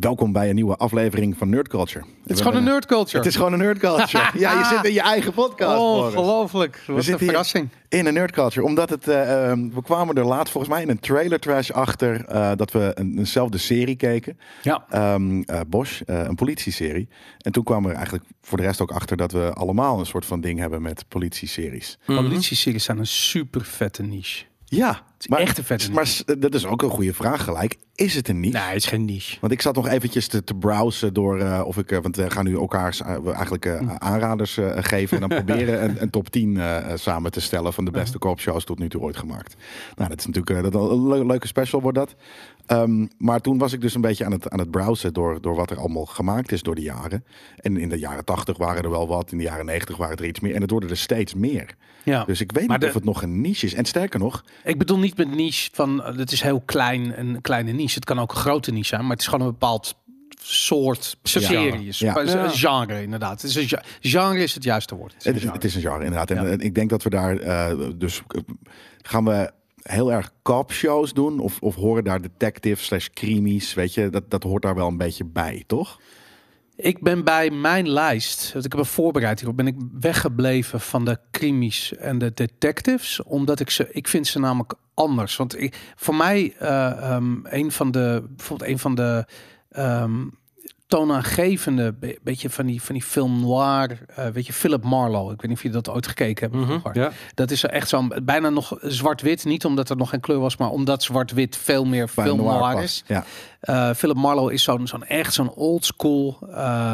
Welkom bij een nieuwe aflevering van Nerd Culture. Het is gewoon een nerd culture. Het is gewoon een Nerd Culture. ja, je zit in je eigen podcast. Ongelooflijk. Wat een zitten hier verrassing. In een Nerd Culture. Omdat het, eh, ehm, we kwamen er laatst volgens mij in een trailer trash achter eh, dat we een, eenzelfde serie keken. Ja. Ehm eh, Bosch, eh, een politieserie. En toen kwamen we er eigenlijk voor de rest ook achter dat we allemaal een soort van ding hebben met politieseries. Politie-series zijn een super vette niche. Ja, is echt een vette Maar dat is ook een goede vraag gelijk. Is het een niche? Nee, het is geen niche. Want ik zat nog eventjes te, te browsen door eh, of ik, eh, want we gaan nu elkaars eh, eigenlijk Hm. aanraders geven en dan proberen een, een top 10 eh, eh, samen te stellen van de beste Hm. koopshows tot nu toe ooit gemaakt. Nou, dat is natuurlijk dat, een leu- leuke special wordt dat. Ehm, maar toen was ik dus een beetje aan het, aan het browsen door, door wat er allemaal gemaakt is door de jaren. En in de jaren 80 waren er wel wat, in de jaren 90 waren er iets meer. En het worden er steeds meer. Ja. Dus ik weet Maar niet de- of het nog een niche is. En sterker nog, Ik bedoel niet met niche van eh, het is heel klein, een kleine niche. Het kan ook een grote niche zijn, maar het is gewoon een bepaald soort series. Ja. Een Ja. genre inderdaad. Het is een genre is het juiste woord. Het is een Het is, genre. het is een genre, inderdaad. En Ja. ik denk dat we daar eh, dus eh, gaan we heel erg cop shows doen of, of horen daar detective slash crimies, weet je, dat, dat hoort daar wel een beetje bij, toch? Ik ben bij mijn lijst, want ik heb een voorbereid hierop, ben ik weggebleven van de crimies en de detectives, omdat ik ze, ik vind ze namelijk anders. Want ik, voor mij, eh, ehm, een van de, bijvoorbeeld een van de ehm, toonaangevende, be- beetje van die, van die film noir, eh, weet je, Philip Marlowe. Ik weet niet of je dat ooit gekeken hebt. vroeger. Ja. Dat is echt zo'n bijna nog zwart-wit, niet omdat er nog geen kleur was, maar omdat zwart-wit veel meer Bij film noir is. Ja. Eh, Philip Marlowe is zo'n zo'n echt zo'n old school eh,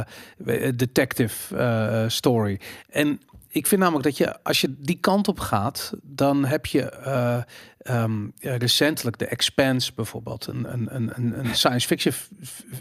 detective story. En ik vind namelijk dat je, als je die kant op gaat, dan heb je eh, ehm, ja, recentelijk de Expanse bijvoorbeeld, een, een, een, een een science fiction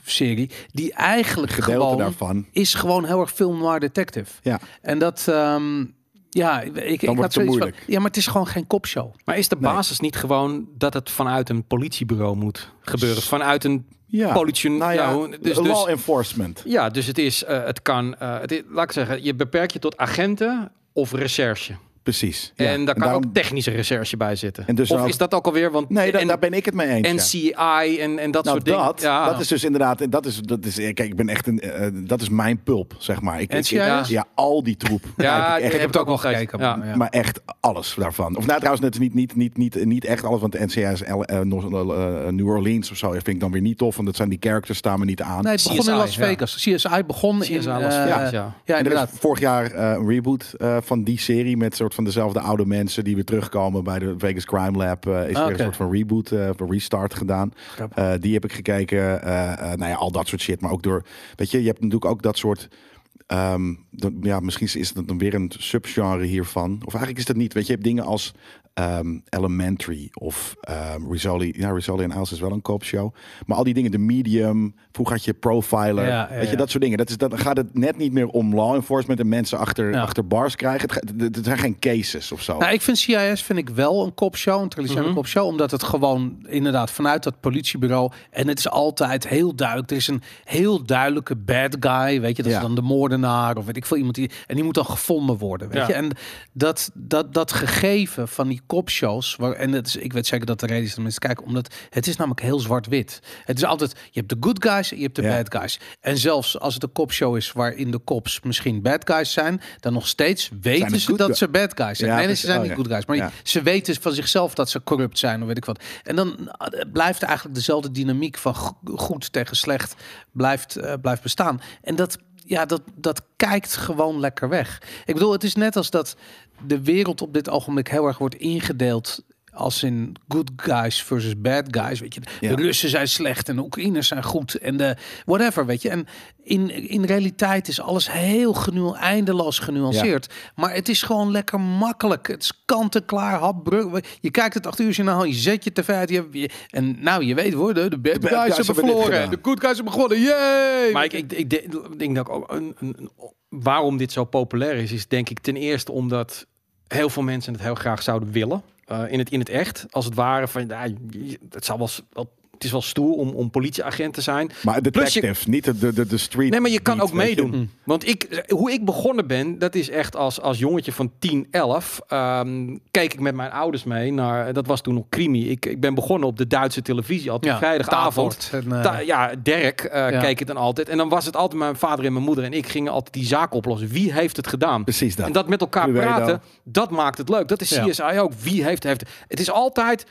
serie, die eigenlijk Gedeelte gewoon daarvan. is gewoon heel erg film noir detective. Ja. En dat, ehm, ja, ik, ik wordt had zoiets van, ja, maar het is gewoon geen kopshow. Maar is de Nee. basis niet gewoon dat het vanuit een politiebureau moet gebeuren? Vanuit een Ja. politie... Nou ja, nou, dus, law dus, enforcement. ja, dus het is, eh, het kan, eh, het is- laat ik zeggen, je beperkt je tot agenten of recherche. Precies. Ja. En daar kan daarom- ook technische recherche bij zitten. En dus of ook- is dat ook alweer, want Nee, da- en, daar ben ik het mee eens. ja. NCI en, en dat Nou, soort dingen. dat, Ja. dat is dus inderdaad, dat is, dat is, kijk, ik ben echt een, eh, dat is mijn pulp, zeg maar. Ik, ik, NCIS? ja, al die troep. Ja, ik echt, Ik heb het ook wel gekeken. ja. maar ja. Maar echt alles daarvan. Of nou trouwens, net niet, niet, niet, niet, niet echt alles, want de NCIS L- eh, eh, New Orleans of zo vind ik dan weer niet tof, want dat zijn die characters staan me niet aan. Nee, het begon CSI, in Las ja. Vegas. CSI begon in... Las Vegas, ja. ja, en er inderdaad. is vorig jaar eh, een reboot eh, van die serie met soort van dezelfde oude mensen die weer terugkomen bij de Vegas Crime Lab. eh, is Ah, weer een soort van reboot, of een restart gedaan. Eh, die heb ik gekeken. nou ja, al dat soort shit. Maar ook door, weet je, je hebt natuurlijk ook dat soort. ehm, ja, misschien is het dan weer een subgenre hiervan. Of eigenlijk is dat niet. Weet je, je hebt dingen als ehm, Elementary of ehm Rizzoli. Ja, Rizzoli en Als is wel een koopshow. Maar al die dingen, de medium. Vroeger had je profiler. Ja, ja, weet je, ja. dat soort dingen. Dat is, dan gaat het net niet meer om law enforcement en mensen achter, Ja. achter bars krijgen. Het, het, zijn geen cases of zo. Nou, ik vind CIS vind ik wel een kopshow, een traditionele Mhm. kopshow, omdat het gewoon inderdaad vanuit dat politiebureau en het is altijd heel duidelijk. Er is een heel duidelijke bad guy, weet je, dat Ja. is dan de moordenaar of weet ik veel iemand die en die moet dan gevonden worden, weet Ja. je. En dat dat dat gegeven van die kopshows, waar en het is, ik weet zeker dat de reden is dat mensen kijken, omdat het is namelijk heel zwart-wit. Het is altijd je hebt de good guys en je hebt de Ja. bad guys. En zelfs als het een kopshow is waarin de cops misschien bad guys zijn, dan nog steeds weten ze dat ze bad guys zijn. Ja, nee, nee, precies. ze zijn Oh, niet good guys, maar Ja. ze weten van zichzelf dat ze corrupt zijn of weet ik wat. En dan eh, blijft eigenlijk dezelfde dynamiek van go- goed tegen slecht blijft, eh, blijft bestaan. En dat, ja, dat, dat kijkt gewoon lekker weg. Ik bedoel, het is net als dat de wereld op dit ogenblik heel erg wordt ingedeeld als in good guys versus bad guys, weet je. De Ja. Russen zijn slecht en de Oekraïners zijn goed en de whatever, weet je. En in, in realiteit is alles heel genu eindeloos genuanceerd. Maar het is gewoon lekker makkelijk. Het is kant-en-klaar, hapbrug. Je kijkt het acht uur journaal, je zet je tv uit. Je, je- en nou, je weet hoor, de, de bad, bad guys, hebben verloren. De good guys hebben gewonnen. Yay! Maar ik, ik, ik denk, ik denk dat ook een- waarom dit zo populair is, is denk ik ten eerste omdat heel veel mensen het heel graag zouden willen. eh, in, het, in het echt. Als het ware van, ja, het zou wel, wel het is wel stoer om, om politieagent te zijn. Maar Plus je- detective, niet de, de, de, street. Nee, maar je kan beat, ook je. meedoen. Want ik, hoe ik begonnen ben, dat is echt als, als jongetje van 10, 11. ehm, keek ik met mijn ouders mee naar, dat was toen nog Crimi. Ik, ik ben begonnen op de Duitse televisie, altijd Ja, vrijdagavond. En, eh, Ta- ja, Dirk eh, Ja. keek het dan altijd. En dan was het altijd mijn vader en mijn moeder en ik gingen altijd die zaak oplossen. Wie heeft het gedaan? Precies dat. En dat met elkaar Cluedo. praten, dat maakt het leuk. Dat is Ja. CSI ook. Wie heeft, heeft het? is altijd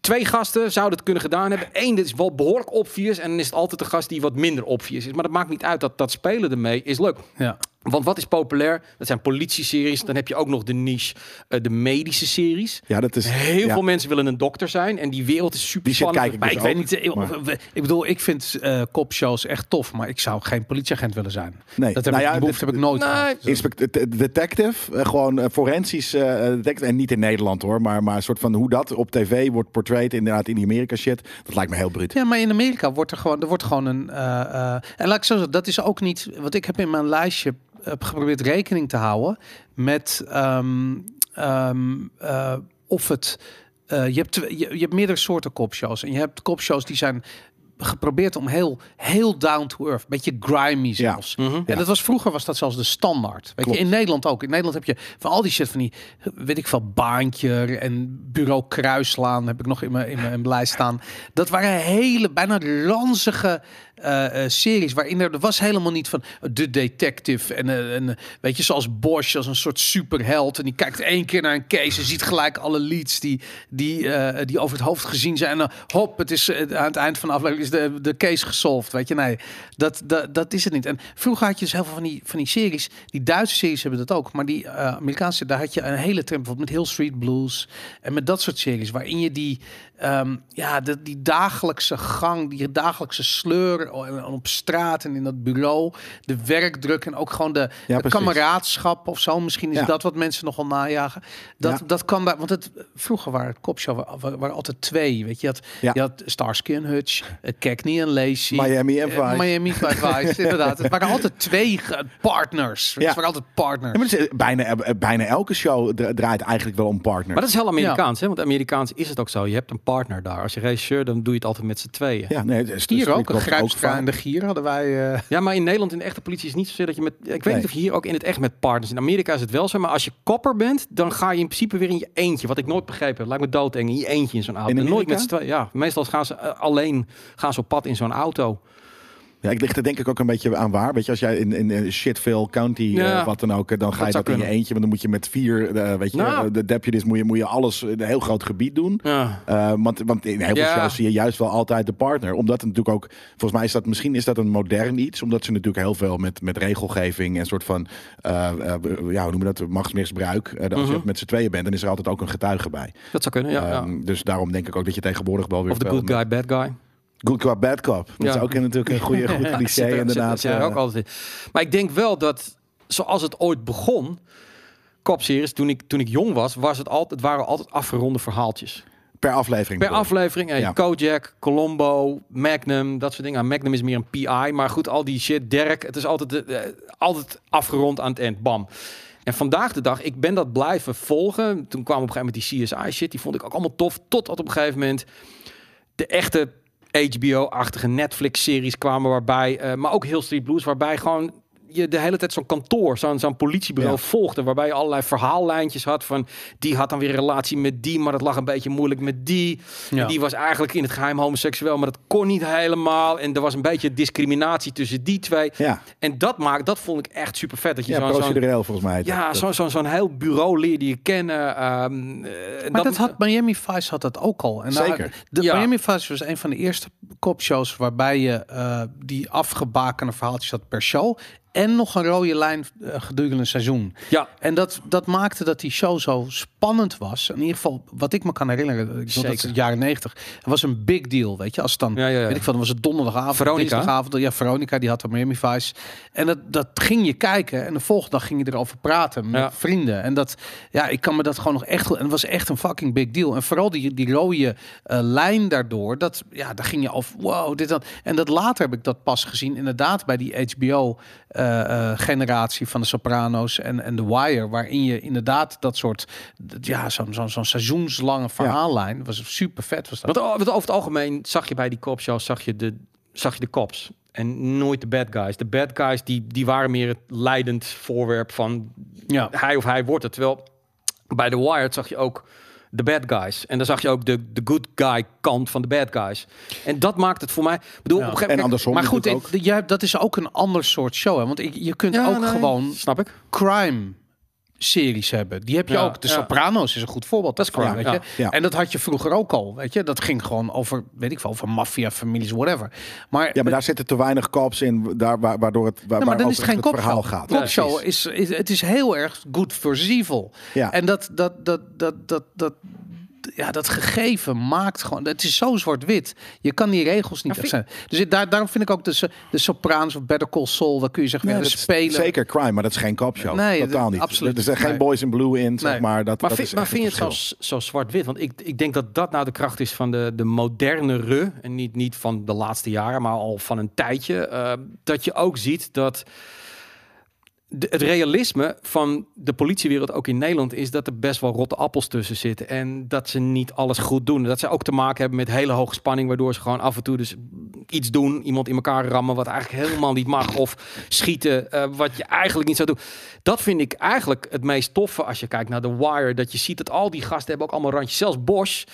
twee gasten zouden het kunnen gedaan hebben. Eén, is wel behoorlijk obvious. En dan is het altijd de gast die wat minder obvious is. Maar dat maakt niet uit. Dat, dat spelen ermee is leuk. Ja. Want wat is populair? Dat zijn politie-series. Dan heb je ook nog de niche, eh, de medische series. Ja, dat is Heel ja. veel mensen willen een dokter zijn. En die wereld is super Die spannend. kijk ik Maar dus ik weet niet, eh, maar- ik bedoel, ik vind eh kopshows echt tof, maar ik zou geen politieagent willen zijn. Nee, Dat heb nou ik, ja, die behoefte dit- heb ik nooit Nee. detective, gewoon forensisch eh, detective. En niet in Nederland hoor, maar, maar een soort van hoe dat op tv wordt portrayed, inderdaad in die Amerika shit. Dat lijkt me heel bruut. Ja, maar in Amerika wordt er gewoon, er wordt gewoon een. eh, eh, en laat ik zo zeggen, dat is ook niet. Want ik heb in mijn lijstje heb geprobeerd rekening te houden met ehm, ehm, eh, of het. eh, je, hebt, je, je hebt meerdere soorten kopshows. En je hebt kopshows die zijn geprobeerd om heel, heel down to earth, beetje grimy zelfs. Mhm. En dat was vroeger was dat zelfs de standaard. Weet Klopt. je, in Nederland ook. In Nederland heb je van al die shit van die, weet ik veel, baantje en bureau Kruislaan heb ik nog in mijn in mijn in mijn lijst staan. Dat waren hele bijna ranzige eh, eh, series waarin er, er was helemaal niet van de detective en, eh, weet je zoals Bosch als een soort superheld. En die kijkt één keer naar een case en ziet gelijk alle leads die die die over het hoofd gezien zijn. En dan hop het is aan het eind van de aflevering is de, de case gesolved weet je. Nee dat, dat dat is het niet. En vroeger had je dus heel veel van die van die series. Die Duitse series hebben dat ook maar die Amerikaanse daar had je een hele trend bijvoorbeeld met Hill Street Blues en met dat soort series waarin je die ehm, ja de, die dagelijkse gang die dagelijkse sleur en op straat en in dat bureau de werkdruk en ook gewoon de, Ja, de precies. kameraadschap of zo misschien is Ja. dat wat mensen nogal najagen dat Ja. dat kan daar want het vroeger waren het kopshow waren, waren altijd twee weet je je had, Ja. je had Starsky en Hutch eh, Cagney en Lacey Miami en eh, Vice. Miami Vice inderdaad het waren altijd twee partners het Ja. waren altijd partners Ja, maar het is, eh, bijna, bijna elke show dra- draait eigenlijk wel om partner. Maar dat is heel Amerikaans, hè? Want Amerikaans is het ook zo. Je hebt een partner daar. Als je regisseur, dan doe je het altijd met z'n tweeën. ja, nee, het is hier ook, een Street En de Gier hadden wij. eh, Ja, maar in Nederland in de echte politie is het niet zozeer dat je met. Ik weet Nee. niet of je hier ook in het echt met partners. In Amerika is het wel zo, maar als je kopper bent, dan ga je in principe weer in je eentje. Wat ik nooit begrepen heb. Lijkt me doodeng. In je eentje in zo'n auto. In En nooit met z'n tweeën. Ja, meestal gaan ze eh, alleen gaan ze op pad in zo'n auto. Ja, ik ligt er denk ik ook een beetje aan waar. Weet je, als jij in, in eh, Shitville County, eh, Ja. wat dan ook, eh, dan ga je dat in je eentje. Maar dan moet je met vier, weet je, Nou. de deputies moet je, moet je alles, in een heel groot gebied doen. Ja. Want, want in heel veel Ja. shows zie je juist wel altijd de partner. Omdat het natuurlijk ook, volgens mij is dat misschien is dat een modern iets. Omdat ze natuurlijk heel veel met, met regelgeving en soort van, ja, hoe noemen we dat, machtsmisbruik. Als je Mhm. met z'n tweeën bent, dan is er altijd ook een getuige bij. Dat zou kunnen, ja. Ehm, Dus daarom denk ik ook dat je tegenwoordig wel weer Of de good guy, bad guy. Good cop, bad cop. Dat Ja. is ook natuurlijk een goede, goed cliché er- inderdaad. Zit, er ook altijd in. Maar ik denk wel dat, zoals het ooit begon, kopseries, toen ik, toen ik jong was, was het altijd, het waren altijd afgeronde verhaaltjes. per aflevering. Per bedoel aflevering, hey, Ja. Kojak, Colombo, Magnum, dat soort dingen. Ah, Magnum is meer een PI, maar goed, al die shit, Dirk, het is altijd, eh, altijd afgerond aan het eind, bam. En vandaag de dag, ik ben dat blijven volgen. Toen kwam op een gegeven moment die CSI shit, die vond ik ook allemaal tof. Totdat op een gegeven moment de echte HBO-achtige Netflix-series kwamen waarbij, eh, maar ook Hill Street Blues, waarbij gewoon je de hele tijd zo'n kantoor, zo'n zo'n politiebureau Ja. volgde, waarbij je allerlei verhaallijntjes had van die had dan weer een relatie met die, maar dat lag een beetje moeilijk met die. Ja. En die was eigenlijk in het geheim homoseksueel, maar dat kon niet helemaal. En er was een beetje discriminatie tussen die twee. Ja, En dat maakt, dat vond ik echt super vet. Dat je ja zo'n zo'n procedureel volgens mij. ja, Dat- zo'n zo'n zo'n heel bureau leerde je kennen. ehm, eh, Maar dat, had Miami Vice had dat ook al. En Zeker. de Ja. Miami Vice was een van de eerste kopshows waarbij je eh, die afgebakende verhaaltjes had per show. En nog een rode lijn eh, gedurende een seizoen. Ja, En dat, dat maakte dat die show zo spannend was. In ieder geval, wat ik me kan herinneren, ik bedoel, dat Zeker. de jaren negentig. Het was een big deal, weet je. Als het dan, Ja, ja, ja. weet ik veel, dan was het donderdagavond, Veronica. dinsdagavond. Ja, Veronica, die had een Miami Vice. En dat, dat ging je kijken. En de volgende dag ging je erover praten met Ja. vrienden. En dat, ja, ik kan me dat gewoon nog echt. En het was echt een fucking big deal. En vooral die, die rode eh, lijn daardoor, dat, ja, daar ging je af, wow, dit dat. En dat later heb ik dat pas gezien, inderdaad, bij die HBO eh, eh, generatie van de Sopranos en, en The Wire, waarin je inderdaad dat soort, ja, zo'n zo'n zo'n seizoenslange verhaallijn was super vet. Was dat? Want, want over het algemeen zag je bij die copshows zag je de, zag je de cops. En nooit de bad guys. De bad guys die, die waren meer het leidend voorwerp van Ja. hij of hij wordt het. Terwijl bij The Wired zag je ook de bad guys. En dan zag je ook de, de good guy kant van de bad guys. En dat maakt het voor mij... Bedoel, Ja. op een gegeven En moment... andersom. Maar goed, ik- dat is ook een ander soort show. Hè? Want ik, je kunt Ja, ook nee, gewoon Snap ik. crime series hebben. Die heb je Ja, ook. De ja. Sopranos is een goed voorbeeld. Dat is crime, weet je. En dat had je vroeger ook al. Weet je, dat ging gewoon over, weet ik veel, over maffia, families, whatever. Maar, Ja, maar daar zitten te weinig cops in, daar, wa- waardoor het, waar, maar dan is het geen het verhaal gaat. Kopshow is, is, het is heel erg good versus evil. Ja. En dat, dat, dat, dat, dat, dat, ja, dat gegeven maakt gewoon, het is zo zwart-wit. Je kan die regels niet zijn. Dus daar, daarom vind ik ook de, de Sopranos of Better Call Saul, daar kun je zeggen, ja, dat spelen. Zeker crime, maar dat is geen copshow. Nee, Totaal dat- niet. absoluut Er zijn geen boys in blue in, zeg Nee. maar. Dat, Maar, dat vind, is maar vind je het zo, zo zwart-wit? Want ik, ik denk dat dat nou de kracht is van de, de modernere, en niet, niet van de laatste jaren, maar al van een tijdje, eh, dat je ook ziet dat de, het realisme van de politiewereld, ook in Nederland, is dat er best wel rotte appels tussen zitten. En dat ze niet alles goed doen. Dat ze ook te maken hebben met hele hoge spanning, waardoor ze gewoon af en toe dus iets doen. Iemand in elkaar rammen, wat eigenlijk helemaal niet mag. Of schieten, eh, wat je eigenlijk niet zou doen. Dat vind ik eigenlijk het meest toffe als je kijkt naar The Wire. Dat je ziet dat al die gasten hebben ook allemaal randjes. Zelfs Bosch,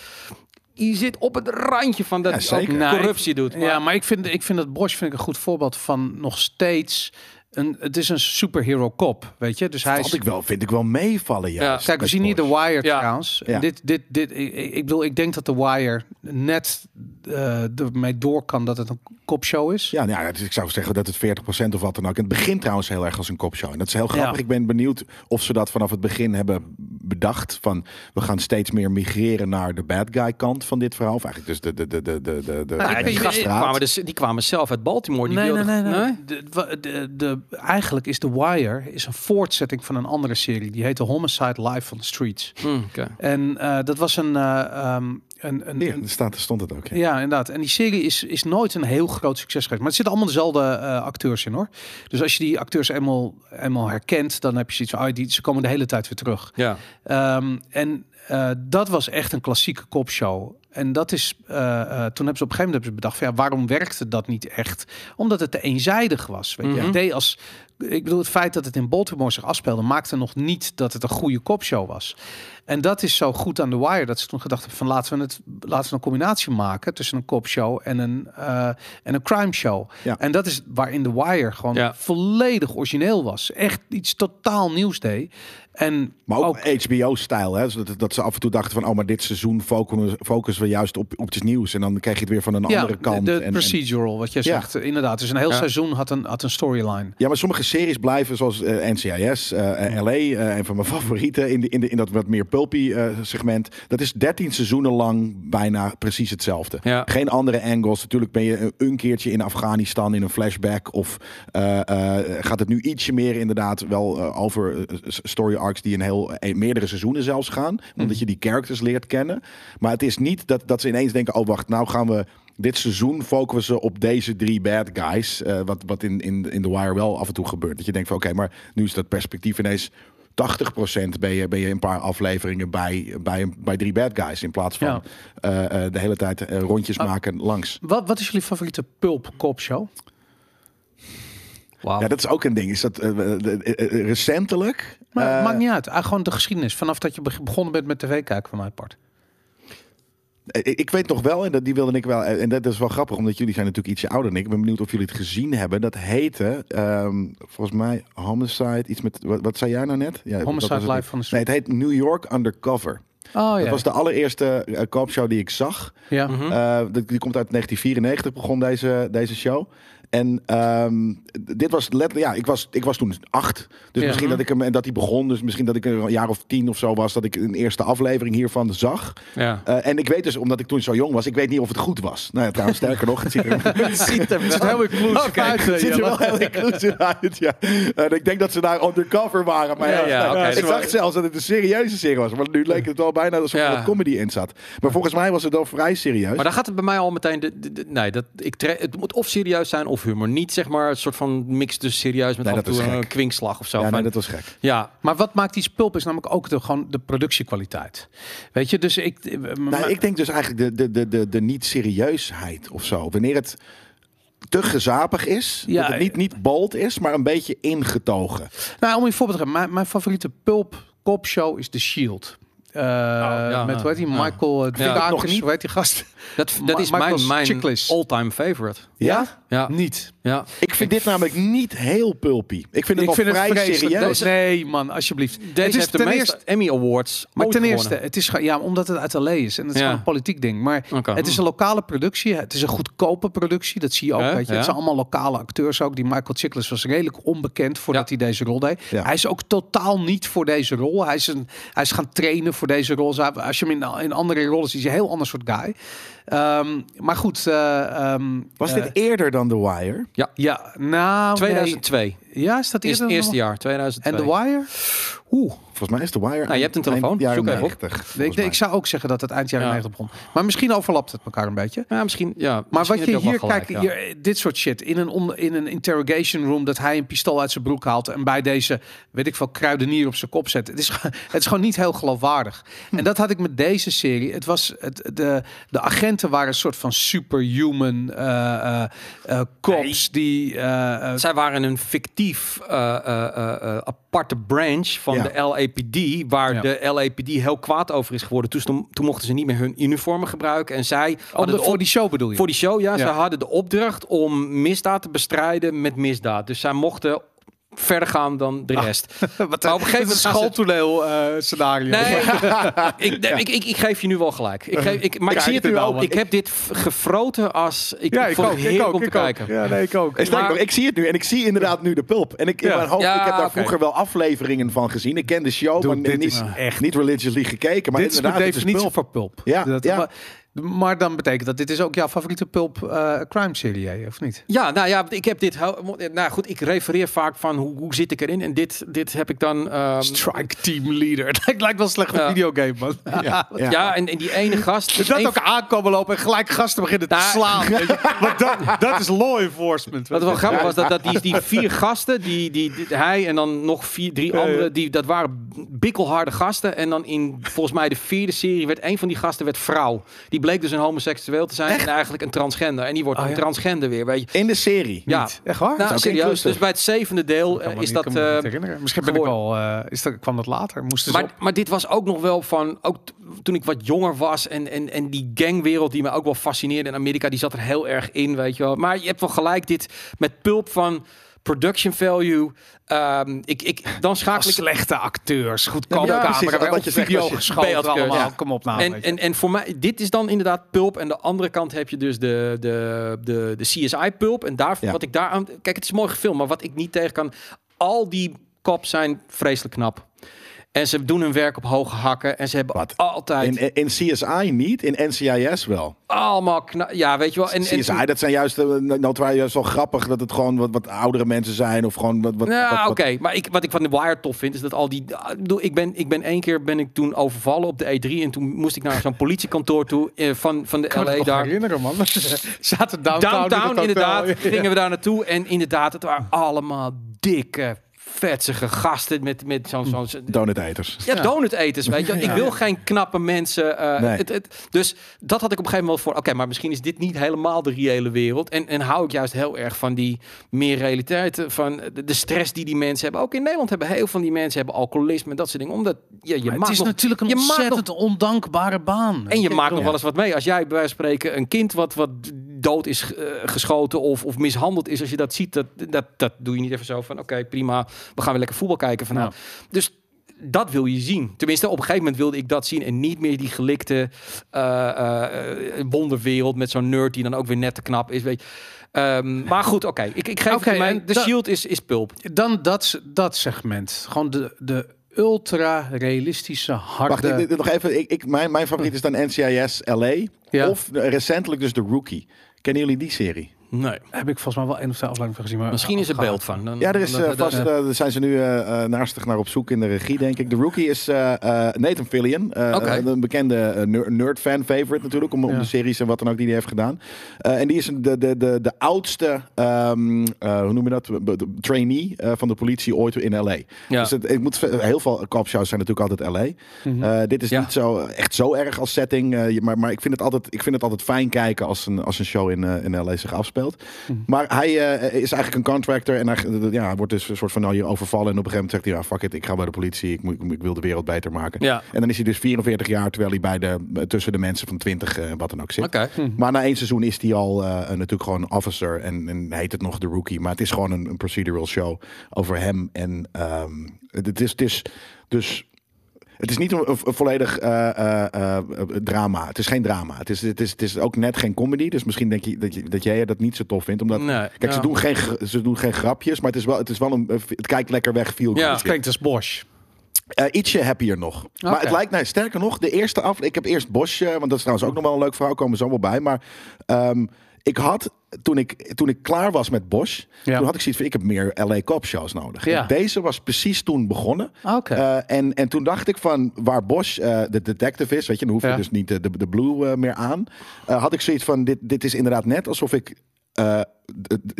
die zit op het randje van dat Ja, ook. Nou, corruptie doet. Maar, Ja, maar ik vind, ik vind dat Bosch vind ik een goed voorbeeld van nog steeds. Een, het is een superhero kop, weet je. Dus hij is. ik wel, vind ik wel meevallen juist. Kijk, we zien hier The. Wire Ja. trouwens. Ja. Dit, dit, dit, ik, bedoel, ik denk dat The Wire net eh ermee door kan dat het een kopshow is. Ja, nou ja, dus ik zou zeggen dat het 40% of wat dan ook. En het begint trouwens heel erg als een kopshow. En dat is heel grappig. Ja. Ik ben benieuwd of ze dat vanaf het begin hebben bedacht. Van we gaan steeds meer migreren naar de bad guy kant van dit verhaal. Of eigenlijk dus de, de, de, de, de, de, de, Nou, Ja, die kwamen, dus, die kwamen zelf uit Baltimore. Die Nee, nee, wilden- nee, nee. De, de, de, eigenlijk is The Wire is een voortzetting van een andere serie. Die heette Homicide Live on the Streets. Hm, oké. En eh, dat was een, eh, ehm, een, daar staat, stond het ook. Ja. Ja, inderdaad. En die serie is, is nooit een heel groot succes geweest. Maar er zitten allemaal dezelfde eh, acteurs in hoor. Dus als je die acteurs eenmaal, eenmaal herkent, dan heb je zoiets van, ah, die, ze komen de hele tijd weer terug. Ja. Ehm, en eh, dat was echt een klassieke kopshow. En dat is, eh, eh, toen hebben ze op een gegeven moment hebben ze bedacht, van, ja, waarom werkte dat niet echt? Omdat het te eenzijdig was. Weet? Mhm. Deed als, ik bedoel, het feit dat het in Baltimore zich afspeelde, maakte nog niet dat het een goede kopshow was. En dat is zo goed aan The Wire dat ze toen gedacht hebben van laten we het, laten we een combinatie maken tussen een kopshow en een eh, en een crime show. Ja. En dat is waarin The Wire gewoon Ja. volledig origineel was, echt iets totaal nieuws deed. En Maar ook, HBO-stijl. hè? Zodat dat ze af en toe dachten van... oh, maar dit seizoen focussen, focussen we juist op, op iets nieuws. En dan krijg je het weer van een andere kant. De, en, de en- procedural, wat je Ja. zegt. Inderdaad, dus een heel Ja. seizoen had een, had een storyline. Ja, maar sommige series blijven zoals NCIS, eh, LA, eh, een van mijn favorieten in, de, in, de, in dat wat meer pulpy eh, segment. Dat is 13 seizoenen lang bijna precies hetzelfde. Ja. Geen andere angles. Natuurlijk ben je een keertje in Afghanistan in een flashback. Of eh, eh, gaat het nu ietsje meer inderdaad wel over story arcs die een heel eh, meerdere seizoenen zelfs gaan. Omdat je die characters leert kennen. Maar het is niet dat, dat ze ineens denken, oh wacht, nou gaan we dit seizoen focussen op deze drie bad guys. Eh, wat wat in, in, in The Wire wel af en toe gebeurt. Dat je denkt van oké, maar nu is dat perspectief ineens 80% ben je, ben je een paar afleveringen bij, bij, bij drie bad guys. In plaats van Ja. eh, de hele tijd rondjes maken langs. Wat, wat is jullie favoriete pulp cop show? Wauw. Ja, dat is ook een ding. Is dat recentelijk? Maar eh, maakt niet uit. Ah, gewoon de geschiedenis. Vanaf dat je beg- begonnen bent met tv kijken van mijn part. Eh, Ik, weet nog wel, en dat, die wilde ik wel. eh, En dat is wel grappig, omdat jullie zijn natuurlijk ietsje ouder dan ik. Ik ben benieuwd of jullie het gezien hebben. Dat heette, ehm, volgens mij, Homicide. Iets met. Wat, wat zei jij nou net? Ja, Homicide Live van de Nee, het heet New York Undercover. Oh Dat ja. was de allereerste uh, koopshow die ik zag. ja. Die die komt uit 1994, begon deze, deze show. En ehm, dit was letterlijk, ja, ik was, ik was toen acht. Dus Ja. misschien dat ik hem en dat hij begon. Dus misschien dat ik een jaar of tien of zo was. Dat ik een eerste aflevering hiervan zag. ja. Eh, en ik weet dus, omdat ik toen zo jong was, ik weet niet of het goed was. Nou ja, trouwens, sterker nog, het ziet er, Het ziet er heel Oké. uit. het ziet er wel heel inclusief uit. Ja. En ik denk dat ze daar undercover waren. Maar Ja, ik dus zag wel- zelfs dat het een serieuze serie was. Maar nu leek het wel bijna alsof er wat comedy in zat. Maar volgens mij was het wel vrij serieus. Maar dan gaat het bij mij al meteen. De, de- de- nee, dat, ik het moet of serieus zijn of golfhumor. Niet zeg maar een soort van mix tussen serieus met Nee, af en toe een gek. kwinkslag of zo. Ja, nee, dat was gek. ja, Maar wat maakt die pulp is namelijk ook de, gewoon de productiekwaliteit. Weet je, dus ik... eh, Nou, maar- ik denk dus eigenlijk de, de, de, de, de niet-serieusheid of zo. Wanneer het te gezapig is, Ja, dat het niet, niet bold is, maar een beetje ingetogen. Nou, om je voorbeeld te geven, mijn, mijn favoriete pulp kopshow is The Shield. Eh, ja, met ja, hoe heet die? ja. Michael uh, Ja, nog niet. hoe heet die gast? Dat, dat is mijn, mijn all-time favorite. Ja? Ja, Niet. ja. Ik vind dit namelijk niet heel pulpy. Ik vind het Ik wel vind het vrij vreselijk. serieus. Nee, man, alsjeblieft. Deze het is heeft de meeste eerste, Emmy Awards maar ten eerste, het is ja, omdat het uit LA is en het is Ja. gewoon een politiek ding. Maar het is een lokale productie. Het is een goedkope productie. Dat zie je ook. Ja, weet je. ja. Het zijn allemaal lokale acteurs ook. Die Michael Chiklis was redelijk onbekend voordat Ja. hij deze rol deed. Ja. Hij is ook totaal niet voor deze rol. Hij is, een, hij is gaan trainen voor deze rol. Als je hem in, in andere rollen ziet, is hij een heel ander soort guy. Ehm, maar goed. eh, ehm, Was eh, dit eerder dan The Wire? Ja, nou... 2002. nee. Ja, is dat Is het eerste jaar, 2002. En The Wire? Oeh. Volgens mij is The Wire. Nou, je hebt een eind telefoon. jaren Zoek even op. 90. Ik, ik zou ook zeggen dat het eind jaren Ja. 90 begon. Maar misschien overlapt het elkaar een beetje. Ja, misschien. Ja, Maar misschien wat je hier kijkt, ja. hier, dit soort shit. In een, on- in een interrogation room dat hij een pistool uit zijn broek haalt. En bij deze, weet ik veel, kruidenier op zijn kop zet. Het is, het is gewoon niet heel geloofwaardig. En dat had ik met deze serie. Het was, het, de, de agenten waren een soort van superhuman eh, eh, eh, cops. Die, eh, eh, Zij waren een fictief eh, eh, eh, eh, aparte branch van Ja. de LAPD, waar Ja. de LAPD heel kwaad over is geworden. Toen, toen, mochten ze niet meer hun uniformen gebruiken. En zij oh, hadden de- de voor die show bedoel je? voor die show, ja, Ja. ze hadden de opdracht om misdaad te bestrijden met misdaad. Dus zij mochten verder gaan dan de rest. Wat Maar op een gegeven moment een schooltoneel eh, scenario. Nee, ik, nee, ik, ik, ik geef je nu wel gelijk. Ik geef, ik, maar ik zie het nu nou. Ik heb dit gefroten als... Ik, Ja, ik ook. heerlijk ook. om te Ik ook. kijken. Ja, nee, ik ook. Maar- nog, ik zie het nu en ik zie inderdaad nu de pulp. En ik in Ja. mijn hoofd, Ja, ik heb daar oké. vroeger wel afleveringen van gezien. Ik ken de show, Dude, maar dit niet, is echt- niet religiously gekeken. Maar dit is de inderdaad, het is definitie voor pulp. Ja, Dat- ja. Maar, maar dan betekent dat dit is ook jouw favoriete pulp eh, crime serie, of niet? Ja, nou ja, ik heb dit... Nou goed, ik refereer vaak van hoe, hoe zit ik erin. En dit, dit heb ik dan... ehm, Strike Team Leader. Het lijkt wel een slechte Ja. videogame, man. Ja, ja. ja, en, en die ene gast... Dus dat een ook aankomen lopen en gelijk gasten beginnen te Nou, slaan. Want dat, dat is law enforcement. Wat wel grappig was, dat, dat die, die vier gasten, die, die, die- hij en dan nog vier, drie ja. anderen, die, dat waren bikkelharde gasten. En dan in, volgens mij de vierde serie, werd een van die gasten werd vrouw. Die bleek dus een homoseksueel te zijn en eigenlijk een transgender. En die wordt Oh, een ja. transgender weer, weet je. In de serie. Ja, Niet. Echt waar? nou, serieus. Dus bij het zevende deel eh, is niet- dat... eh, herinneren. Misschien ben ik wel, eh, is dat, kwam dat later? Moesten maar, maar dit was ook nog wel van, ook toen ik wat jonger was en, en, en die gangwereld die me ook wel fascineerde in Amerika, die zat er heel erg in, weet je wel. Maar je hebt wel gelijk dit met pulp van production value. Ehm, ik, ik, dan schakel ik slechte acteurs, goedkope Ja, camera, wat op je video geschoten allemaal. ja. Kom op nou. en, en, en voor mij, dit is dan inderdaad pulp. En de andere kant heb je dus de, de, de, de CSI pulp. En daar, Ja. wat ik daar aan. Kijk, het is mooi gefilmd, maar wat ik niet tegen kan. Al die cops zijn vreselijk knap. En ze doen hun werk op hoge hakken. En ze hebben Wat? altijd In, in CSI niet, in NCIS wel. allemaal kna- Ja, weet je wel. En, en, CSI, dat zijn juist, uh, notoire juist wel grappig dat het gewoon wat, wat oudere mensen zijn. Of gewoon wat... wat, Nou, wat- oké. Maar ik, wat ik van de Wire tof vind, is dat al die... Ik bedoel, ik ben, ik ben één keer ben ik toen overvallen op de E3. En toen moest ik naar zo'n politiekantoor toe eh, van, van de Ik kan me LA daar. herinneren, man. Zaten downtown, Downtown, inderdaad, gingen we daar naartoe. En inderdaad, het waren allemaal dikke, vetsige gasten met, met zo'n... zo'n Donuteters. ja, donuteters, weet je. Ik wil geen knappe mensen. eh, Nee. het, het, dus dat had ik op een gegeven moment voor. Oké, maar misschien is dit niet helemaal de reële wereld. En, en hou ik juist heel erg van die meer realiteit. Van de, de stress die die mensen hebben. Ook in Nederland hebben heel veel van die mensen hebben alcoholisme en dat soort dingen. Omdat ja, je Maar het maakt is nog, natuurlijk een je maakt ontzettend ondankbare baan. en je maakt nog wel eens wat mee. Als jij bij wijze van spreken een kind wat, wat dood is eh, geschoten of, of mishandeld is. Als je dat ziet, dat, dat, dat doe je niet even zo van oké, prima. We gaan weer lekker voetbal kijken vanavond. Dus dat wil je zien. Tenminste, op een gegeven moment wilde ik dat zien. En niet meer die gelikte eh, eh, wonderwereld met zo'n nerd die dan ook weer net te knap is. Weet je. Ehm, maar goed, oké. Ik, ik geef het mijn... De Shield is, is pulp. Dan dat, dat segment. Gewoon de, de ultra-realistische, Wacht, harde... ik, ik- nog even. Ik, ik, mijn, mijn favoriet is dan NCIS LA. Ja. Of recentelijk dus de Rookie. Kennen jullie die serie? Nee. Heb ik volgens mij wel één of twee afleveringen van gezien. Maar Misschien is er beeld van. Dan- Ja, er is eh, vast, eh, daar zijn ze nu eh eh, naastig naar op zoek in de regie, denk ik. De rookie is eh, eh, Nathan Fillion. eh, Oké. Een bekende eh, ner- nerd-fan favorite natuurlijk, om, om de series en wat dan ook die hij heeft gedaan. Eh, en die is de, de, de, de oudste, ehm, eh, hoe noem je dat, de trainee eh, van de politie ooit in L.A. Ja. Dus het, ik moet, heel veel copshows zijn natuurlijk altijd L.A. Mhm. Eh, dit is Ja. niet zo echt zo erg als setting, eh, maar, maar ik, vind het altijd, ik vind het altijd fijn kijken als een, als een show in, in LA zich afspeelt. Mhm. Maar hij eh, is eigenlijk een contractor en hij, ja, wordt dus een soort van nou, hier overvallen. En op een gegeven moment zegt hij, ja, fuck it, ik ga bij de politie, ik, moet, ik wil de wereld beter maken. Ja. En dan is hij dus 44 jaar, terwijl hij bij de, tussen de mensen van 20 en wat dan ook zit. Oké. Maar na één seizoen is hij al eh, natuurlijk gewoon officer en, en heet het nog de rookie. Maar het is gewoon een, een procedural show over hem. En ehm, het, het is, het is dus. Het is niet een, een volledig eh, eh, eh, drama. Het is geen drama. Het is, het, is, het is ook net geen comedy. Dus misschien denk je dat, je, dat jij dat niet zo tof vindt. Omdat, Nee, kijk, ze, doen geen, ze doen geen grapjes. Maar het is wel, het is wel een. Het kijkt lekker weg. Feel Ja. Het klinkt als Bosch. Eh, ietsje happier nog. Maar het lijkt mij, sterker nog, de eerste af. Ik heb eerst Bosch, want dat is trouwens ook nog wel een leuk verhaal, komen we zo wel bij. Maar ehm, ik had, toen ik, toen ik klaar was met Bosch, Ja. toen had ik zoiets van, ik heb meer LA Cop shows nodig. Ja. Deze was precies toen begonnen. Oké. Eh, en, en toen dacht ik van, waar Bosch eh, de detective is, weet je, dan hoef je Ja. dus niet de, de, de blue eh, meer aan. Eh, had ik zoiets van, dit, dit is inderdaad net alsof ik... eh,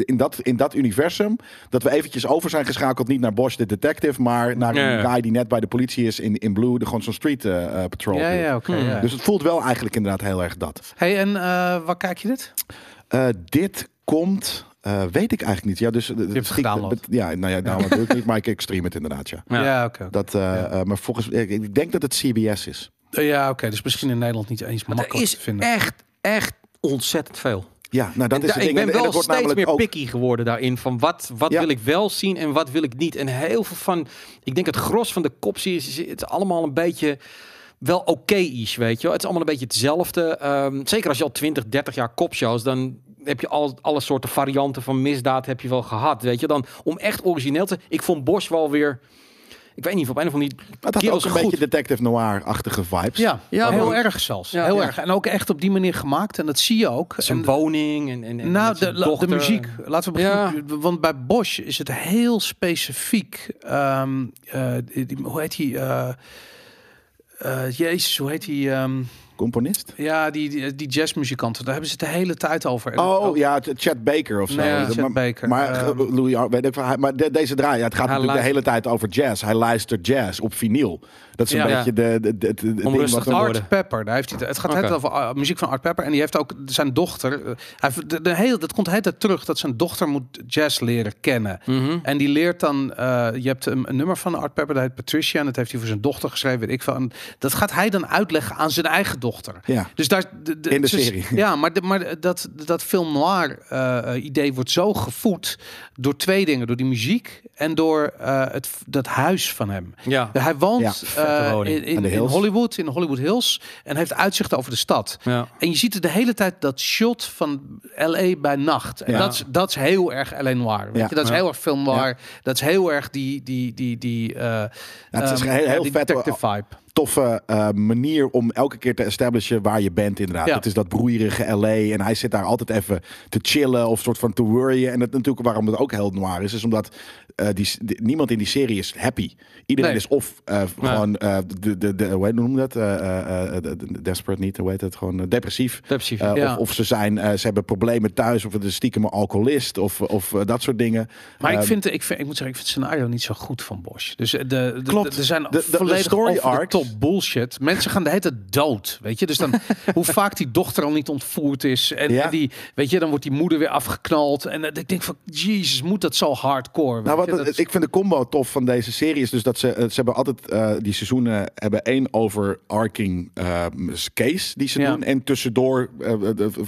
in, dat, in dat universum, dat we eventjes over zijn geschakeld, niet naar Bosch de detective, maar naar Ja, een ja. guy die net bij de politie is in, in Blue, de gewoon zo'n street eh, eh, patrol. Ja, doet. ja, oké. Hmm. ja. Dus het voelt wel eigenlijk inderdaad heel erg dat. Hey, en eh, waar kijk je dit? Eh, dit komt, eh, weet ik eigenlijk niet. Ja, dus, je hebt het gedownload. Ja, nou ja, nou, doe ik niet, maar ik, ik stream het inderdaad, ja. Ja. oké. Dat, eh, eh, maar volgens ik, ik denk dat het CBS is. Ja, oké. Dus misschien in Nederland niet eens Er makkelijk is te vinden. echt, echt ontzettend veel. Ja, nou dat En is ik ding. ben En- en wel steeds meer ook- picky geworden daarin. Van wat, wat Ja. wil ik wel zien en wat wil ik niet. En heel veel van, ik denk het gros van de kopseries, is het is allemaal een beetje wel oké-ish, weet je wel. Het is allemaal een beetje hetzelfde. Ehm, zeker als je al 20, 30 jaar kopshows, dan heb je al alle soorten varianten van misdaad heb je wel gehad, weet je. Dan om echt origineel te... Ik vond Bosch wel weer... Ik weet niet, op een of andere manier... Maar het had ook een goed. beetje detective noir-achtige vibes. Ja, Ja, heel erg zelfs. Ja, heel ja. erg. En ook echt op die manier gemaakt. En dat zie je ook. Zijn En- woning en, en, en nou, de, la- de muziek. Laten we beginnen. Want bij Bosch is het heel specifiek. ehm, eh, die- hoe heet die? eh, Jezus, hoe heet die? ehm, Componist? ja, die, die, die jazzmuzikanten. Daar hebben ze het de hele tijd over. Oh ook- ja, Ch- Chet Baker of zo. Nee, maar, Chet Baker. Maar, Ehm, eh, Louis, Ar- weet ik, maar de- deze draai, ja, het gaat natuurlijk de hele tijd over jazz. Hij luistert jazz op vinyl. Dat is een Ja. beetje de, de, de, de- worden. Art Pepper, daar heeft hij het. Het gaat Oké. het over uh, muziek van Art Pepper. En die heeft ook zijn dochter. eh, hij, de, de hele, dat komt de hele tijd terug dat zijn dochter moet jazz leren kennen. Mhm. En die leert dan, eh, je hebt een, een nummer van Art Pepper, dat heet Patricia. En dat heeft hij voor zijn dochter geschreven, weet ik veel. En dat gaat hij dan uitleggen aan zijn eigen dochter. Ja. Dus daar, de, In de dus- serie. Ja, maar, de, maar dat, dat film noir eh, eh, idee wordt zo gevoed door twee dingen. Door die muziek en door eh, het, dat huis van hem. Ja. Hij woont Ja, eh, in, in, de in. Hollywood, in Hollywood Hills. En heeft uitzicht over de stad. Ja. En je ziet er de hele tijd dat shot van LA bij nacht. En Ja. dat, is, dat is heel erg LA noir. Weet Ja. je? Dat is Ja. heel erg film noir. Dat is heel erg die, die, die, die, eh het is ehm, heel- heel die vet. detective vibe. Toffe eh, manier om elke keer te establishen waar je bent inderdaad. Ja. Het is dat broeierige LA en hij zit daar altijd even te chillen of soort van te worryen. En dat natuurlijk waarom het ook heel noir is, is omdat eh, die, die- niemand in die serie is happy. Iedereen Nee. is of eh, gewoon eh, de, de, de, hoe noem dat? De- de- desperate niet, hoe heet het? Gewoon depressief. Depressief. Ja. of, of ze zijn, ze hebben problemen thuis, of het is stiekem een alcoholist, of, of dat soort dingen. Maar ik, Ehm, vind, ik, vind, ik moet zeggen, ik vind het scenario niet zo goed van Bosch. Dus de, de, de- Klopt. er zijn De- volledig story arcs- top bullshit. Mensen gaan de hele tijd dood, weet je. Dus dan, hoe vaak die dochter al niet ontvoerd is. En, Ja. en die, weet je, dan wordt die moeder weer afgeknald. En ik denk van, jezus, moet dat zo hardcore? Nou, wat, Dat is- ik vind de combo tof van deze serie is dus dat ze, eh, ze hebben altijd eh, die seizoenen hebben één overarching eh, case die ze Ja. doen en tussendoor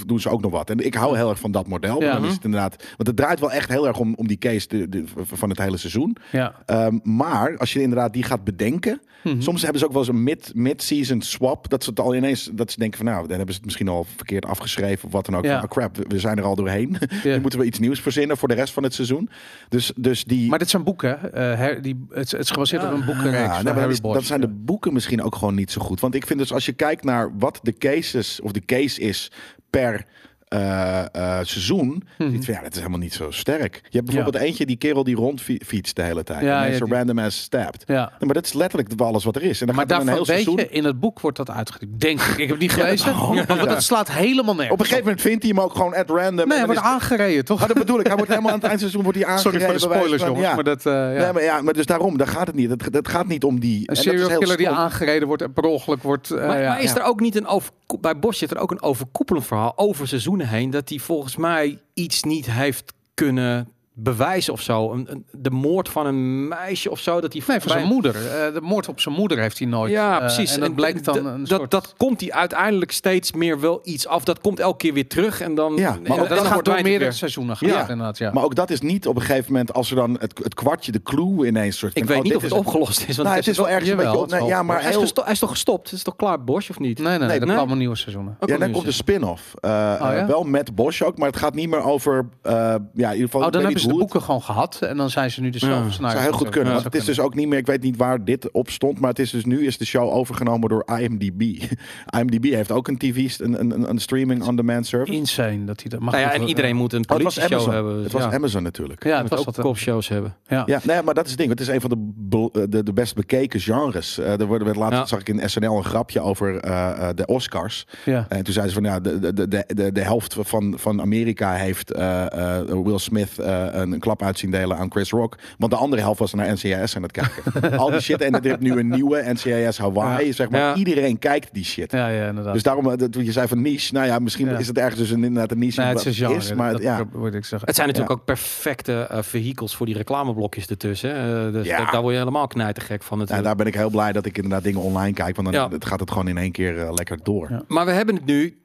doen ze ook nog wat. En ik hou heel erg van dat model. Ja. Dan is het inderdaad, want het draait wel echt heel erg om, om die case de, de- van het hele seizoen. ja. Ehm, maar als je inderdaad die gaat bedenken, Mhm. soms hebben ze ook wel eens een mid- mid-season swap. Dat ze het al ineens, dat ze denken van nou, dan hebben ze het misschien al verkeerd afgeschreven of wat dan ook. Ja. Van, oh crap, we- we zijn er al doorheen. Nu moeten we iets nieuws verzinnen voor de rest van het seizoen. Dus, dus die. Maar dit zijn boeken. eh, her- die, het, het is gebaseerd op een boekenreeks Ja, van nou, maar Harry dat, is- Bosch. dat zijn de boeken misschien ook gewoon niet zo goed. Want ik vind dus als je kijkt naar wat de cases of de case is per eh, eh, seizoen. Mhm. ziet van, ja, dat is helemaal niet zo sterk. Je hebt bijvoorbeeld eentje, die kerel die rondfietst de hele tijd. Ja, en ja, zo random as stabbed. Ja. Maar dat is letterlijk alles wat er is. En dan Maar gaat er een daarvan heel weet seizoen... je, in het boek wordt dat uitgedrukt. Denk ik. Ik heb het niet gelezen. Ja. maar dat slaat helemaal nergens. Op een gegeven moment vindt hij hem ook gewoon at random. Nee, en hij wordt is- aangereden, toch? Maar dat bedoel ik. Hij wordt helemaal aan het eindseizoen wordt hij Sorry aangereden. voor de spoilers, jongens. Ja. Maar dat, eh, ja. Nee, maar ja, maar dus daarom, daar gaat het niet. Het, het gaat niet om die. en Een dat is serial heel killer die aangereden wordt en per ongeluk wordt... eh, Maar, ja. maar is er ook niet een over bij Bosch zit er ook een overkoepelend verhaal over heen dat hij volgens mij iets niet heeft kunnen bewijzen of zo. Een, een- de moord van een meisje of zo dat hij Nee, van bij- zijn moeder. Eh, de moord op zijn moeder heeft hij nooit. Ja, eh, precies. en dat bleek dan een dat, soort... dat komt hij uiteindelijk steeds meer wel iets af. Dat komt elke keer weer terug en dan. Ja, maar Ja, ook dat dan gaat door meerdere weer- seizoenen gaan. Ja. inderdaad, ja. Maar ook dat is niet op een gegeven moment als er dan het, het kwartje, de clue ineens soort. Ik weet oh, niet of het is opgelost is. Want Nou, het is wel ergens een beetje. nee, ja, maar hij, is heel. gesto- hij is toch gestopt? Het is toch klaar, Bosch of niet? Nee, nee, nee, er kwamen nieuwe seizoenen. Ja, dan komt de spin-off. Eh, Oh, ja? Wel met Bosch ook, maar het gaat niet meer over. eh, ja, in ieder geval. Hebben ze de boeken gewoon gehad. En dan zijn ze nu dezelfde Ja. Het scenario's. zou heel goed kunnen. Ja, want het is dus ook niet meer. Ik weet niet waar dit op stond. Maar het is dus nu is de show overgenomen door IMDb. IMDb heeft ook een TV, een, een, een streaming on demand service. insane dat hij dat mag. Nou ja, en iedereen moet een Oh, politie show Amazon. hebben. Het was ja. Amazon natuurlijk. Ja, Ja, het was ook kopshows hebben. Ja. Ja, nee, maar dat is het ding. Het is een van de, be- de, de best bekeken genres. Eh er wordt werd laatst Ja. zag ik in SNL een grapje over eh, eh, de Oscars. Ja. En toen zeiden ze van ja, de, de, de, de, de helft van, van Amerika heeft eh, eh, Will Smith eh, een, een klap uit zien delen aan Chris Rock. Want de andere helft was naar NCIS aan het kijken. Al die shit. En er heeft nu een nieuwe NCIS Hawaii. Zeg maar. Ja. Iedereen kijkt die shit. Ja, ja, inderdaad. Dus daarom, eh, dat, wat je zei van niche. Nou ja, misschien Ja. is het ergens dus een, inderdaad een niche. nee, het is maar dat ja. moet ik zeggen. Het zijn natuurlijk ook perfecte eh vehikels voor die reclameblokjes ertussen. Eh, dus dat- daar word je helemaal knijtergek van Ja, natuurlijk. daar ben ik heel blij dat ik inderdaad dingen online kijk. Want dan gaat het gewoon in één keer eh, lekker door. Ja. Maar we hebben het nu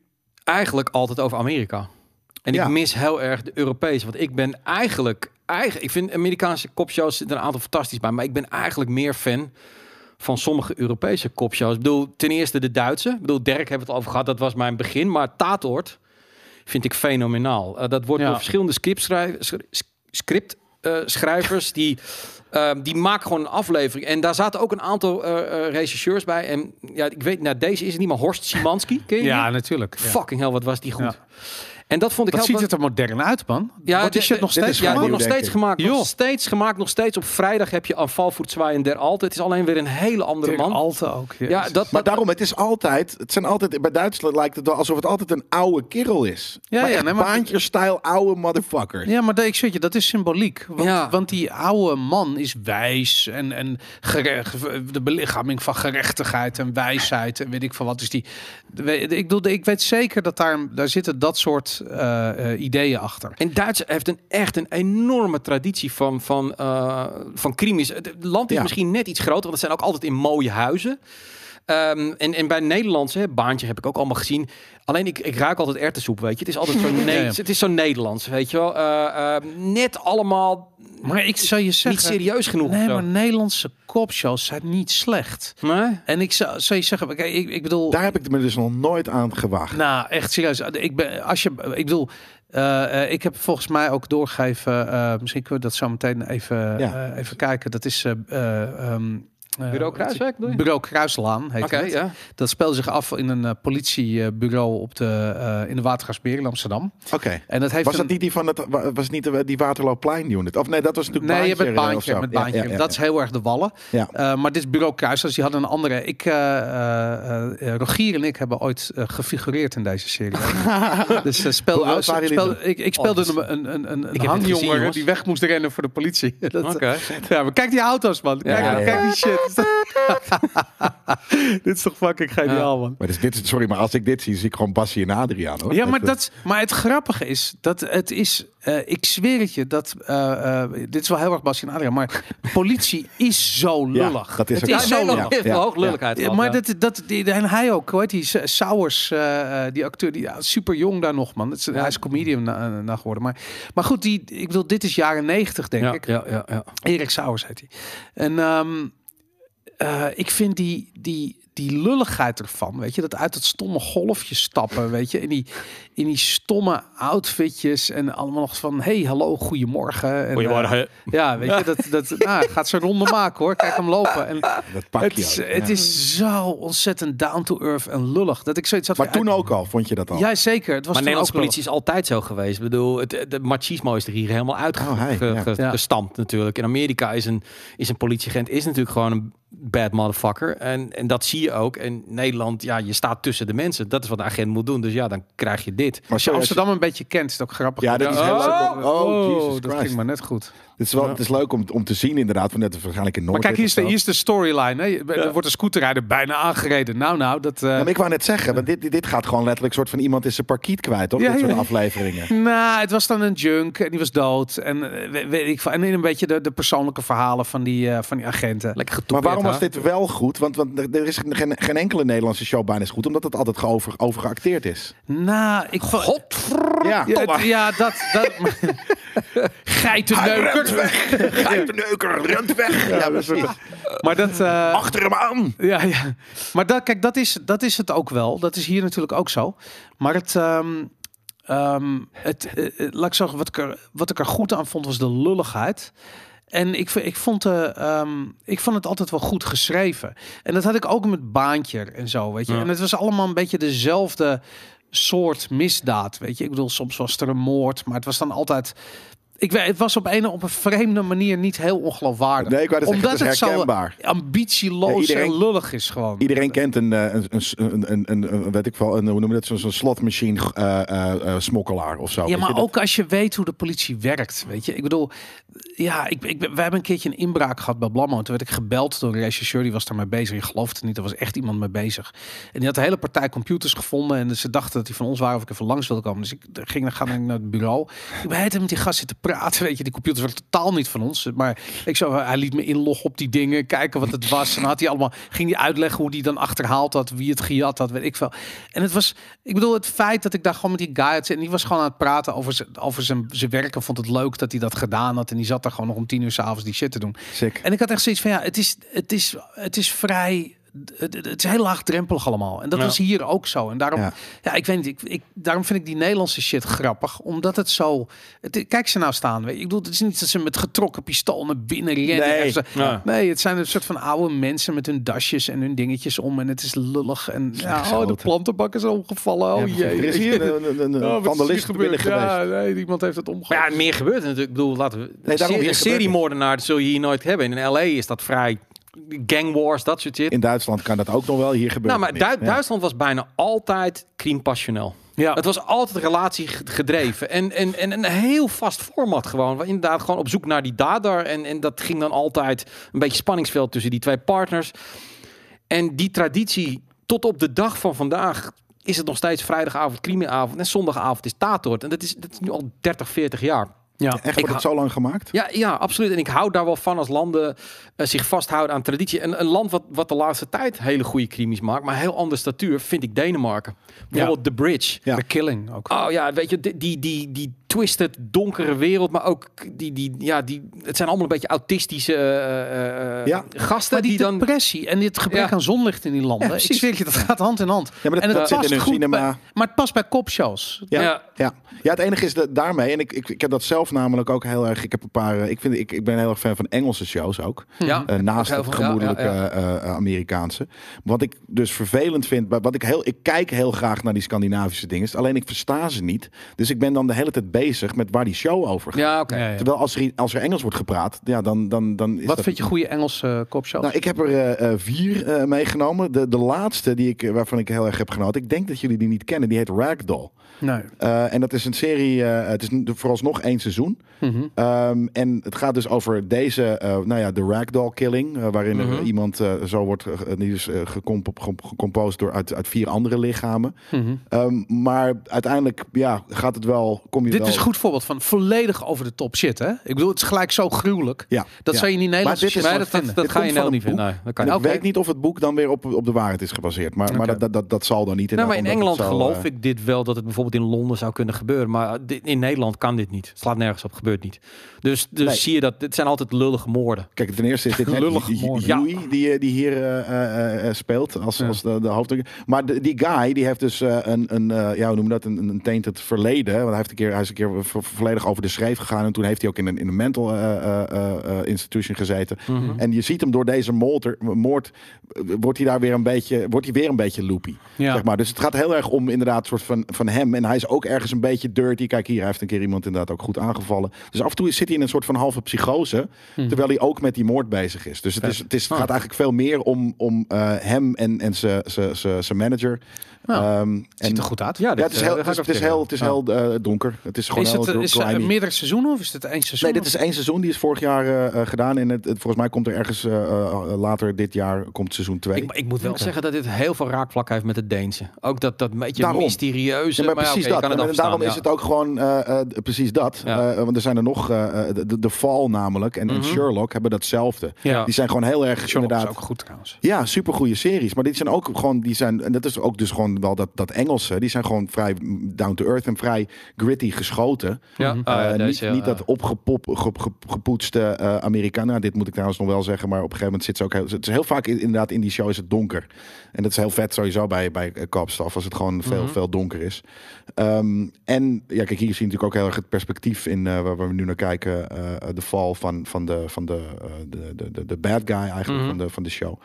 eigenlijk altijd over Amerika. En Ja. ik mis heel erg de Europese. Want ik ben eigenlijk, eigenlijk... Ik vind Amerikaanse kopshows zitten een aantal fantastisch bij. Maar ik ben eigenlijk meer fan van sommige Europese kopshows. Ik bedoel, ten eerste de Duitse. Ik bedoel, Dirk hebben we het al over gehad. Dat was mijn begin. Maar Tatort vind ik fenomenaal. Eh, dat wordt Ja. door verschillende scriptschrijvers... Script, eh, schrijvers die, eh, die maken gewoon een aflevering. En daar zaten ook een aantal eh, regisseurs bij. En ja, ik weet, nou, deze is het niet, maar Horst Simanski. Ken je die? Ja, natuurlijk. Ja. Fucking hell, wat was die goed. Ja. En dat vond ik Wat heel... ziet het er modern uit, man. Ja, die de- shit nog steeds is ja, het wordt nog steeds gemaakt. Nog steeds gemaakt. Nog steeds op vrijdag heb je aan Valvoet Zwaai en Der Alte. Het is alleen weer een hele andere man. Alte ook. Ja, dat, Maar dat, daarom, het is altijd, het zijn altijd, bij Duitsland lijkt het wel alsof het altijd een oude kerel is. Ja, maar ja, echt nee, maar- baantjes-style oude motherfucker. Ja, maar dat, ik zeg je, dat is symboliek. Want, Ja. want die oude man is wijs en, en de belichaming van gerechtigheid en wijsheid en weet ik van wat is die. Ik bedoel, ik weet zeker dat daar, daar zitten dat soort eh, eh, ideeën achter. En Duitsland heeft een, echt een enorme traditie van, van, eh, van crimes. Het land is Ja. misschien net iets groter, want het zijn ook altijd in mooie huizen. Ehm, en, en bij Nederlandse, hè, baantje heb ik ook allemaal gezien. Alleen ik, ik ruik altijd erwtensoep, weet je. Het is altijd zo, ne- Ja, ja. Het is zo Nederlands, weet je wel. Eh, eh, net allemaal Maar ik zou je niet zeggen, serieus genoeg. nee, maar Nederlandse kopshows zijn niet slecht. Nee? En ik zou, zou je zeggen, kijk, ik, ik bedoel, Daar heb ik me dus nog nooit aan gewaagd. Nou, echt serieus. Ik ben, als je, ik bedoel, eh, eh, ik heb volgens mij ook doorgegeven. eh, misschien kunnen we dat zo meteen even, Ja. even kijken. Dat is. ehm, eh, Bureau Kruiswijk, bedoel je? Bureau Kruislaan heet het. ja. Dat speelde zich af in een eh, politiebureau op de, eh, in de Watergasmeer in Amsterdam. Oké. En dat heeft Was een- dat niet die van het, wa- was niet de, die Waterloopplein unit? Of nee, dat was natuurlijk Nee, je baantje, bent eh, of baantje met baantje. ja, ja, dat is heel erg de wallen. Ja. Eh, maar dit is bureau Kruisers, die hadden een andere. Ik, eh, eh, eh, Rogier en ik hebben ooit eh, gefigureerd in deze serie. dus uh, speel, Hoe oud waren jullie speel, ik, ik speelde Oh, een, een, een, een, hangjongen gezien, die weg moest rennen voor de politie. Oké. Ja, maar kijk die auto's, man. Kijk, kijk die shit. dit is toch fucking geniaal, man. Maar dus dit is, sorry, maar als ik dit zie, zie ik gewoon Bassie en Adriaan. Hoor. Ja, maar, dat, maar het grappige is dat het is. eh, ik zweer het je dat. eh, eh, dit is wel heel erg Bastien Adriaan, maar politie is zo Ja, lullig. dat is het ook is zo. lullig. Ja, ja, hoog lulligheid Ja, maar ja. dat, dat, die, en hij ook, hoe heet die? Sa- Sauers, die acteur, die ja, super jong daar nog, man. Dat is, Hij is comedian na, na geworden. Maar, maar goed, die, ik bedoel, dit is jaren negentig, denk ja, ik. ja, ja, ja. Erik Sauers heet hij. En ehm, eh, ik vind die, die, die lulligheid ervan, weet je, dat uit het stomme golfje stappen, weet je, in die, in die stomme outfitjes en allemaal nog van, hey, hallo, goedemorgen. En, Goedemorgen. eh, ja, weet je, dat, dat nou, gaat ze ronde maken hoor, kijk hem lopen. En Dat pak het je is, ook, het is zo ontzettend down to earth en lullig dat ik zoiets had Maar van, toen ook al, vond je dat al? Ja, zeker. Het was Maar Nederlandse politie is altijd zo geweest. Ik bedoel, het, de machismo is er hier helemaal Oh, hij, ja. Uitgestampt natuurlijk. In Amerika is een, is een politieagent is natuurlijk gewoon een bad motherfucker. En, en dat zie je ook. En Nederland, ja, je staat tussen de mensen. Dat is wat de agent moet doen. Dus ja, dan krijg je dit. Maar Als je Amsterdam een beetje kent, is het ook grappig. Ja, dat is heel leuk. om- Oh, Jesus dat ging maar net goed. Het is, wel, het is leuk om, om te zien inderdaad, van net waarschijnlijk in Maar kijk, hier is de, hier is de storyline. Hè. Er wordt een scooterrijder bijna aangereden. Nou, nou, dat... eh, Ja, maar ik wou net zeggen, want dit, dit, dit gaat gewoon letterlijk soort van iemand is zijn parkiet kwijt, toch? Ja, dit soort afleveringen. Nou, het was dan een junk en die was dood. En eh, we- weet ik. En een beetje de, de persoonlijke verhalen van die, eh, van die agenten. Lekker Maar waarom was dit wel goed? Want, want er is geen, geen enkele Nederlandse show bijna is goed, omdat het altijd over, overgeacteerd is. Nou, ik vond... Ja, Ja, ja, dat... dat Geitenneuker. Geitenneuker, rent weg. Ja, precies. Maar dat... eh, Achter hem aan. Ja, ja. Maar dat, kijk, dat is, dat is het ook wel. Dat is hier natuurlijk ook zo. Maar het, ehm, ehm, het eh, eh, laat ik zeggen, wat ik, er, wat ik er goed aan vond, was de lulligheid. En ik, ik, vond, de, ehm, ik vond het altijd wel goed geschreven. En dat had ik ook met Baantje en zo, weet je. Ja. En het was allemaal een beetje dezelfde soort misdaad, weet je. Ik bedoel, soms was er een moord, maar het was dan altijd... Ik weet, het was op een, op een vreemde manier niet heel ongeloofwaardig. Nee, ik wou dat zeggen, Omdat het het zo herkenbaar. ambitieloos Ja, iedereen- en lullig is gewoon. Iedereen kent een, eh, een, een, een, een, weet ik wel, een, hoe noem je dat, zo'n zo'n slotmachine eh, eh, eh, smokkelaar of zo. Ja, maar dat- ook als je weet hoe de politie werkt, weet je. Ik bedoel, ja, ik, ik, we hebben een keertje een inbraak gehad bij Blammo. Toen werd ik gebeld door een rechercheur, die was daarmee bezig. Je gelooft het niet, er was echt iemand mee bezig. En die had de hele partij computers gevonden. En ze dachten dat die van ons waren of ik even langs wilde komen. Dus ik ging gaan naar het bureau. Ik ben met die gast zitten praten, weet je. Die computers waren totaal niet van ons. Maar ik zo, hij liet me inloggen op die dingen, kijken wat het was. En had hij allemaal, ging hij uitleggen hoe die dan achterhaald had, wie het gejat had, weet ik veel. En het was, ik bedoel, het feit dat ik daar gewoon met die guy had, en die was gewoon aan het praten over zijn, over zijn, zijn werk en vond het leuk dat hij dat gedaan had. En die zat daar gewoon nog om tien uur s'avonds die shit te doen. Sick. En ik had echt zoiets van, ja, het is, het is, het is vrij... Het, het is heel laagdrempelig allemaal. En dat Ja. was hier ook zo. En daarom, ja, Ja. ik weet niet, ik, ik, daarom vind ik die Nederlandse shit grappig. Omdat het zo... Het, kijk ze nou staan. Weet je. Ik bedoel, het is niet dat ze met getrokken pistool naar binnen rennen. Nee. En ze- Ja. nee, het zijn een soort van oude mensen met hun dasjes en hun dingetjes om. En het is lullig. En ja, oh, de plantenbak is omgevallen. Oh Ja, jee. Er is hier een, een, een, Oh, is vandalist binnen gebeurd? geweest. Ja, nee, iemand heeft het omgevallen. ja, meer gebeurt natuurlijk. Ik bedoel, laten we. Nee, daarom, een gebeurt seriemoordenaar zul je hier nooit hebben. In LA is dat vrij gang wars, dat soort shit. In Duitsland kan dat ook nog wel, hier gebeurt nou, maar. Du-. Duitsland was bijna altijd crime passioneel. Ja. Het was altijd relatie ge- gedreven. En, en, en een heel vast format gewoon. Waar Inderdaad, gewoon op zoek naar die dader. En, en dat ging dan altijd een beetje spanningsveld tussen die twee partners. En die traditie, tot op de dag van vandaag, is het nog steeds vrijdagavond, crimeavond. En zondagavond is Tatort. En dat is, dat is nu al 30, 40 jaar. Ja. Echt Ik wordt het zo lang gemaakt? Ja, ja, absoluut. En ik hou daar wel van als landen eh, zich vasthouden aan traditie. En een land wat, wat de laatste tijd hele goede crimes maakt, maar heel andere statuur, vind ik Denemarken. Bijvoorbeeld The Bridge. Ja. De killing ook. Oh ja, weet je, die, die, die, die twisted, donkere wereld, maar ook die, die, ja, die, het zijn allemaal een beetje autistische eh, eh, Ja. gasten Maar die die dan... depressie en dit gebrek Ja. aan zonlicht in die landen. Ja, ik precies. zweer je, dat gaat hand in hand. Ja, maar dat, en dat zit in goed cinema. bij- maar het past bij kopshows. Ja, Ja. ja. ja. het enige is dat daarmee, en ik, ik, ik heb dat zelf namelijk ook heel erg. Ik heb een paar. eh, Ik, vind, ik, ik ben heel erg fan van Engelse shows ook. Ja, Eh, naast het ja, gemoedelijke ja, ja. eh, eh, Amerikaanse. Wat ik dus vervelend vind, wa- wat ik heel, ik kijk heel graag naar die Scandinavische dingen. Alleen ik versta ze niet. Dus ik ben dan de hele tijd bezig met waar die show over gaat. Ja, oké. Ja, ja. Terwijl als er, als er Engels wordt gepraat, ja, dan, dan, dan is Wat dat- vind je goede Engelse uh, kopshows? Nou, ik heb er eh, eh, vier eh, meegenomen. De, de laatste die ik, eh, waarvan ik heel erg heb genoten. Ik denk dat jullie die niet kennen. Die heet Ragdoll. Nee. Eh, en dat is een serie, eh, het is vooralsnog één seizoen. Mhm. Ehm, en het gaat dus over deze, eh, nou ja, de ragdoll killing. waarin er Mhm. iemand zo wordt, die is gecomp- gecomp- gecomposed door uit, uit vier andere lichamen. Mhm. Ehm, maar uiteindelijk, ja, gaat het wel, kom je Dit dit is een goed voorbeeld van volledig over de top shit, hè? Ik bedoel, het is gelijk zo gruwelijk. Ja, Dat ja. zou je niet Nederlandse dit shit is- Nee, dat, dat, Dit ga je nou niet vinden. Nee, dat kan En ik weet niet of het boek dan weer op, op de waarheid is gebaseerd. Maar, maar dat, dat, dat, dat zal dan niet. Nou, maar in Engeland geloof ik dit wel dat het bijvoorbeeld in Londen zou kunnen gebeuren. Maar in Nederland kan dit niet. Het slaat nergens op, gebeurt niet. Dus, dus Nee. zie je dat, het zijn altijd lullige moorden. Kijk, ten eerste is dit net Lullig die- die- moord. Eh, die hier eh, eh, eh, speelt als, Ja. als de, de hoofddruk. Maar de- die guy die heeft dus eh, een, een eh, ja, hoe noem je dat, een, een tainted verleden. Want hij, heeft een keer, hij is een keer vo- volledig over de schreef gegaan. En toen heeft hij ook in een, in een mental eh, eh, eh, eh, institution gezeten. Mhm. En je ziet hem door deze moord, moord wordt hij daar weer een beetje, wordt hij weer een beetje loopy. Ja. Zeg maar. Dus het gaat heel erg om inderdaad soort van, van hem. En hij is ook ergens een beetje dirty. Kijk hier, hij heeft een keer iemand inderdaad ook goed aangevallen. Dus af en toe zit hij in een soort van halve psychose. Mhm. Terwijl hij ook met die moord bezig is. Dus het, is, het is, Oh. gaat eigenlijk veel meer om, om eh, hem en, en zijn manager. Nou, Ehm, Ziet en er goed uit. Ja, het is eh, heel, het ga is, ik het is even heel, het is kijken. heel eh, donker. Het is gewoon Is het, heel is het meerdere seizoenen of is het één seizoen? Nee, dit is één seizoen. Die is vorig jaar eh, eh, gedaan. En het, het- volgens mij komt er ergens eh, eh, later dit jaar komt seizoen 2. Ik, ik moet wel zeggen dat dit heel veel raakvlak heeft met het Deense. Ook dat, dat beetje Daarom. mysterieuze. Ja, maar precies dat. kan het En daarom is het ook gewoon eh, eh, precies dat. Ja. Eh, want er zijn er nog, eh, eh, de, de Fall namelijk en, en Mhm. Sherlock hebben datzelfde. Ja. Die zijn gewoon heel erg Sherlock is inderdaad. ook goed trouwens. Ja, super goede series. Maar dit zijn ook gewoon, die zijn, en dat is ook dus gewoon wel dat, dat Engelse. Die zijn gewoon vrij down to earth en vrij gritty geschoten. Ja, Mhm. ah, ja, Eh, deze, niet, niet dat opgepop, ge- ge- gepoetste eh Amerikaan. Nou, dit moet ik trouwens nog wel zeggen, maar op een gegeven moment zit ze ook heel, het is heel vaak in- inderdaad in die show is het donker. En dat is heel vet sowieso bij, bij eh, Kaapstaf, als het gewoon veel, Mhm. veel donker is. Ehm, en ja, kijk, hier zie je natuurlijk ook heel erg het perspectief in eh, waar we nu naar kijken. eh, de val van, van, de, van de, eh, de, de, de, de bad guy eigenlijk Mhm. van, de, van de show.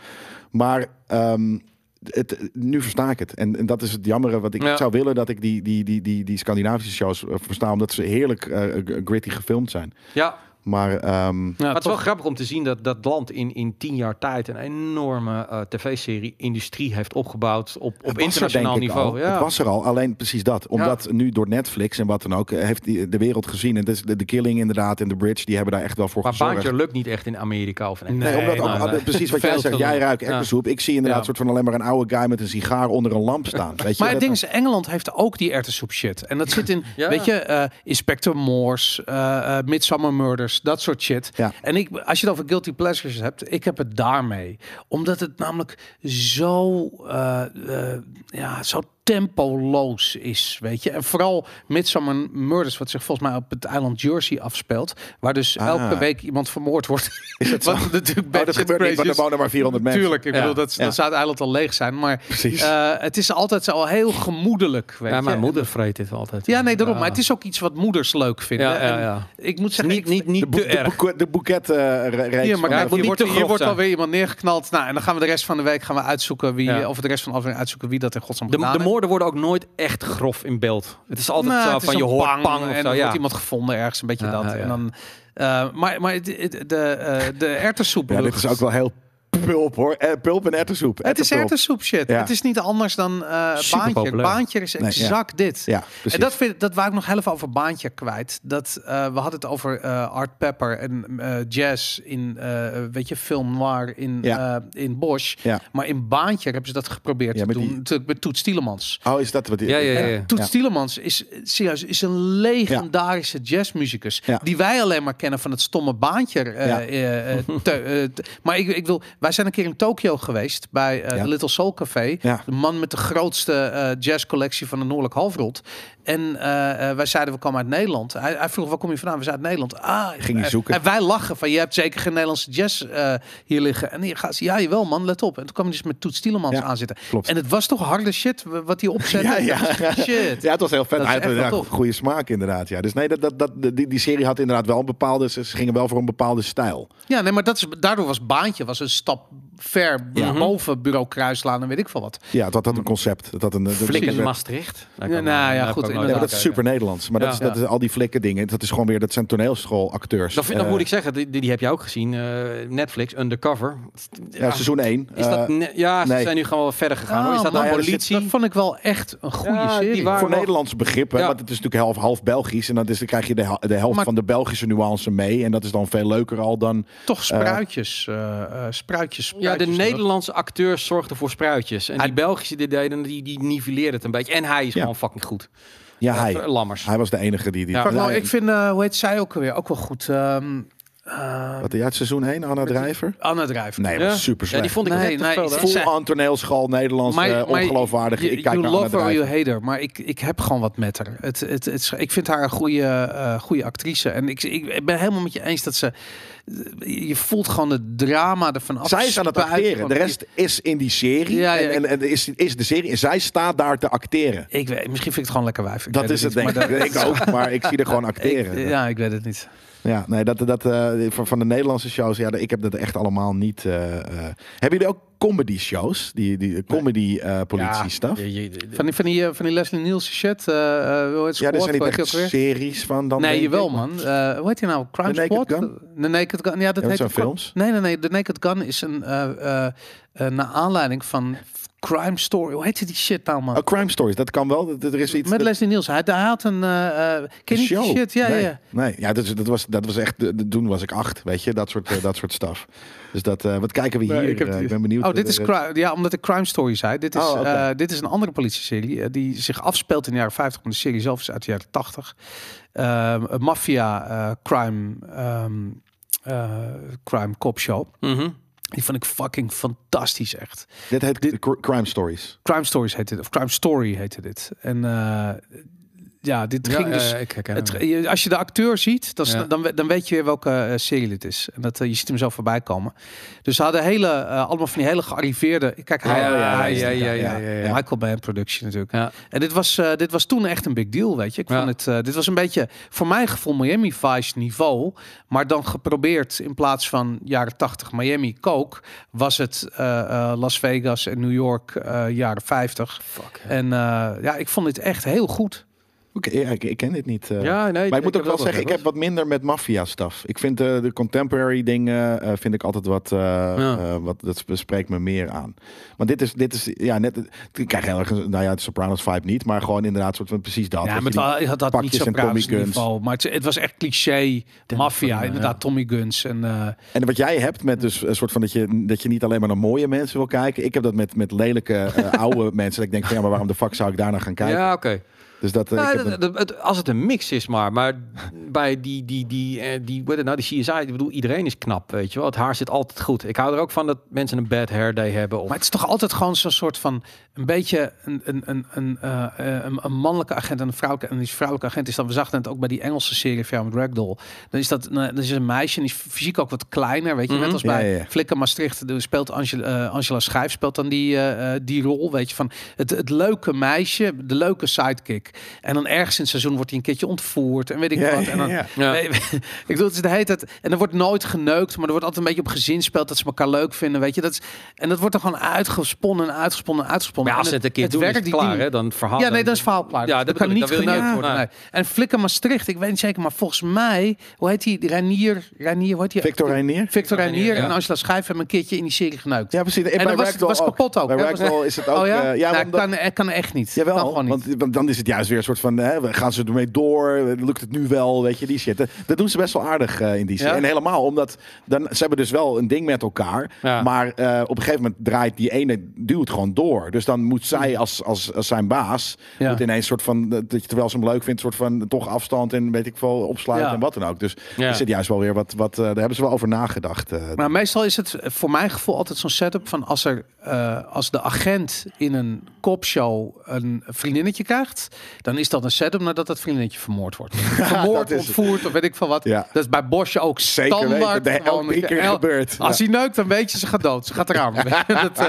Maar ehm, het, nu versta ik het. En, en dat is het jammere. Wat ik Ja. zou willen dat ik die, die, die, die, die Scandinavische shows eh, versta. Omdat ze heerlijk eh, gritty gefilmd zijn. ja, Maar ehm, Ja, maar het is wel grappig om te zien dat dat land in, in tien jaar tijd een enorme eh, tv-serie industrie heeft opgebouwd op, op er, internationaal niveau. Ja. Het was er al. Alleen precies dat. Omdat nu door Netflix en wat dan ook. eh, heeft die, de wereld gezien. En dus de, de Killing inderdaad en de Bridge. Die hebben daar echt wel voor maar gezorgd. baantje lukt niet echt in Amerika of in Nee, Nee, omdat nee, nee. precies wat jij zegt. Jij ruikt Ja. erwtensoep. Ik zie inderdaad Ja. soort van alleen maar een oude guy met een sigaar onder een lamp staan. Weet je? Maar het ding is, Engeland heeft ook die erwtensoep shit. En dat zit in, Ja. weet je, eh, Inspector Morse, eh eh, Midsummer Murders, dat soort shit. Ja. En ik, als je het over guilty pleasures hebt, ik heb het daarmee. Omdat het namelijk zo, eh, eh, ja, zo tempoloos is, weet je. En vooral Midsummer Murders, wat zich volgens mij op het eiland Jersey afspeelt. Waar dus Ah. elke week iemand vermoord wordt. Is het? Wat natuurlijk Oh, best dat gebeurt niet, want er wonen maar 400 mensen. Tuurlijk, ik Ja. bedoel, dat, Ja. dan zou het eiland al leeg zijn. Maar Precies. eh, het is altijd zo heel gemoedelijk, weet Ja, je. mijn moeder vreet dit altijd. Ja, nee, daarom. Ja. Maar het is ook iets wat moeders leuk vinden. Ja, ja, En ja. Ik moet zeggen, niet, niet, niet de, te boek- de, erg. boeket, de boeket eh, re- reeks Hier, maar kijk, hier wordt, hier wordt alweer iemand neergeknald. Nou, en dan gaan we de rest van de week gaan we uitzoeken wie, Ja. of de rest van de aflevering uitzoeken wie dat in godsnaam De, gedaan. Moorden worden ook nooit echt grof in beeld. Het is altijd Nou, zo het is van je hoort bang pang of en zo. dan Ja. wordt iemand gevonden ergens, een beetje Ja, dat. ja, ja. En dan, eh, maar maar het- het- de, eh de erwtensoep. Ja, dit is ook wel heel pulp hoor. Eh, pulp en erwtensoep. Het is erwtensoep shit. Ja. Het is niet anders dan eh Super baantje. populair. Baantje is Nee, ja. exact dit. Ja, precies. En dat, vind, dat wou ik nog heel even over Baantje kwijt. Dat, eh, we hadden het over eh, Art Pepper en eh, jazz in, eh, weet je, film noir in, Ja. eh, in Bosch. Ja. Maar in Baantje hebben ze dat geprobeerd Ja, te met doen. die- Natuurlijk met Toets Tielemans. Oh, is dat wat? Ja, ja, ja. En Toets Tielemans is serieus is een legendarische jazzmuzikus Ja. die wij alleen maar kennen van het stomme baantje. Ja. te- te- maar ik, ik wil, wij zijn een keer in Tokio geweest bij de Little Soul Café. Ja. De man met de grootste eh, jazzcollectie van de Noordelijk Halfrond. En eh, wij zeiden we komen uit Nederland. Hij, hij vroeg waar kom je vandaan? We zeiden uit Nederland. Ah, Ging je zoeken? En wij lachen van je hebt zeker geen Nederlandse jazz hier liggen. En hier gaat ze, ja jawel man, let op. En toen kwam hij dus met Toets Tielemans Ja, aan zitten. klopt. En het was toch harde shit wat hij opzette. Ja, ja. Shit. Ja, het was heel vet. Dat Hij had wel tof. goede smaak inderdaad. Ja. Dus nee, dat, dat, dat, die, die serie had inderdaad wel een bepaalde... Ze ze gingen wel voor een bepaalde stijl. Ja, nee, maar dat is, daardoor was Baantje was een stap stop ver Ja. boven Bureau Kruislaan en weet ik veel wat. Ja, het had, een concept. Het had een, Flikken een- Maastricht. Ja, nou ja, goed, Ja, dat is super Nederlands. Maar dat, is, dat is al die flikken dingen. Dat is gewoon weer, dat zijn toneelschoolacteurs. Vind- Eh, moet ik zeggen, die, die heb je ook gezien. eh, Netflix, Undercover. Ja, seizoen 1. Is dat ne- ja, ze nee. zijn nu gewoon wel verder gegaan. hoor. Is dat Ah, dan man, politie? Dat vond ik wel echt een goede serie. voor wel- Nederlandse begrippen, Ja. want het is natuurlijk half, half Belgisch. En dan, is, dan krijg je de, de helft Maar- van de Belgische nuance mee. En dat is dan veel leuker al dan... Toch spruitjes. eh, eh, spruitjes. Ja, Ja, de. Nederlandse acteurs zorgden voor spruitjes. En Hij- die Belgische die deden, die, die nivelleerden het een beetje. En hij is Ja. gewoon fucking goed. Ja, hij. Eh, Lammers. Hij was de enige die... die Ja. Nou, Ja, ik vind, eh, hoe heet zij ook weer? Ook wel goed. Ehm eh, Wat, uit seizoen 1, Anna Drijver? Anna Drijver. Nee, Ja. was super Ja, die vond ik Nee, nee? Full zij- aan toneelschool, Nederlands, Maar- eh, ongeloofwaardig. You, ik kijk you naar love Anna her or you Drijver. hate her. Maar ik, ik heb gewoon wat met haar. Het, het, het, ik vind haar een goede, eh, goede actrice. En ik, ik ben helemaal met je eens dat ze... Je voelt gewoon het drama ervan af. Zij is aan het acteren. De rest is in die serie. Ja, ja, en, en, en is, is de serie. En zij staat daar te acteren. Ik weet, misschien vind ik het gewoon lekker wijf. Ik Dat is het, niet, denk ik. Ik ook, maar ik zie er gewoon acteren. ik- ja, ik weet het niet. Ja, nee, dat, dat, eh, van, van de Nederlandse shows, ja, ik heb dat echt allemaal niet. eh, eh. Hebben jullie ook comedy shows? Die, die comedy eh politie? Ja, de- Van die, van die, van die Leslie Nielsen shit. hoe heet er zijn niet echt series van dan. Nee, ik. man. Eh hoe heet die nou? Crime The Naked Squad? Gun? The Naked Gun. Ja, dat Ja, heet zijn films. Nee, nee, nee. The Naked Gun is een eh, eh, eh, naar aanleiding van Crime Story. Hoe heet die shit nou man? Oh, crime stories, dat kan wel. Dat- Er is iets. Met dat- Leslie Nielsen. Hij, hij had een... eh eh ken je die shit? Ja, nee, ja. Nee, ja, dat, is- dat, was, dat was echt. Toen was ik acht, weet je, dat soort, eh, dat soort stuff. Dus dat, eh, wat kijken we hier? Nee, ik heb die- ik ben benieuwd. Oh, dit is crime, ja, omdat ik Crime Story zei. Dit is, Oh, eh, dit is een andere politieserie die zich afspeelt in de jaren 50, maar de serie zelf is uit de jaren 80. Ehm, een maffia eh, crime, ehm, eh, crime cop show. Mhm. Die vond ik fucking fantastisch, echt. Dit heet dit- cr- Crime Stories. Crime Stories heette dit, of Crime Story heette dit. En eh, ja, dit ging ja, dus. ja, ik Het, als je de acteur ziet, dan, Ja. dan, we- dan weet je weer welke eh, serie het is. En dat, eh, je ziet hem zo voorbij komen. Dus ze hadden hele, eh, allemaal van die hele gearriveerde... Kijk, hij, Ja, ja, hij is ja, ja. Michael Bay Production natuurlijk. Ja. En dit was, eh, dit was toen echt een big deal, weet je. Ik vond het, eh, dit was een beetje, voor mijn gevoel, Miami Vice niveau. Maar dan geprobeerd in plaats van jaren 80 Miami Coke... was het Las Vegas en New York jaren 50. Fuck. En ja, ik vond dit echt heel goed. Oké, ja, ik, ik ken dit niet. eh. Ja, nee. maar ik moet ook wel zeggen, ik heb wat minder met maffia stuff. Ik vind de contemporary dingen eh, vind ik altijd wat, eh, Ja. wat dat spreekt me meer aan. Maar dit is, dit is ja net, ik krijg heel erg, nou ja, de Sopranos vibe niet, maar gewoon inderdaad soort van precies dat. Ja, met je, het had dat niet pakjes zo en Tommy praats Guns. niveau. Maar het, het was echt cliché, maffia, inderdaad, ja. Tommy Guns. En, En wat jij hebt met dus een soort van dat je, dat je niet alleen maar naar mooie mensen wil kijken. Ik heb dat met, met lelijke oude mensen. Dat ik denk van ja, maar waarom de fuck zou ik daar naar gaan kijken? Ja, oké. Dus dat, eh, Nou, ik heb als het een mix is, maar, maar bij die, die, die, eh, die, wat is het nou, die CSI, ik bedoel, iedereen is knap, weet je wel. Het haar zit altijd goed. Ik hou er ook van dat mensen een bad hair day hebben. Of, maar het is toch altijd gewoon zo'n soort van een beetje een, een, een, een, eh, eh, een, een mannelijke agent en een vrouwelijke. En die vrouwelijke agent is dan, we zagen het ook bij die Engelse serie van met Ragdoll. Dan is dat, nou, dan is een meisje en die is fysiek ook wat kleiner, weet je. Mhm. Net als Ja, bij ja, ja. Flikker Maastricht de- speelt Angela, eh, Angela Schijf speelt dan die, eh, eh, die rol, weet je. Van het, het leuke meisje, de leuke sidekick. En dan ergens in het seizoen wordt hij een keertje ontvoerd en weet ik Ja, wat. En dan, ja, Ja. Nee, ik bedoel, het is de hele tijd... En er wordt nooit geneukt, maar er wordt altijd een beetje op gezin speelt dat ze elkaar leuk vinden, weet je. Dat is, en dat wordt dan gewoon uitgesponnen en uitgesponnen en uitgesponnen. Maar als En ze het een keer doen, is het die klaar, hè? Dan het verhaal. Ja, nee, dat is verhaal klaar. Ja, dat, dat kan niet dat geneukt worden. Nee. En Flikker Maastricht, ik weet niet zeker, maar volgens mij, hoe heet die? Reinier, Reinier, hoe heet die? Victor Reinier? Victor Reinier ja. en Angela Schijf hebben een keertje in die serie geneukt. Ja, precies. en bij dat was, was ook. kapot ook. Bij? Ragdoll is het ook... Oh ja? eh, ja, Nou, omdat- kan, kan echt niet. kan Jawel, gewoon niet. want dan is het juist weer een soort van, hè, we gaan ze ermee door, lukt het nu wel, weet je, die shit. Dat doen ze best wel aardig eh, in die serie. Ja? En helemaal omdat, dan, ze hebben dus wel een ding met elkaar, maar eh, op een gegeven moment draait die ene duwt gewoon door. Dus dan moet zij als, als, als zijn baas. Ja. moet ineens soort van, dat je terwijl ze hem leuk vindt, soort van toch afstand en weet ik veel, opsluiten Ja. en wat dan ook. Dus Ja. er zit juist wel weer wat, wat eh, daar hebben ze wel over nagedacht. eh. Maar meestal is het voor mijn gevoel altijd zo'n setup van als er eh, als de agent in een kopshow een vriendinnetje krijgt, dan is dat een setup nadat dat vriendinnetje vermoord wordt. Vermoord, ontvoerd of weet ik veel wat. Ja. Dat is bij Bosje ook Zeker standaard. weten, de- gewoon, elke keer el- gebeurt. Als hij neukt, dan weet je ze gaat dood. Ze gaat eraan. dat,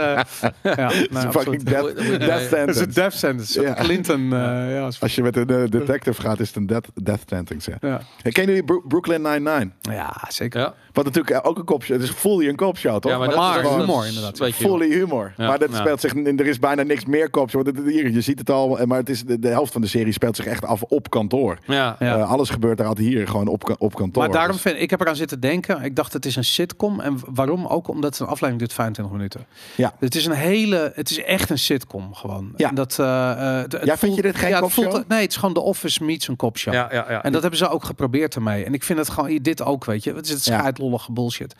ja, nou, fucking absoluut. death, Dat is een death sentence. Ja. Clinton. eh, ja, Als je met een detective gaat, is het een death, death sentence. Ja. Kennen jullie Bro- Brooklyn Nine-Nine? ja, zeker. Wat natuurlijk ook een kopshow. Het is fully een kopshow, toch? Ja, maar, Maar dat is humor, inderdaad. fully humor. Ja. Maar dat Ja. speelt zich. Er is bijna niks meer kopshow. Want het- hier, je ziet het al. eh, Maar het is de, de helft van de serie speelt zich echt af op kantoor. Ja. Ja. Eh, alles gebeurt er altijd hier gewoon op, op kantoor. Maar daarom Dus- vind ik heb eraan zitten denken. Ik dacht het is een sitcom. En waarom? Ook omdat een aflevering duurt 25 minuten. Ja. Het is een hele. Het is echt een sitcom gewoon. Ja. En dat. eh, eh, het- het Ja, vind je dit geen ja, het kopshow? voelt- Nee, het is gewoon The Office meets een kopshow. Ja, ja, ja. En dat hebben ze ook geprobeerd ermee. En ik vind het gewoon dit ook, weet je. Het is het lollige bullshit.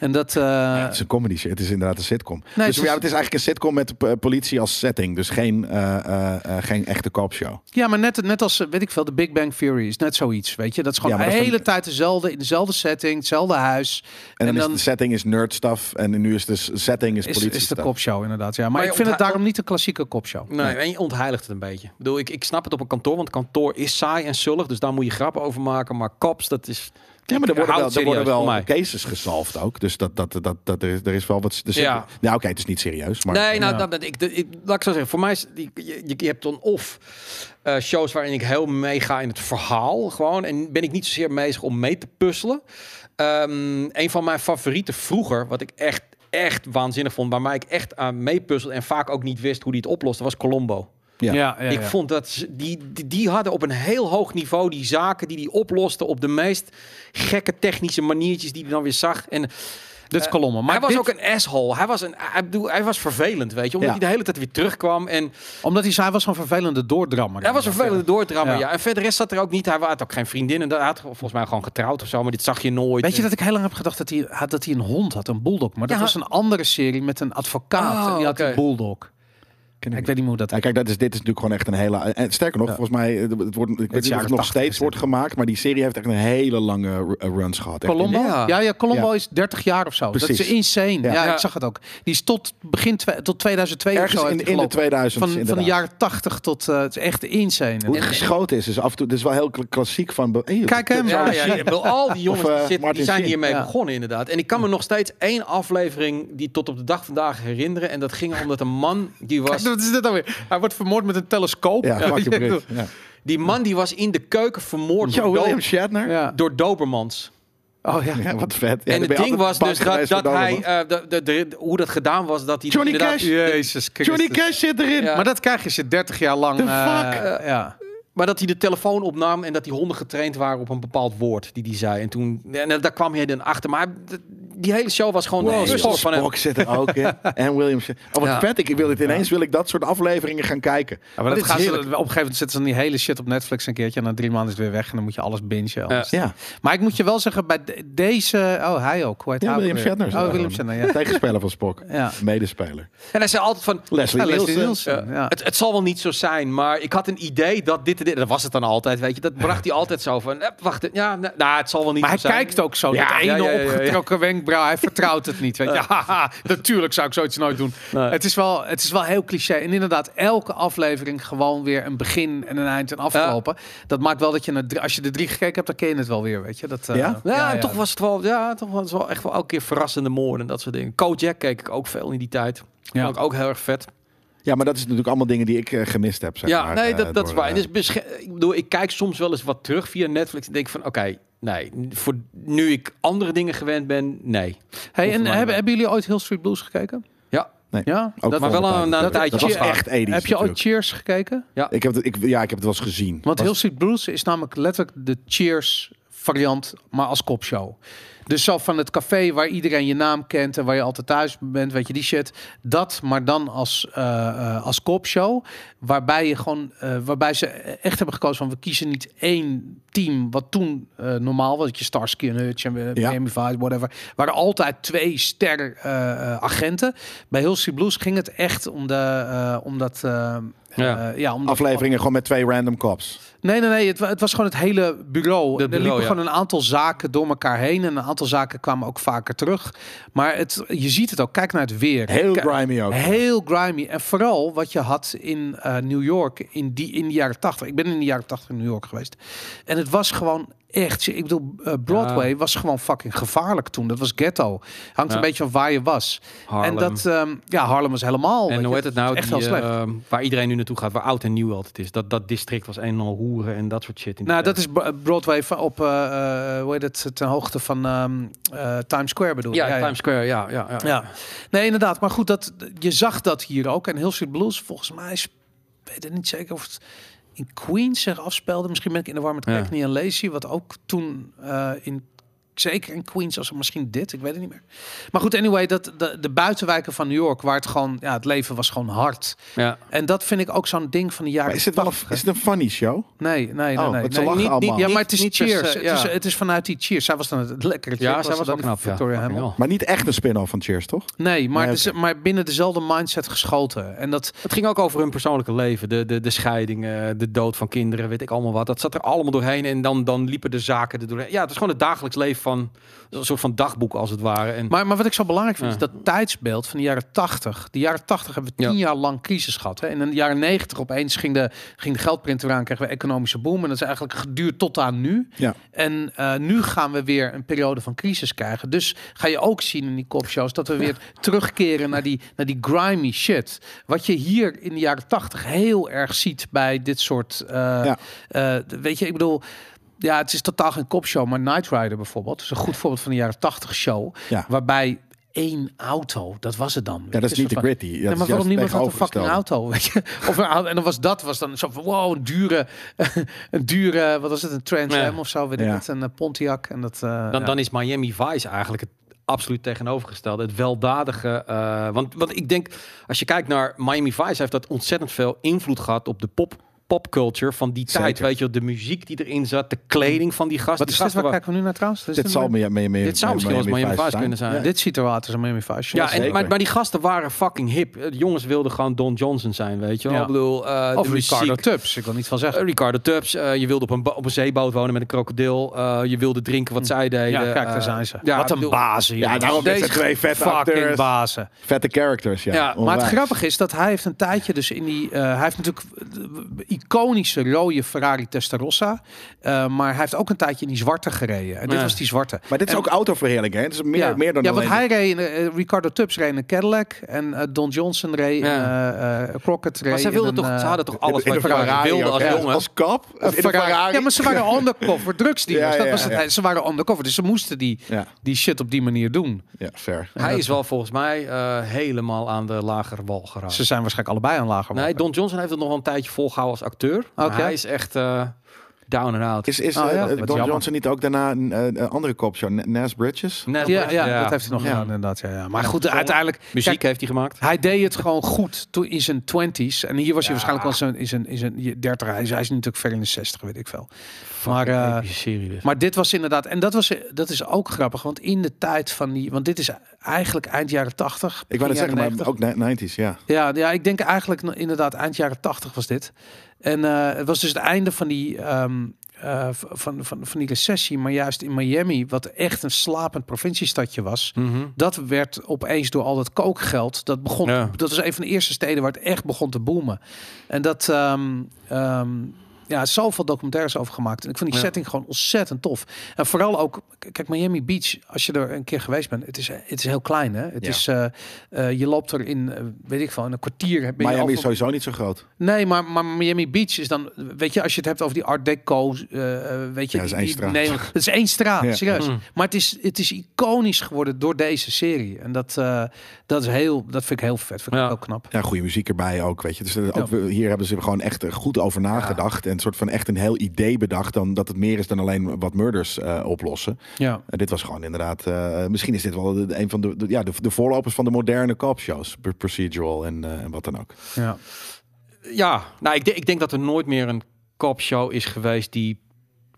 en dat... eh, Ja, het is een comedy shit. Het is inderdaad een sitcom. Nee, dus het ja, is- het is eigenlijk een sitcom met de politie als setting. Dus geen, eh, eh, eh, geen echte koopshow. Ja, maar net, net als, weet ik veel, de Big Bang Theory is net zoiets, weet je. Dat is gewoon Ja, de is hele tijd dezelfde, in dezelfde setting, hetzelfde huis. En, dan, dan is de setting is nerd stuff. En nu is de s- setting is is, politie is de stuff. kopshow inderdaad, ja. Maar, Maar ik vind het daarom niet een klassieke kopshow. Nee, en je ontheiligt het een beetje. Ik bedoel, ik, ik snap het op een kantoor, want kantoor is saai en zullig. Dus daar moet je grappen over maken. Maar cops, dat is... Ja, maar er worden wel, er worden wel mij. cases gesolved ook. Dus dat, dat, dat, dat, er, is- er is wel wat... Ja. Nou oké, het is niet serieus. Maar nee, nou, ja. dat, ik, ik, laat ik zo zeggen. Voor mij is die, je, je, hebt dan of eh, shows waarin ik heel meega in het verhaal gewoon. En ben ik niet zozeer bezig om mee te puzzelen. Ehm, een van mijn favorieten vroeger, wat ik echt, echt waanzinnig vond, waarmee ik echt aan meepuzzelde en vaak ook niet wist hoe die het oploste, was Colombo. Ja. ja, ik vond dat ze- die, die, die hadden op een heel hoog niveau die zaken die die oplosten op de meest gekke technische maniertjes die hij dan weer zag. En Dit is Colombo. Maar hij was dit- ook een asshole. Hij was, een, hij, bedoel, hij was vervelend, weet je. Omdat Ja. hij de hele tijd weer terugkwam. En Omdat hij zei, hij was zo'n vervelende doordrammer. hij was een vervelende doordrammer, Ja. ja. En verder rest zat er ook niet. Hij had ook geen vriendin. En hij had volgens mij gewoon getrouwd of zo. Maar dit zag je nooit. Weet je dat ik heel lang heb gedacht dat hij, had- dat hij een hond had, een bulldog. Maar dat Ja. was een andere serie met een advocaat. Oh, en die had een bulldog. Ken Ik weet niet meer hoe dat Ja, kijk, dat is, dit is natuurlijk gewoon echt een hele... En sterker nog, Ja. volgens mij, eh, het wordt, ik weet niet of het nog 80 steeds wordt gemaakt, maar die serie heeft echt een hele lange eh, runs gehad. Colombo? Ja, Ja. ja, Colombo Ja. is 30 jaar of zo. Dat Precies. is insane. Ja, Ja. ik zag het ook. Die is tot begin tot 2002 of Ergens zo in, in de gelopen. 2000 van, van de jaren 80 tot eh, het is echt insane. Hoe En- het geschoten is, is af en toe... Dit is wel heel kla- klassiek van... Hey, Kijk hem. Ja, al die jongens Of, eh, die, zitten, die zijn hiermee begonnen inderdaad. En ik kan me nog steeds één aflevering die tot op de dag vandaag herinneren. En dat ging omdat een man die was... Wat is dit dan weer? Hij wordt vermoord met een telescoop. Ja, Ja, je Brit. Ja. Die man die was in de keuken vermoord Joe door, William Do- Shatner? Ja. door Dobermans. Oh ja. Ja, wat vet. Ja, en het ding was dus dat, hij, eh, de, de, de- hoe dat gedaan was, dat hij Johnny inderdaad- Cash? Jezus Christus. Johnny Cash zit erin! Ja. Maar dat krijg je je 30 jaar lang... The eh, fuck? ja. Maar dat hij de telefoon opnam en dat die honden getraind waren op een bepaald woord die hij zei. En toen, en daar kwam hij dan achter. Maar die hele show was gewoon Nee, een sport van hem. Spock zit er ook in. En William Shatner. Oh, wat Ja. vet. Ik wil dit ineens wil ik dat soort afleveringen gaan kijken. Ja, maar dat gaan ze, op een gegeven moment zetten ze dan die hele shit op Netflix een keertje. En na drie maanden is het weer weg. En dan moet je alles bingen. Ja, Maar ik moet je wel zeggen, bij de- deze... Oh, hij ook. Hoe heet ja hij William? Shatner. Oh, William. Shatner, ja. Tegenspeler van Spock. Ja. Medespeler. En hij zei altijd van, Leslie Ja, Leslie Nielsen. Nielsen. Ja. Ja. Het, het zal wel niet zo zijn, maar ik had een idee dat dit en dit... Dat was het dan altijd, weet je. Dat bracht hij altijd zo van... eh, wacht, ja, nou, nou, het zal wel niet Maar hij zo zijn. kijkt ook zo. Ja, dat ene ja. opgetrokken wenkbrauw. Hij vertrouwt het niet. Weet je. Haha, natuurlijk zou ik zoiets nooit doen. Nee. Het, is wel, het is wel heel cliché. En inderdaad, elke aflevering gewoon weer een begin en een eind en afgelopen. Dat maakt wel dat je, na drie- als je de drie gekeken hebt, dan ken je het wel weer. Weet je. Dat, eh, Ja? Ja, en toch was het wel, ja, toch was het wel echt wel elke keer verrassende moorden en dat soort dingen. Kojak keek ik ook veel in die tijd. Ja. Vond ik ook heel erg vet. Ja, maar dat is natuurlijk allemaal dingen die ik eh, gemist heb. Zeg ja, maar, nee, eh, dat, dat is waar. En dus ik bedoel, ik kijk soms wel eens wat terug via Netflix en denk van, oké, nee, voor nu ik andere dingen gewend ben, nee. Hey, en hebben, hebben jullie ooit Hill Street Blues gekeken? Ja, Ja, ook dat, maar wel een- een Dat- tijdje. Dat was Ja. echt edisch heb je ooit. Cheers gekeken? Ik heb het, ik, ja, ik heb het wel eens gezien. Want Was- Hill Street Blues is namelijk letterlijk de Cheers variant, maar als kopshow. Dus zo van het café waar iedereen je naam kent en waar je altijd thuis bent, weet je die shit. Dat, maar dan als, eh eh, als kopshow. Waarbij je gewoon, eh, waarbij ze echt hebben gekozen van we kiezen niet één team wat toen eh, normaal was. Dat je Starsky en Hutch en Ja. Miami Vice, whatever. Waren altijd twee ster agenten. Bij Hill Street Blues ging het echt om de, eh, om dat, eh, Ja. ja, om dat- Afleveringen gewoon met twee random cops. Nee, nee, nee. Het, het was gewoon het hele bureau. Er bureau, liepen ja. gewoon een aantal zaken door elkaar heen. En een aantal zaken kwamen ook vaker terug. Maar het, je ziet het ook. Kijk naar het weer. Heel Kijk- grimy ook. Heel grimy. En vooral wat je had in eh, New York in, die, in de jaren 80. Ik ben in de jaren 80 in New York geweest. En het was gewoon echt... Ik bedoel, eh, Broadway was gewoon fucking gevaarlijk toen. Dat was ghetto. Hangt Ja. een beetje van waar je was. Harlem. En dat... ehm, ja, Harlem was helemaal... En hoe heet het nou? Echt die, heel slecht. eh, waar iedereen nu naartoe gaat, waar oud en nieuw altijd is. Dat, dat district was een en al hoeren en dat soort shit. In Nou, dat tijd. is Bro- Broadway op, eh, eh, hoe heet het, ten hoogte van ehm, eh, Times Square bedoel je? Ja, Times Square, ja. ja, ja. Ja, nee, inderdaad. Maar goed, dat, je zag dat hier ook. En Hill Street Blues, volgens mij, is- ik weet het niet zeker of het in Queens zich afspeelde. Misschien ben ik in de war met. Cagney en Lacey, wat ook toen eh, in zeker in Queens als misschien dit, ik weet het niet meer. Maar goed, anyway, dat, de, de buitenwijken van New York, waar het gewoon, ja, het leven was gewoon hard. Ja. En dat vind ik ook zo'n ding van de jaren Maar is het wel een, 80. is het een funny show? Nee, nee, nee. Oh, nee, nee. lachen Niet- allemaal. niet- ja, maar het is Niet per Cheers. het, is, ja. het is vanuit die Cheers. Zij was dan het lekkere Ja, zij was niet knap. Ja. Victoria hell. Maar niet echt een spin-off van Cheers, toch? Nee, maar Nee, het is oké. maar binnen dezelfde mindset geschoten. En dat, Het ging ook over hun persoonlijke leven. De, de, de scheidingen, de dood van kinderen, weet ik allemaal wat. Dat zat er allemaal doorheen. En dan, dan liepen de zaken er doorheen. Ja, het is gewoon het dagelijks leven van... Een soort van dagboek als het ware. En, maar, maar wat ik zo belangrijk vind, Ja. is dat tijdsbeeld van de jaren 80. De jaren 80 hebben we Ja. tien jaar lang crisis gehad. Hè? En in de jaren 90 opeens ging de, ging de geldprinter aan, kregen we economische boom. En dat is eigenlijk geduurd tot aan nu. Ja. En eh, nu gaan we weer een periode van crisis krijgen. Dus ga je ook zien in die kopshows dat we weer terugkeren naar die, naar die grimy shit. Wat je hier in de jaren 80 heel erg ziet bij dit soort. eh, Ja. eh, weet je, ik bedoel. Ja, het is totaal geen kopshow, maar Knight Rider bijvoorbeeld. is een goed voorbeeld van de jaren 80 show. Ja. Waarbij één auto, dat was het dan. Ja, dat is niet de gritty. Ja, maar waarom niemand had een fucking auto? Weet je? Of een auto. En dan was dat was dan zo van wow, een dure, een dure, wat was het, een Trans Ja. Am of zo, weet ik Ja. het, een eh, Pontiac en dat. eh, dan, ja. dan is Miami Vice eigenlijk het absoluut tegenovergestelde. Het weldadige. eh, want, want ik denk, als je kijkt naar Miami Vice, heeft dat ontzettend veel invloed gehad op de pop. Popculture van die tijd, weet je, wel, de muziek die erin zat, de kleding van die gasten. Wat die is dit? Waar wa- kijken we nu naar trouwens? Dit dit zal meer, meer, meer, Dit zou misschien wel eens Miami Vice kunnen zijn. Ja. Dit ziet er wel uit als een Miami Vice. Ja, en, maar, maar die gasten waren fucking hip. De jongens wilden gewoon Don Johnson zijn, weet je wel. Ja. Ik bedoel, eh, of de Ricardo. Tubbs, ik wil niet van zeggen. Eh, Ricardo Tubbs, eh, je wilde op een, op een zeeboot wonen met een krokodil. Eh, je wilde drinken wat zij deden. ja, kijk, daar zijn ze. ja, Wat een bazen. Ja, daarom Deze het twee vette fucking acteurs. bazen. Vette characters, ja. Ja, Maar het grappige is dat hij heeft een tijdje dus in die... eh, hij heeft natuurlijk iconische rode Ferrari Testarossa. eh, maar hij heeft ook een tijdje in die zwarte gereden. En dit was die zwarte. Maar dit is En- ook autoverheerlijking, hè? Het is meer, ja, meer dan ja, want hij reed, in, eh, Ricardo Tubbs reed in een Cadillac en eh, Don Johnson reed in Ja. eh, eh, Crockett reed Maar zij in wilden een, toch, ze hadden toch alles in je Ferrari als ja. jongen. Als kap? een in Ferrari. Ferrari? Ja, maar ze waren undercover drugsdealers. Ja, dat ja, was het. Ze waren undercover, dus ze moesten die, Ja, die shit op die manier doen. ja, fair. Hij is wel volgens mij eh, helemaal aan de lagere wal geraakt. Ze zijn waarschijnlijk allebei aan lager. Nee, walken. Don Johnson heeft het nog een tijdje volgehouden als acteur. Hij is echt eh, down and out. Is, is Oh, ja, eh, wat Don. Johnson niet ook daarna een, eh, andere kopshow, Nas Bridges? Net- ja, ja, dat heeft hij nog Ja. gedaan inderdaad. Ja, ja. Maar goed, uiteindelijk... Muziek Kijk, heeft hij gemaakt. hij deed het gewoon goed toen in zijn twenties. En hier was hij Ja. waarschijnlijk wel zijn, in zijn, in zijn 30. Hij is, natuurlijk ver in de 60, weet ik veel. Maar, eh, epische serie dus. Maar dit was inderdaad, en dat, was, dat is ook grappig, want in de tijd van die, want dit is eigenlijk eind jaren 80. Ik wou net begin zeggen, maar 90. ook ni- 90s, ja. Ja, ja, ik denk eigenlijk nog inderdaad eind jaren 80 was dit. En eh, het was dus het einde van die, ehm, eh, van, van, van die recessie, maar juist in Miami, wat echt een slapend provinciestadje was. Mhm. Dat werd opeens door al dat kookgeld. Dat begon. Ja. Dat was een van de eerste steden waar het echt begon te boomen. En dat. ehm ehm, ja, zoveel documentaires over gemaakt. En ik vond die Ja. setting gewoon ontzettend tof. En vooral ook, kijk, Miami Beach, als je er een keer geweest bent, het is, het is heel klein, hè? Het Ja. is, eh, eh, je loopt er in, eh, weet ik veel, in een kwartier. Ben je Miami over- is sowieso niet zo groot. Nee, maar, maar Miami Beach is dan, weet je, als je het hebt over die Art Deco, weet je, Ja, dat is die- één straat. Nee, het is één straat, Ja. serieus. Mm. Maar het is, het is iconisch geworden door deze serie. En dat, eh, dat is heel, dat vind ik heel vet, vind ik heel knap. Ja, goede muziek erbij ook, weet je. Dus ook, weer- hier hebben ze er gewoon echt goed over nagedacht. En een soort van echt een heel idee bedacht. Dan dat het meer is dan alleen wat murders eh, oplossen. Ja. En dit was gewoon inderdaad... eh, misschien is dit wel de- een van de, de- ja, de, de voorlopers van de moderne cop-shows. Pr- Procedural en, eh, en wat dan ook. ja. Ja, nou, ik, denk- ik denk dat er nooit meer een cop-show is geweest die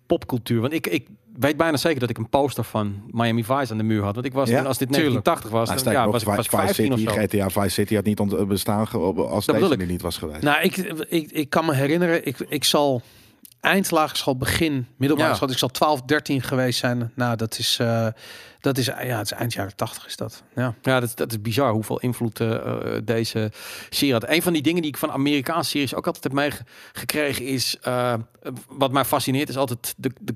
popcultuur. Want ik, ik weet bijna zeker dat ik een poster van Miami Vice aan de muur had. Want ik was, Ja? toen- als dit Tuurlijk. 1980 was, Nou, dan, ja, was, ik- was Vice 15 of City. GTA Vice City had niet ont- bestaan als Dat deze er niet was geweest. Nou, ik, ik, ik kan me herinneren, ik, ik zal eind lagere school, begin middelbare Ja. school, ik zal 12, 13 geweest zijn. Nou, dat is, eh, dat is, ja, het is eind jaren 80 is dat. Ja. Ja, dat, is- dat is bizar hoeveel invloed eh, eh, deze serie had. Een van die dingen die ik van Amerikaanse series ook altijd heb meegekregen is... eh, wat mij fascineert is altijd... De, de,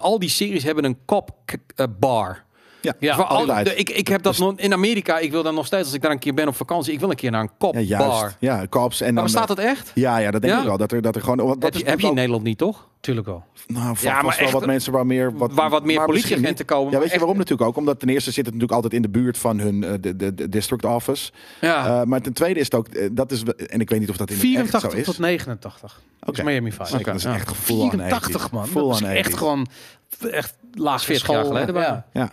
al die series hebben een kop eh, bar. Ja, Ja, Voor altijd. ik, ik heb dat Dus- nog in Amerika. Ik wil dan nog steeds, als ik daar een keer ben op vakantie, ik wil een keer naar een kop Ja, bar. Ja, cops. En Maar dan, bestaat dat echt? Ja, ja, dat denk Ja? ik wel. Dat er, dat er gewoon... Dat heb, is je, heb je in Nederland niet, toch? Tuurlijk wel. Nou, vast Ja, maar vast wel echt, wat mensen waar meer... Wat, waar wat meer politieagenten komen. Ja, weet je waarom natuurlijk ook? Omdat ten eerste zit het natuurlijk altijd in de buurt van hun eh, de, de, de district office. Ja. Eh, maar ten tweede is het ook, eh, dat is, en ik weet niet of dat in het echt 84 zo is. tot 89. Dat is Oké. Miami Vice. Zeker, dat is ja. echt gevoel aan 84 man. Full dat is aan echt 80s. gewoon echt laag 40 jaar geleden bijna. Ja,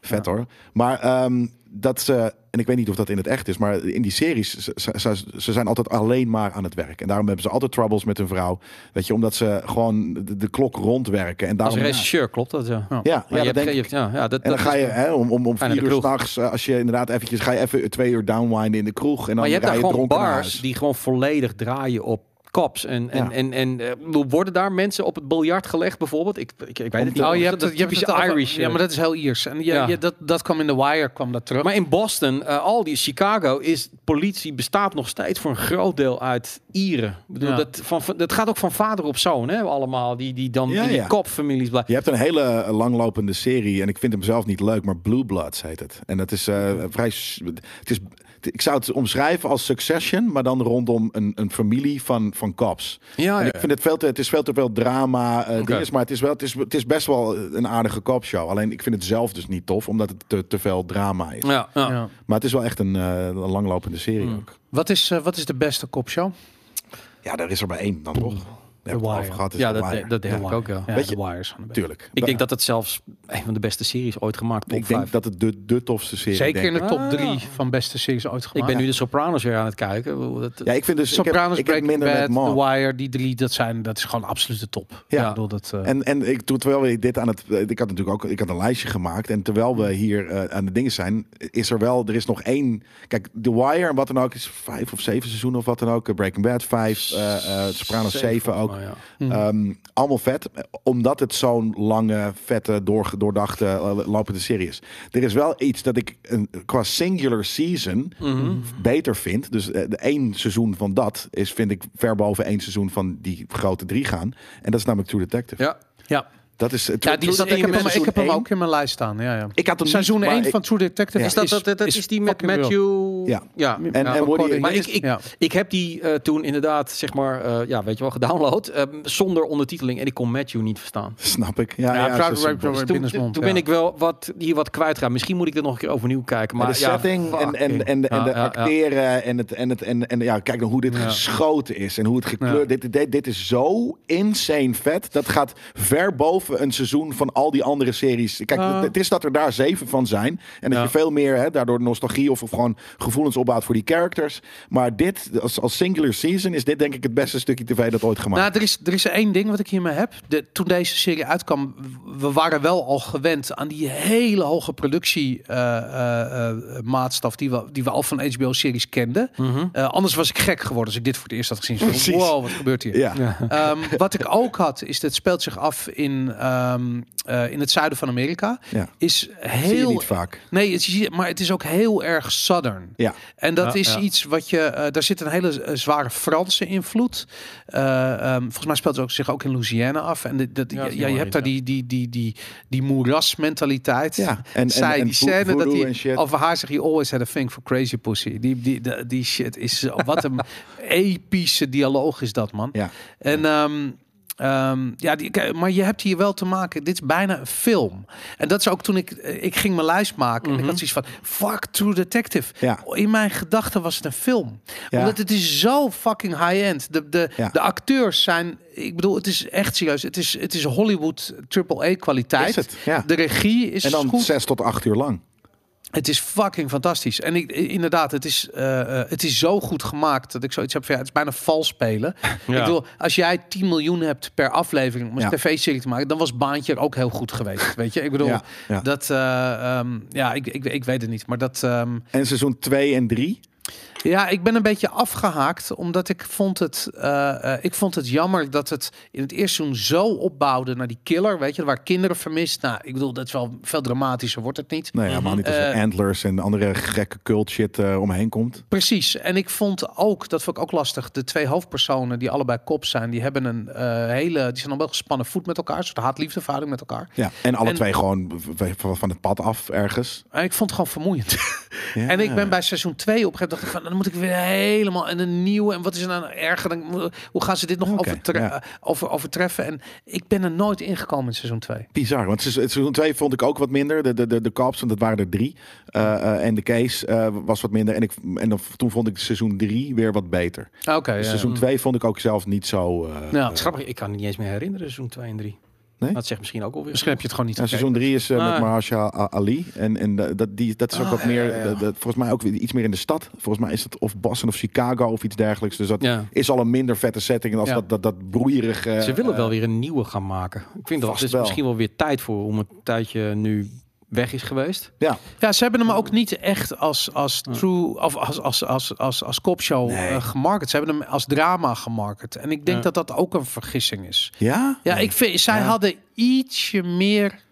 vet hoor. Maar ehm, dat ze, en ik weet niet of dat in het echt is, maar in die series, ze, ze, zijn altijd alleen maar aan het werk. En daarom hebben ze altijd troubles met hun vrouw. Weet je, omdat ze gewoon de, de klok rondwerken. En Als daarom, regisseur klopt dat, ja. Ja. ja, ja, je ja, dat hebt, denk je ik. hebt- ja, ja, dat, En dan dat ga je hè, om, om, om vier uur s'nachts, als je inderdaad eventjes, ga je even twee uur downwinden in de kroeg. En dan Maar je hebt daar je gewoon bars die gewoon volledig draaien op cops. En, en, Ja. en, en eh, bedoel, worden daar mensen op het biljart gelegd bijvoorbeeld? Ik, ik, ik weet het niet. Oh, je hebt, dat- je hebt het over- Irish. Ja, eh. maar dat is heel Iers. En je, Ja. je- dat, dat kwam in The Wire, kwam dat terug. Maar in Boston, eh, al die Chicago, is politie bestaat nog steeds voor een groot deel uit Ieren. Ik bedoel, Ja. dat, van, van- dat gaat ook van vader op zoon, hè, allemaal. Die, die dan Ja, in die ja. kopfamilies blijven. Je hebt een hele langlopende serie en ik vind hem zelf niet leuk, maar Blue Bloods heet het. En dat is eh, vrij. Het is, ik zou het omschrijven als Succession, maar dan rondom een, een familie van, van cops. Ja, en ik vind het veel te, het is veel te veel drama, eh dinges, maar het is, wel, het, is, het is best wel een aardige copshow. Alleen ik vind het zelf dus niet tof, omdat het te, te veel drama is. ja, ja. Ja. Maar het is wel echt een, eh, een langlopende serie Hmm. ook. Wat, is, eh, wat is de beste kopshow? Ja, daar is er maar één dan toch? We het Wire. over gehad. Is Ja, The dat, Wire. dat denk Ja. ik ook, ja. Ja, Weet de je- Wire is van de beste. Tuurlijk. Ik denk dat het zelfs een van de beste series ooit gemaakt top ik denk dat het de, de tofste serie Zeker in de ik. top Ah. drie van beste series ooit Ik gemaakt. ben nu de Sopranos weer aan het kijken. Ik Dat, Ja, ik vind dus ik heb- Sopranos, ik heb, Breaking minder Bad, met The. Wire, die drie, dat, zijn, dat is gewoon absoluut de top. Ja. Ik bedoel, dat, eh, En, en ik, toen, terwijl we dit aan het. Ik had natuurlijk ook ik had een lijstje gemaakt. En terwijl we hier eh, aan de dingen zijn, is er wel. Er is nog één. Kijk, The Wire en wat dan ook is vijf of zeven seizoenen of wat dan ook. Breaking Bad vijf. eh eh Sopranos zeven ook. Mij, ja. Mhm. Ehm, allemaal vet. Omdat het zo'n lange, vette, door, doordachte, eh, lopende serie is. Er is wel iets dat ik een, qua singular season Mhm. beter vind. Dus eh, de één seizoen van dat is, vind ik, ver boven één seizoen van die grote drie gaan. En dat is namelijk True Detective. Ja. ja. Dat is, ja, die, dat, ik heb, hem, ik heb hem ook in mijn lijst staan. Ja, ja. Ik had hem Seizoen niet, maar 1 ik- van True Detective Ja. Is dat, dat, dat, dat is is die met Matthew? Ja. ja. En, Ja. en Woody, Maar ik, ik, ja. ik heb die eh, toen inderdaad, zeg maar, eh, ja, weet je wel, gedownload. eh, zonder ondertiteling. En ik kon Matthew niet verstaan. snap ik. Ja, Ja, ja, Dus toen, toen ja. ben ik wel wat, hier wat kwijtgaan. Misschien moet ik er nog een keer overnieuw kijken. Maar de ja, setting en, en, en, de acteren en het en het en, en ja, kijk dan hoe dit geschoten is en hoe het gekleurd. Dit, dit, dit is zo insane vet. Dat gaat ver boven een seizoen van al die andere series. Kijk, het, is dat er daar zeven van zijn en dat Ja. je veel meer hè, daardoor nostalgie of, of gewoon gevoelens opbouwt voor die characters. Maar dit als, als singular season is dit denk ik het beste stukje tv dat ooit gemaakt. Nou, er is, er is één ding wat ik hiermee heb. De, toen deze serie uitkwam, we waren wel al gewend aan die hele hoge productie eh, eh, eh, maatstaf die we, die we al van HBO-series kenden. Mhm. Eh, anders was ik gek geworden als ik dit voor het eerst had gezien. Precies. Wow, wat gebeurt hier? ja. Ja. Ehm, wat ik ook had, is dat het speelt zich af in, ehm, eh, in het zuiden van Amerika. Ja. Is Zie je heel. niet vaak. Nee, het is, maar het is ook heel erg southern. Ja. En dat Ja, is ja. iets wat je. eh, daar zit een hele eh, zware Franse invloed. Eh, ehm, volgens mij speelt het ook, zich ook in Louisiana af. En de, dat, Ja, je hebt daar die, die, die, die, die moerasmentaliteit. Ja, en- en- Zij, en die scène dat die en shit. over haar zeg je always had a thing for crazy pussy. Die, die, die, die shit is wat een epische dialoog is dat man. Ja. En ehm, ehm, ja, die, maar je hebt hier wel te maken. Dit is bijna een film. En dat is ook toen ik ik ging mijn lijst maken. En ik had zoiets van fuck True Detective. Ja. In mijn gedachten was het een film. Ja. Omdat het is zo fucking high end. De, de, Ja. de acteurs zijn. Ik bedoel, het is echt serieus. Het is, het is Hollywood triple A kwaliteit. Is het, ja. De regie is En dan goed. zes tot acht uur lang. Het is fucking fantastisch. En ik, inderdaad, het is, eh, eh, het is zo goed gemaakt dat ik zoiets heb van ja, het is bijna vals spelen. Ja. Ik bedoel, als jij 10 miljoen hebt per aflevering om een Ja. tv-serie te maken, dan was Baantje er ook heel goed geweest. Weet je, ik bedoel, Ja, ja. dat, eh, ehm, ja, ik, ik, ik weet het niet, maar dat, ehm, En seizoen 2 en 3. Ja, ik ben een beetje afgehaakt omdat ik vond het, eh, eh, ik vond het jammer dat het in het eerste seizoen zo opbouwde naar die killer, weet je, waar kinderen vermist. Nou, ik bedoel, dat is wel veel dramatischer wordt het niet. Nee, helemaal niet als er Eh, antlers en andere gekke cult shit omheen komt. Precies. En ik vond ook, dat vond ik ook lastig, de twee hoofdpersonen die allebei kop zijn, die hebben een hele, die zijn al wel gespannen voet met elkaar, een soort haat-liefdeverhouding met elkaar. Ja, en alle En- twee gewoon van het pad af ergens. En ik vond het gewoon vermoeiend. Ja. En ik ben bij seizoen 2 op een gegeven moment dacht ik van, dan moet ik weer helemaal en een nieuwe. En wat is er nou erger? Dan, hoe gaan ze dit nog Oké, overtre- ja. over, overtreffen? En ik ben er nooit ingekomen in seizoen 2. Bizar, want seizoen seizoen 2 vond ik ook wat minder. De, de, de, de cops, want dat waren er drie. Eh, eh, en de case eh, was wat minder. En, ik, en dan, toen vond ik seizoen 3 weer wat beter. Oké, ja. Seizoen 2 vond ik ook zelf niet zo... is grappig, ik kan het niet eens meer herinneren, seizoen 2 en 3. Nee? Dat zegt misschien ook alweer. Misschien heb je het gewoon niet Ja, seizoen 3 is eh, met Ah. Mahershala A- Ali. En, en eh, dat, die, dat is ook Ah, wat meer, ja, ja. de- de- volgens mij ook weer iets meer in de stad. Volgens mij is het of Boston of Chicago of iets dergelijks. Dus dat Ja. is al een minder vette setting als Ja. dat, dat, dat broeierige... Ze willen eh, wel weer een nieuwe gaan maken. Ik vind dat is wel. misschien wel weer tijd voor om een tijdje nu weg is geweest. Ja, Ja, ze hebben hem ook niet echt als, als true of als, als, als, als, als kopshow Nee. eh, gemarket. Ze hebben hem als drama gemarket. En ik denk Ja. dat dat ook een vergissing is. ja? Ja, ik vind zij Ja. hadden ietsje meer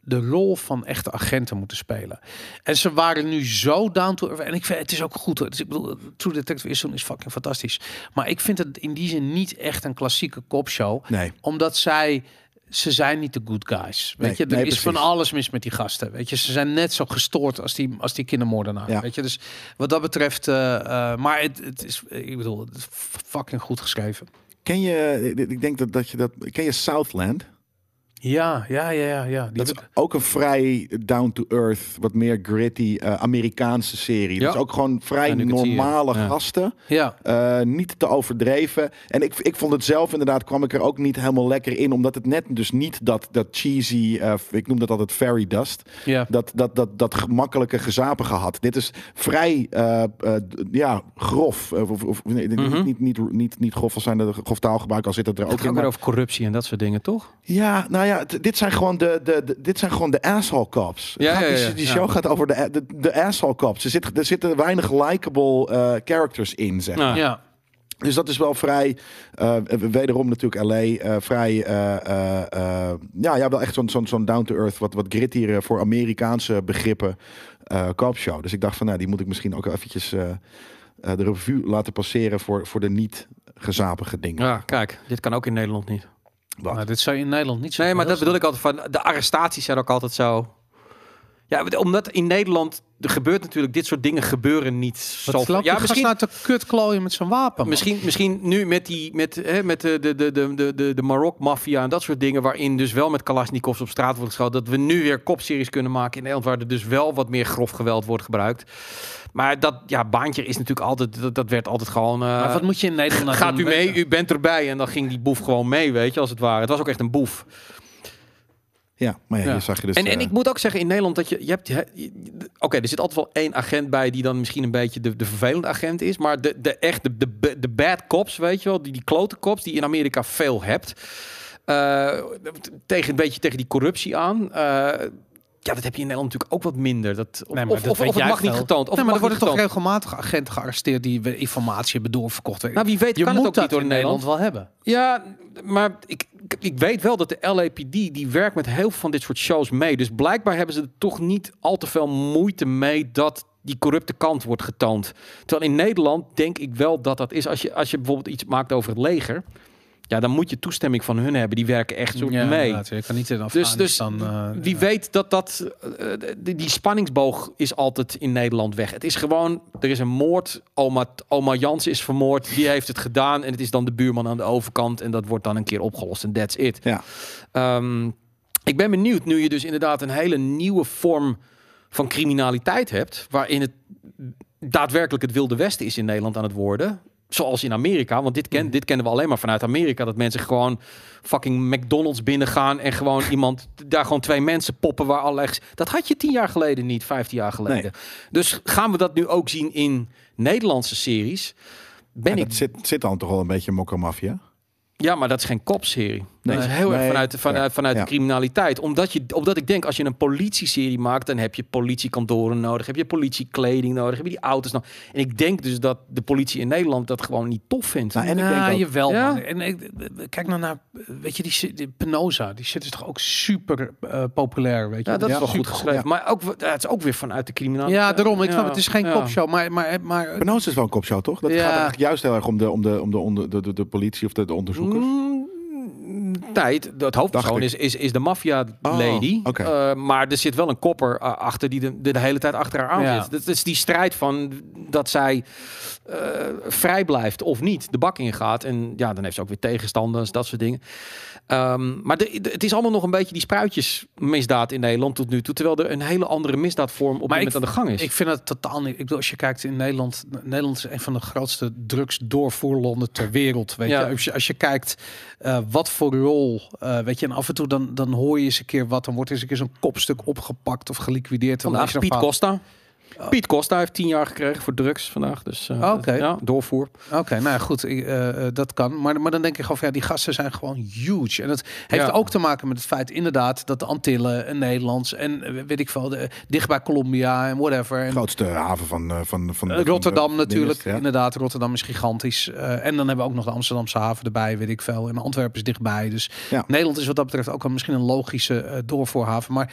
de rol van echte agenten moeten spelen. En ze waren nu zo down to earth. En ik vind het is ook goed. hoor. Dus ik bedoel, True Detective is, is fucking fantastisch. Maar ik vind het in die zin niet echt een klassieke kopshow. Nee. Omdat zij ze zijn niet de good guys. Weet Nee, je, er nee, is van alles mis met die gasten. Weet je, ze zijn net zo gestoord als die, als die kindermoordenaar. Ja. Weet je, dus wat dat betreft, eh, eh, maar het, het is, ik bedoel, het is fucking goed geschreven. Ken je, ik denk dat, dat je dat... Ken je Southland? Ja, ja, ja, ja. ja. Die Dat is ook een vrij down-to-earth, wat meer gritty eh, Amerikaanse serie. Ja. Dat is ook gewoon vrij Ja, het normale Ja. gasten. ja. Eh, niet te overdreven. En ik, ik vond het zelf inderdaad, kwam ik er ook niet helemaal lekker in. Omdat het net dus niet dat, dat cheesy, eh, ik noem dat altijd fairy dust. Ja. Dat, dat, dat, dat gemakkelijke gezapige had. Dit is vrij ja, grof. Of, of, nee, Mhm. niet, niet, niet, niet grof als zijn de grof taalgebruik, al zit het er Het ook gaat in. ook weer maar- over corruptie en dat soort dingen, toch? ja, nou ja, dit zijn gewoon de, de, de- dit zijn gewoon de asshole cops. Ja, die- ja, Die ja. show gaat over de, de, de asshole cops. Er, zit, er zitten weinig likable eh, characters in, zeg Nou, ja. dus dat is wel vrij, eh, wederom natuurlijk LA, eh, vrij, eh, eh, eh, ja, ja, wel echt zo'n zo'n zo'n down-to-earth, wat, wat grittier voor Amerikaanse begrippen eh koopshow. Dus ik dacht van, nou, die moet ik misschien ook eventjes eh, eh, de revue laten passeren voor, voor de niet gezapige dingen. Ja, kijk, dit kan ook in Nederland niet. Wat? Nou, dit zou je in Nederland niet zo Nee, maar dat bedoel ik altijd van de arrestaties zijn ook altijd zo. Ja, omdat in Nederland er gebeurt natuurlijk dit soort dingen gebeuren niet Wat zo. Ja, misschien, nou te kut klooien met zijn wapen? man? misschien, misschien nu met die met, hè, met de de de de de, de, de Marok maffia en dat soort dingen waarin dus wel met Kalashnikovs op straat wordt geschoten, dat we nu weer kopseries kunnen maken in Nederland waar er dus wel wat meer grof geweld wordt gebruikt. Maar dat ja, baantje is natuurlijk altijd dat, dat werd altijd gewoon. eh, Maar wat moet je in Nederland nou Gaat doen? u mee, u bent erbij. En dan ging die boef gewoon mee, weet je, als het ware. Het was ook echt een boef. Ja, maar ja, Ja. hier zag je dus... En, en eh, ik moet ook zeggen, in Nederland dat je, je hebt, je- je- oké, er zit altijd wel één agent bij die dan misschien een beetje de, de vervelende agent is, maar de, de echt de, de, de bad cops, weet je wel, die, die klote cops die je in Amerika veel hebt, eh, tegen een beetje tegen die corruptie aan. eh, ja, dat heb je in Nederland natuurlijk ook wat minder. Dat, of, Nee, maar of, dat of, het mag niet getoond. Of nee, maar er worden toch regelmatig agenten gearresteerd die informatie hebben doorverkocht. Nou, wie weet je kan moet het ook niet door in Nederland. Nederland wel hebben. Ja, maar ik, ik- ik weet wel dat de LAPD die werkt met heel veel van dit soort shows mee. Dus blijkbaar hebben ze er toch niet al te veel moeite mee dat die corrupte kant wordt getoond. Terwijl in Nederland denk ik wel dat dat is. Als je, als je bijvoorbeeld iets maakt over het leger, ja, dan moet je toestemming van hun hebben. Die werken echt zo Ja, mee. Je kan niet in Dus, dus Afghanistan... eh, wie weet dat dat eh, die, die spanningsboog is altijd in Nederland weg. Het is gewoon er is een moord. Oma, oma Jans is vermoord. Die heeft het gedaan en het is dan de buurman aan de overkant en dat wordt dan een keer opgelost en that's it. Ja. Ehm, ik ben benieuwd nu je dus inderdaad een hele nieuwe vorm van criminaliteit hebt, waarin het daadwerkelijk het wilde westen is in Nederland aan het worden. Zoals in Amerika, want dit, ken, dit kennen we alleen maar vanuit Amerika. Dat mensen gewoon fucking McDonald's binnengaan en gewoon iemand, daar gewoon twee mensen poppen waar allerlei... Dat had je tien jaar geleden niet, vijftien jaar geleden. Dus gaan we dat nu ook zien in Nederlandse series? Ben ja, ik dat zit, zit dan toch wel een beetje mokkermafia? ja, maar dat is geen kopserie. Nee. Dat is heel erg vanuit, vanuit, vanuit Ja. de criminaliteit. Omdat, je, omdat ik denk, als je een politieserie maakt... dan heb je politiekantoren nodig. Heb je politiekleding nodig. Heb je die auto's nodig. En ik denk dus dat de politie in Nederland dat gewoon niet tof vindt. Nou, en ik nou, denk jawel, Ja? man. En ik, kijk nou naar, weet je, die, shit- die Penosa, die shit is toch ook super eh, populair, weet je? ja, dat is wel goed geschreven. Maar ook, het is ook weer vanuit de criminaliteit. Ja, daarom. Ik Ja, snap, het is geen ja. kopshow, maar, maar, maar Benoos is wel een kopshow, toch? Dat Ja. gaat eigenlijk juist heel erg om de, om de, om de, om de, de, de politie of de, de onderzoekers. Mm, Het, het hoofdpersoon is, is, is de maffia Oh. Eh, maar er zit wel een kopper eh, achter die de, de, de hele tijd achter haar aan Ja. zit. Dat is die strijd van dat zij eh, vrij blijft of niet. De bak ingaat. En ja, dan heeft ze ook weer tegenstanders, dat soort dingen. Ehm, maar de, de- het is allemaal nog een beetje die spruitjesmisdaad in Nederland tot nu toe. Terwijl er een hele andere misdaadvorm op Maar ik- moment aan de gang is. Ik vind het totaal niet. Ik bedoel, als je kijkt in Nederland, Nederland is een van de grootste drugsdoorvoerlanden ter wereld. Weet Ja. je, als je, als je kijkt eh, wat voor rol, eh, weet je, en af en toe dan, dan hoor je eens een keer wat, dan wordt eens een keer zo'n kopstuk opgepakt of geliquideerd. Dan Vandaag is Piet Costa. Piet Costa heeft tien jaar gekregen voor drugs vandaag. Dus eh, ja, doorvoer. Oké, nou ja, goed, ik, eh, eh, dat kan. Maar, maar dan denk ik gewoon van ja, die gasten zijn gewoon huge. En dat heeft Ja. ook te maken met het feit inderdaad dat de Antillen en Nederlands en weet ik veel, de, dicht bij Colombia en whatever. En, grootste haven van, van, van, van Rotterdam de- natuurlijk, ja. inderdaad. Rotterdam is gigantisch. Eh, en dan hebben we ook nog de Amsterdamse haven erbij, weet ik veel. En Antwerpen is dichtbij. Dus Ja. Nederland is wat dat betreft ook een, misschien een logische doorvoerhaven. Maar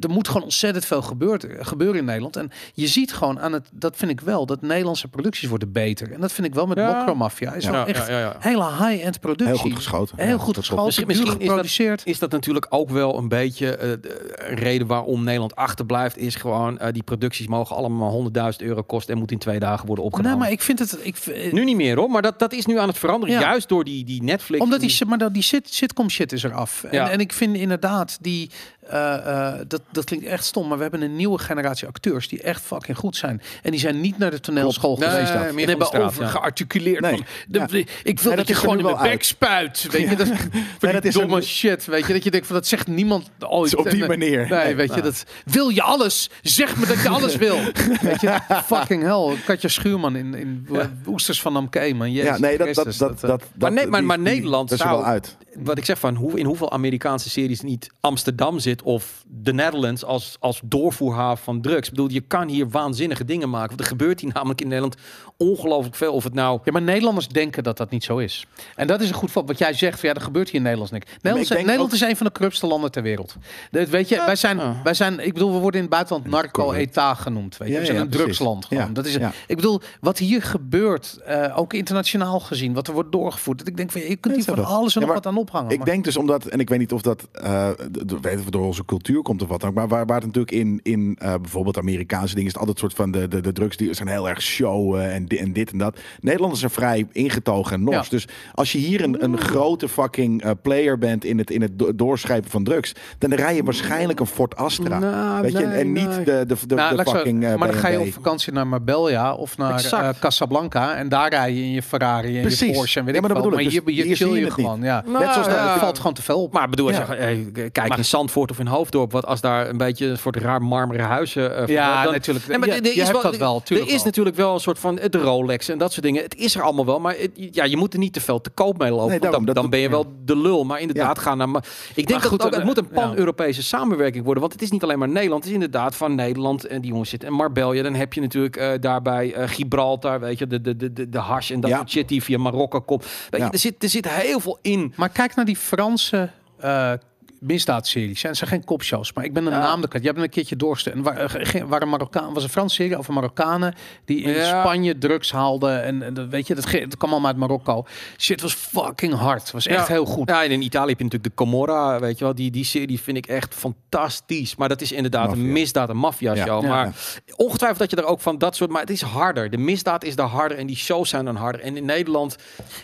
er moet gewoon ontzettend veel gebeurt, gebeuren in Nederland. En je ziet gewoon aan het, dat vind ik wel, dat Nederlandse producties worden beter. En dat vind ik wel met Ja. Mokro Mafia. Is wel echt ja, ja, ja. hele high-end productie. Heel goed geschoten. Heel Ja, goed dat geschoten, Misschien- is dat- geproduceerd. Is dat natuurlijk ook wel een beetje eh, de reden waarom Nederland achterblijft? Is gewoon eh, die producties mogen allemaal 100.000 euro kosten en moeten in twee dagen worden opgenomen. Nee, maar ik vind het... Ik, Nu niet meer hoor, maar dat, dat is nu aan het veranderen. Ja. Juist door die, die Netflix. Omdat die, maar dat die sit, sitcom shit is eraf. En, Ja. en ik vind inderdaad die. Eh, eh, dat, dat klinkt echt stom, maar we hebben een nieuwe generatie acteurs die echt fucking goed zijn. En die zijn niet naar de toneelschool Klopt. geweest. Nee, en hebben straat, over ja. gearticuleerd. Nee. Van, de- Ja. de- ik wil dat, dat je gewoon in uit. bek spuit. Weet je, dat, is domme shit. Weet je, dat je denkt van dat zegt niemand ooit. Op die eh, manier. Nee, Nee. weet je, dat wil je alles. Zeg me dat je alles wil. weet je, fucking hell. Katja Schuurman in, in Oesters van Namke, man. Jezus Ja, nee, dat, dat, dat, dat, Maar nee, maar- maar Nederland er zou- wel uit. wat ik zeg van hoe, in hoeveel Amerikaanse series niet Amsterdam zit of de Netherlands als, als doorvoerhaven van drugs. Ik bedoel, je kan hier waanzinnige dingen maken. Want er gebeurt hier namelijk in Nederland ongelooflijk veel. Of het nou Ja, maar Nederlanders denken dat dat niet zo is. En dat is een goed voorbeeld. Wat jij zegt, van, ja, er gebeurt hier in Nederland niks. Nederland, denk Nederland ook- is een van de corruptste landen ter wereld. Dat, weet je, wij, zijn, ja. wij zijn, ik bedoel, we worden in het buitenland narco-etat genoemd. Weet je? Ja, we zijn ja, een drugsland gewoon. Ja, Dat is, ja. Ik bedoel, wat hier gebeurt, eh, ook internationaal gezien, wat er wordt doorgevoerd. Dat ik denk, van, je kunt hier van alles en Ja, nog maar wat aan ophangen. Ik maar- denk dus omdat, en ik weet niet of dat eh, d- d- weet of door onze cultuur komt of wat dan ook, maar waar, waar het natuurlijk in, in eh, bijvoorbeeld Amerikaanse dingen is het altijd soort van de, de, de drugs die zijn heel erg showen en, di- en dit en dat. Nederlanders zijn vrij ingetogen en nors. Ja. Dus als je hier een, een grote fucking eh, player bent in het, in het do- doorschrijven van drugs, dan rij je waarschijnlijk een Ford Astra. Nou, weet je? en niet nee. de, de, de, Nou, de zo- fucking eh, maar dan ga je op vakantie naar Marbella of naar eh, Casablanca en daar rij je in je Ferrari en je. Porsche en weet Ja, ik maar dat bedoel Maar ik. hier, Dus hier hier chill zie je je het niet. gewoon. Ja. Nou, Net zoals ja. er valt gewoon te veel op. Maar bedoel, als je, eh, kijk Maar- in Zandvoort of in Hoofddorp, wat als daar een beetje voor het raar marmeren huizen. eh, Ja, dan- natuurlijk. Nee, maar Je- er- er je is hebt dat wel, Er is wel. natuurlijk wel een soort van eh, de Rolex en dat soort dingen. Het is er allemaal wel, maar het- ja, je moet er niet te veel te koop mee lopen. Nee, want daarom, dan, dan ben je wel de lul. Maar inderdaad, ga naar. Maar ik denk Maar dat het, ook, eh, het moet een ja. pan-Europese samenwerking worden. Want het is niet alleen maar Nederland. Het is inderdaad van Nederland en die jongens zitten in Marbella. Dan heb je natuurlijk eh, daarbij eh, Gibraltar, weet je, de, de, de, de, de hash en dat Ja. soort shit die via Marokko komt. Weet Ja. je, er zit, er zit heel veel in. Maar kijk naar die Franse eh misdaadseries. Het zijn geen kopshows, maar ik ben een Ja. naam de kwijt. Je hebt hem een keertje doorgestuurd. En waar, eh, waar een Marokkaan was een Franse serie over Marokkanen die in Ja. Spanje drugs haalden en, weet je, dat, dat kwam allemaal uit Marokko. Shit was fucking hard. Was echt Ja. heel goed. Ja, en in Italië heb je natuurlijk de Camorra, weet je wel. Die, die serie vind ik echt fantastisch. Maar dat is inderdaad een misdaad, een maffia show. Ja. Maar ongetwijfeld dat je er ook van dat soort... Maar het is harder. De misdaad is daar harder en die shows zijn dan harder. En in Nederland...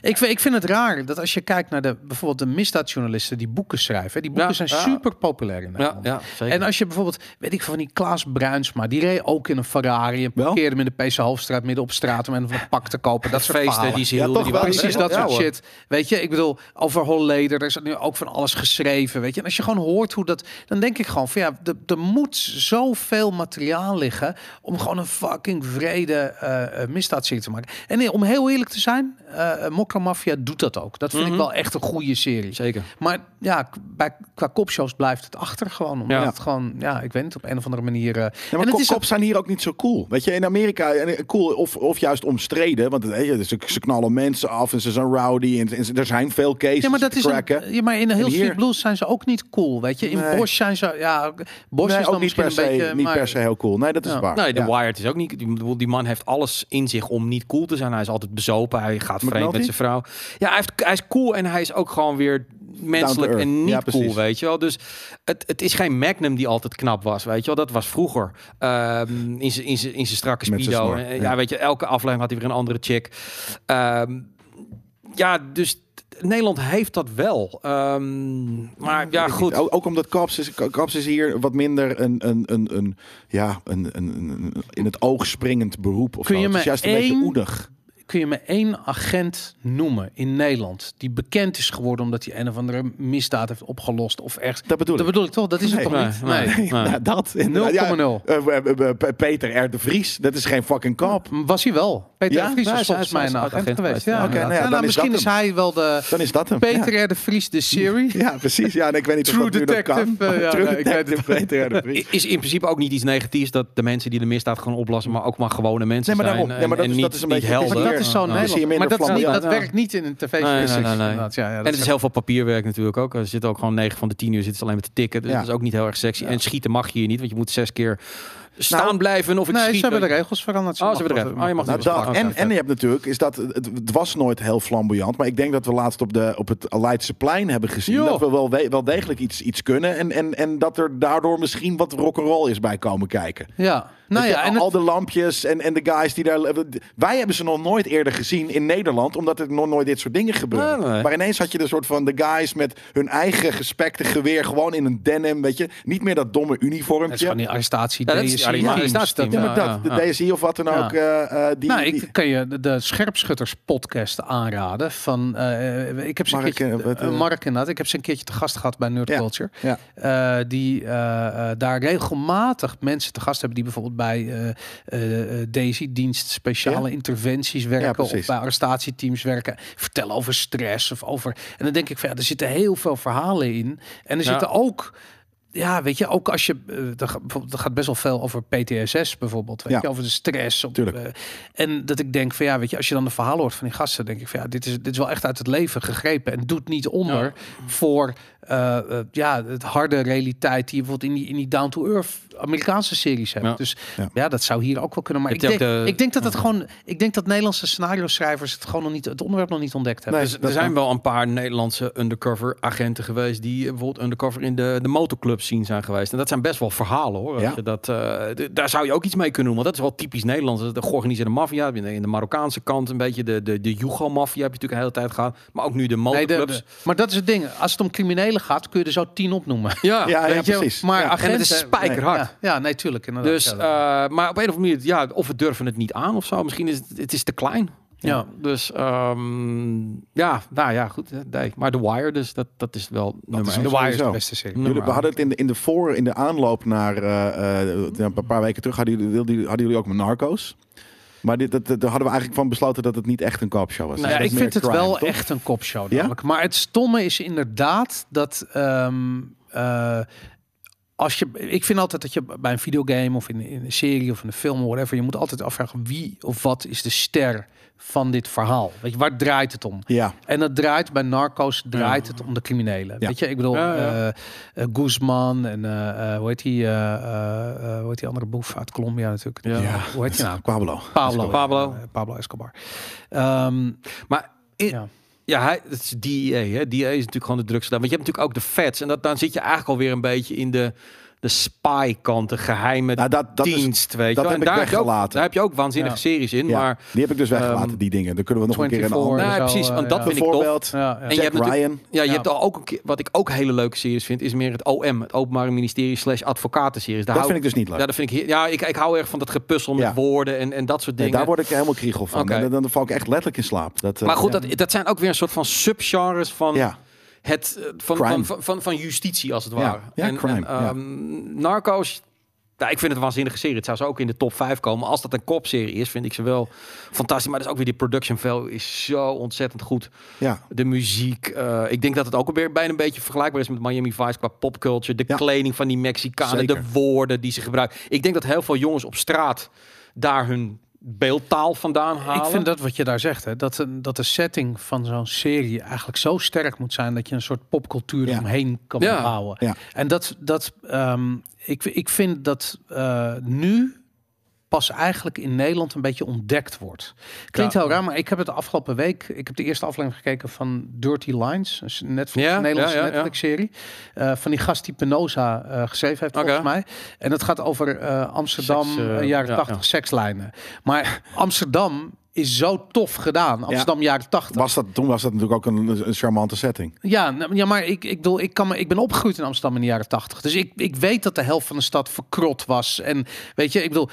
Ik, vind- ik vind het raar dat als je kijkt naar de, bijvoorbeeld de misdaadjournalisten die boeken schrijven. Die boeken Ja, zijn ja. super populair in Nederland. ja zeker. En als je bijvoorbeeld, weet ik van die Klaas Bruinsma, die reed ook in een Ferrari en parkeerde hem in de PC Hoofdstraat midden op straat om een pak te kopen. Dat soort feesten verhalen. die ze Ja, hielden, die Precies dat Ja, soort shit. Weet je, ik bedoel, over Holleder, er is nu ook van alles geschreven. Weet je, en als je gewoon hoort hoe dat, dan denk ik gewoon van ja, er- er moet zoveel materiaal liggen om gewoon een fucking vrede eh uh, misdaadserie te maken. En nee, om heel eerlijk te zijn, eh Mokka Mafia doet dat ook. Dat vind Mhm. ik wel echt een goede serie. Zeker. Maar ja, bij, qua kopshows blijft het achter gewoon. Omdat Ja. het gewoon, ja, ik weet niet, op een of andere manier. eh, Ja, en maar het kop, is cops zijn hier ook niet zo cool. Weet je, in Amerika eh, cool of, of juist omstreden. Want weet je, ze, ze knallen mensen af en ze zijn rowdy. En, er zijn veel cases Ja, maar dat te is cracken. een, ja, maar in de heel hier- Street Blues zijn ze ook niet cool, weet je. In Nee. Bosch zijn ze, ja, Bosch nee, is dan ook niet misschien per, se, een beetje, niet maar- per se heel cool. Nee, dat is Ja. waar. Nee, de Ja. Wired is ook niet... Die, bedoel, die man heeft alles in zich om niet cool te zijn. Hij is altijd bezopen. Hij gaat vreemd met zijn vrouw. Ja, hij, heeft, hij is cool en hij is ook gewoon weer menselijk en niet Ja, cool, weet je wel. Dus het, het is geen Magnum die altijd knap was, weet je wel. Dat was vroeger. Ehm, in zijn in zijn- in zijn strakke speedo. snor, ja. ja. weet je, elke aflevering had hij weer een andere chick. Ehm, ja, dus Nederland heeft dat wel. Ehm, maar ja, goed. Ook, ook omdat Kaps is, Kaps is hier wat minder een, een, een, een, ja, een, een, een- in het oog springend beroep. Of Kun zo. je Het is me juist een beetje één- oedig. Kun je me één agent noemen in Nederland die bekend is geworden omdat hij een of andere misdaad heeft opgelost of ergens? Dat bedoel ik. Dat bedoel ik toch? Dat is het Nee. toch niet? Nee, nee. Nee. Nou, dat. 0,0. Ja, eh, eh, eh, Peter R. de Vries. Dat is geen fucking kap. Was hij wel? Peter Ja? de Vries hij volgens is- mij een is agent geweest. Ja, nou ja, Ja, dan nou, is dat misschien is hem. hij wel de Dan is dat hem. Peter Ja. R. de Vries, de serie. Ja, precies. Ja, en ik weet niet True of dat nu nog kan. Detective, eh, ja, True Peter R. de Vries. Is in principe ook niet iets negatiefs dat de mensen die de misdaad gaan oplossen, maar ook maar gewone mensen Nee, maar zijn. daarom. Nee, maar dat en is- niet, dat is een beetje- helden. Maar dat is Nederland. Maar is niet, dat Ja. werkt niet in een tv-serie. Nee, nee, nee, nee. inderdaad. Ja, En het is heel veel papierwerk natuurlijk ook. Er zitten ook gewoon 9 van de 10 uur zitten ze alleen maar te tikken. Dus Ja. dat is ook niet heel erg sexy. En schieten mag je hier niet, want je moet zes keer staan Nou, blijven of ik Nee, schiet. ze hebben de regels veranderd. Oh, ze hebben de regels. Oh, je mag Nou, dat, en, en je hebt natuurlijk, is dat, het, het was nooit heel flamboyant. Maar ik denk dat we laatst op, de, op het Leidse plein hebben gezien. Joh. Dat we wel, we- wel degelijk iets, iets kunnen. En, en, en dat er daardoor misschien wat rock'n'roll is bij komen kijken. Ja, nou ja, en al het, de lampjes en, en de guys die daar. Wij hebben ze nog nooit eerder gezien in Nederland, omdat er nog nooit dit soort dingen gebeuren. Nee, nee. Maar ineens had je de soort van de guys met hun eigen gespekte geweer, gewoon in een denim, weet je, niet meer dat domme het is uniformpje. gewoon die arrestatie. Ja, dat is- DSI, ja, arrestatieteam, dat- Ja, maar dat, de DSI of wat dan Ja. ook. eh, eh, die, nou, die- ik kan je de, de Scherpschutters podcast aanraden. Van, eh, ik heb ze een Mark, keertje, wat, Mark inderdaad. Ik heb ze een keertje te gast gehad bij Nerd Ja, Culture. ja. Eh, die daar regelmatig mensen te gast hebben die bijvoorbeeld bij eh eh, eh, Daisy dienst speciale Ja. interventies werken of bij arrestatieteams werken, vertellen over stress of over. En dan denk ik van ja, er zitten heel veel verhalen in en er Ja. zitten ook. Ja, weet je, ook als je. eh, er, gaat, bijvoorbeeld- er gaat best wel veel over PTSS bijvoorbeeld. Weet Ja. je, over de stress. Op, eh, en dat ik denk van ja, weet je, als je dan de verhalen hoort van die gasten, denk ik van ja, dit is, dit is wel echt uit het leven gegrepen. En doet niet onder Ja. voor eh, ja, het harde realiteit die je bijvoorbeeld in die, in die down-to-earth Amerikaanse series hebt. Ja. Dus Ja. ja. dat zou hier ook wel kunnen. Maar ik denk, de- ik denk dat het gewoon, ik denk dat Nederlandse scenario schrijvers het gewoon nog niet, het onderwerp nog niet ontdekt hebben. Nee, Dus- er zijn wel een paar Nederlandse undercover agenten geweest die bijvoorbeeld undercover in de, de motorclub zien zijn geweest. En dat zijn best wel verhalen hoor. Ja. je Dat, eh, daar zou je ook iets mee kunnen doen. Want dat is wel typisch Nederlands. De georganiseerde maffia. In de Marokkaanse kant een beetje. De, de, de Jugo-maffia heb je natuurlijk een hele tijd gehad. Maar ook nu de Nee, de- motorclubs. de- maar dat is het ding. Als het om criminelen gaat, kun je er zo tien opnoemen. Ja, Ja, Weet je? precies. Maar Ja. agenten, En het is spijkerhard. Ja, ja, nee, tuurlijk. Inderdaad. Dus, Ja, eh, maar op een of andere manier, ja, of we durven het niet aan of zo. Misschien is het, het is te klein. Ja. Dus ehm, ja, nou ja, goed. Maar The Wire, dus dat, dat is wel nummer is één. The Wire is de beste serie. Nummer Jullie, we hadden het in de, in de voor, in de aanloop naar eh, eh, een paar weken terug, hadden jullie, hadden jullie ook met Narcos. Maar dit, dat, dat- daar hadden we eigenlijk van besloten dat het niet echt een koopshow was. Nou ja, Dat ik vind het crime, wel toch? echt een kopshow. Ja? namelijk. Maar het stomme is inderdaad dat. ehm, eh, als je, ik vind altijd dat je bij een videogame of in, in een serie of in een film of whatever, je moet altijd afvragen wie of wat is de ster van dit verhaal. Weet je, waar draait het om? Ja, En dat draait bij Narcos draait het om de criminelen. Ja. Weet je, ik bedoel, Ja, ja. eh, eh, Guzman en eh, eh, hoe heet die, eh, eh, eh, hoe heet die andere boef uit Colombia natuurlijk? Ja. Ja. Hoe heet die nou? Pablo. Pablo. Pablo. Pablo Escobar. Ehm, Maar ja. Ja, hij, het is DEA. Hè? DEA is natuurlijk gewoon de drugs. Want je hebt natuurlijk ook de feds. En dat, dan zit je eigenlijk alweer een beetje in de, de spy-kant, de geheime Nou, dat, dat is, dienst. weet je dat wel. heb en ik daar, heb je ook, weggelaten. daar heb je ook waanzinnige Ja. series in. ja, Maar die heb ik dus weggelaten, ehm, die dingen. Daar kunnen we nog een keer in 24 een en nee, zo, precies. eh, Want dat ja. vind ik tof. Bijvoorbeeld, Ja, ja. En je hebt Ryan. Ja, je Ja. hebt al ook een keer, wat ik ook hele leuke series vind, is meer het OM, het Openbare Ministerie slash advocatenseries. Daar Dat hou, vind ik dus niet leuk. Ja, dat vind ik, ja ik, ik hou erg van dat gepuzzel met Ja. woorden en, en dat soort dingen. daar word ik helemaal kriegel van. En dan, dan val ik echt letterlijk in slaap. Dat, eh, maar goed, ja. dat, dat zijn ook weer een soort van subgenres van Ja, het eh, van, van, van, van, justitie als het ware. ja, en, crime, en, ehm, Narcos. Ja, ik vind het een waanzinnige serie. Het zou ze ook in de top 5 komen. Als dat een kopserie is, vind ik ze wel fantastisch. Maar dat is ook weer die production value is zo ontzettend goed. ja. De muziek. eh, ik denk dat het ook alweer bijna een beetje vergelijkbaar is met Miami Vice qua popculture. De Ja. kleding van die Mexicanen, Zeker. de woorden die ze gebruiken. Ik denk dat heel veel jongens op straat daar hun beeldtaal vandaan halen. Ik vind dat wat je daar zegt, hè, dat, dat de setting van zo'n serie eigenlijk zo sterk moet zijn dat je een soort popcultuur Ja. omheen kan Ja. bouwen. Ja. En dat, dat ehm, ik, ik vind dat eh, nu pas eigenlijk in Nederland een beetje ontdekt wordt. Klinkt Ja. heel raar, maar ik heb het de afgelopen week, ik heb de eerste aflevering gekeken van Dirty Lines, een Netflix, Ja, een Nederlandse ja, ja, ja. Netflix-serie, eh, van die gast die Penosa eh, geschreven heeft, volgens mij. En het gaat over eh, Amsterdam, Seks, jaren ja, 80, ja. sekslijnen. Maar Amsterdam is zo tof gedaan. Amsterdam jaren 80. Was dat, toen was dat natuurlijk ook een, een charmante setting. Ja, nou, ja maar ik, ik, bedoel, ik, kan me, ik ben opgegroeid in Amsterdam in de jaren tachtig. Dus ik, ik weet dat de helft van de stad verkrot was. En weet je, ik bedoel,